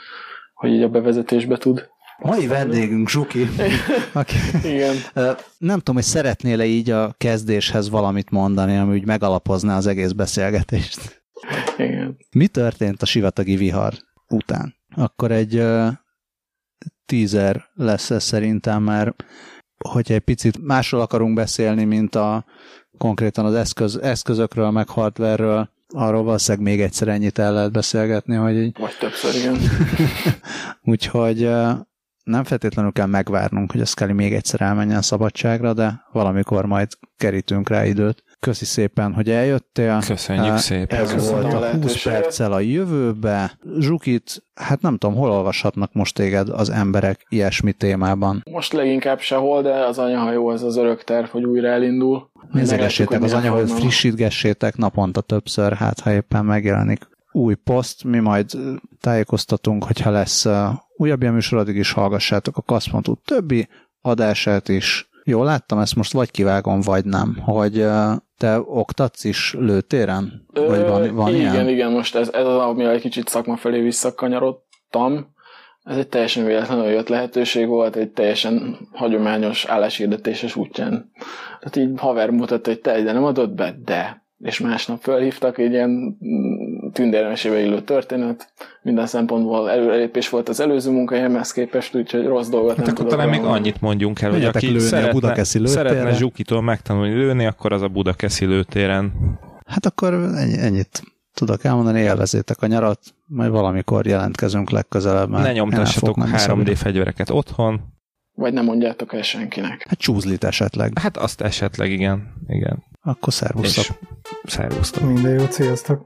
hogy így a bevezetésbe tud. Mai vendégünk Zsuki. aki, Igen. Nem tudom, hogy szeretnél-e így a kezdéshez valamit mondani, ami úgy megalapozná az egész beszélgetést. Igen. Mi történt a sivatagi vihar után? Akkor egy uh, teaser lesz ez szerintem, mert hogyha egy picit másról akarunk beszélni, mint a konkrétan az eszköz, eszközökről, meg hardware arról valószínűleg még egyszer ennyit el lehet beszélgetni, hogy így... Vagy többször, igen. Úgyhogy nem feltétlenül kell megvárnunk, hogy a Scully még egyszer elmenjen szabadságra, de valamikor majd kerítünk rá időt. Köszi szépen, hogy eljöttél. Köszönjük uh, szépen. Ez Köszönöm volt a 20 perccel a jövőbe. Zsukit, hát nem tudom, hol olvashatnak most téged az emberek ilyesmi témában? Most leginkább sehol, de az anyahajó az az örök terv, hogy újra elindul. Nézegessétek az anyahajót, frissítgessétek naponta többször, hát ha éppen megjelenik új poszt, mi majd tájékoztatunk, hogyha lesz újabb ilyen műsor, addig is hallgassátok a Kaszpontú többi adását is. Jól láttam, ezt most vagy kivágom, vagy nem, hogy te oktatsz is lőtéren? Vagy van, van igen, ilyen? igen, most ez, ez az, ami egy kicsit szakma felé visszakanyarodtam. Ez egy teljesen véletlenül jött lehetőség volt, egy teljesen hagyományos álláshirdetéses útján. Tehát így haver mutatta, hogy te ide nem adod be, de. És másnap felhívtak, egy ilyen tündérmesébe illő történet. Minden szempontból előrelépés volt az előző munkahelyemhez képest, úgyhogy rossz dolgot hát nem akkor talán még annyit mondjunk el, hogy aki lőni szeretne, a szeretne Zsukitól megtanulni lőni, akkor az a Budakeszi lőtéren. Hát akkor ennyit tudok elmondani, élvezétek a nyarat, majd valamikor jelentkezünk legközelebb. Ne nyomtassatok 3D szabad. fegyvereket otthon. Vagy nem mondjátok el senkinek. Hát csúzlit esetleg. Hát azt esetleg, igen. igen. Akkor szervusztok. Szervusztok. Minden jó, sziasztok.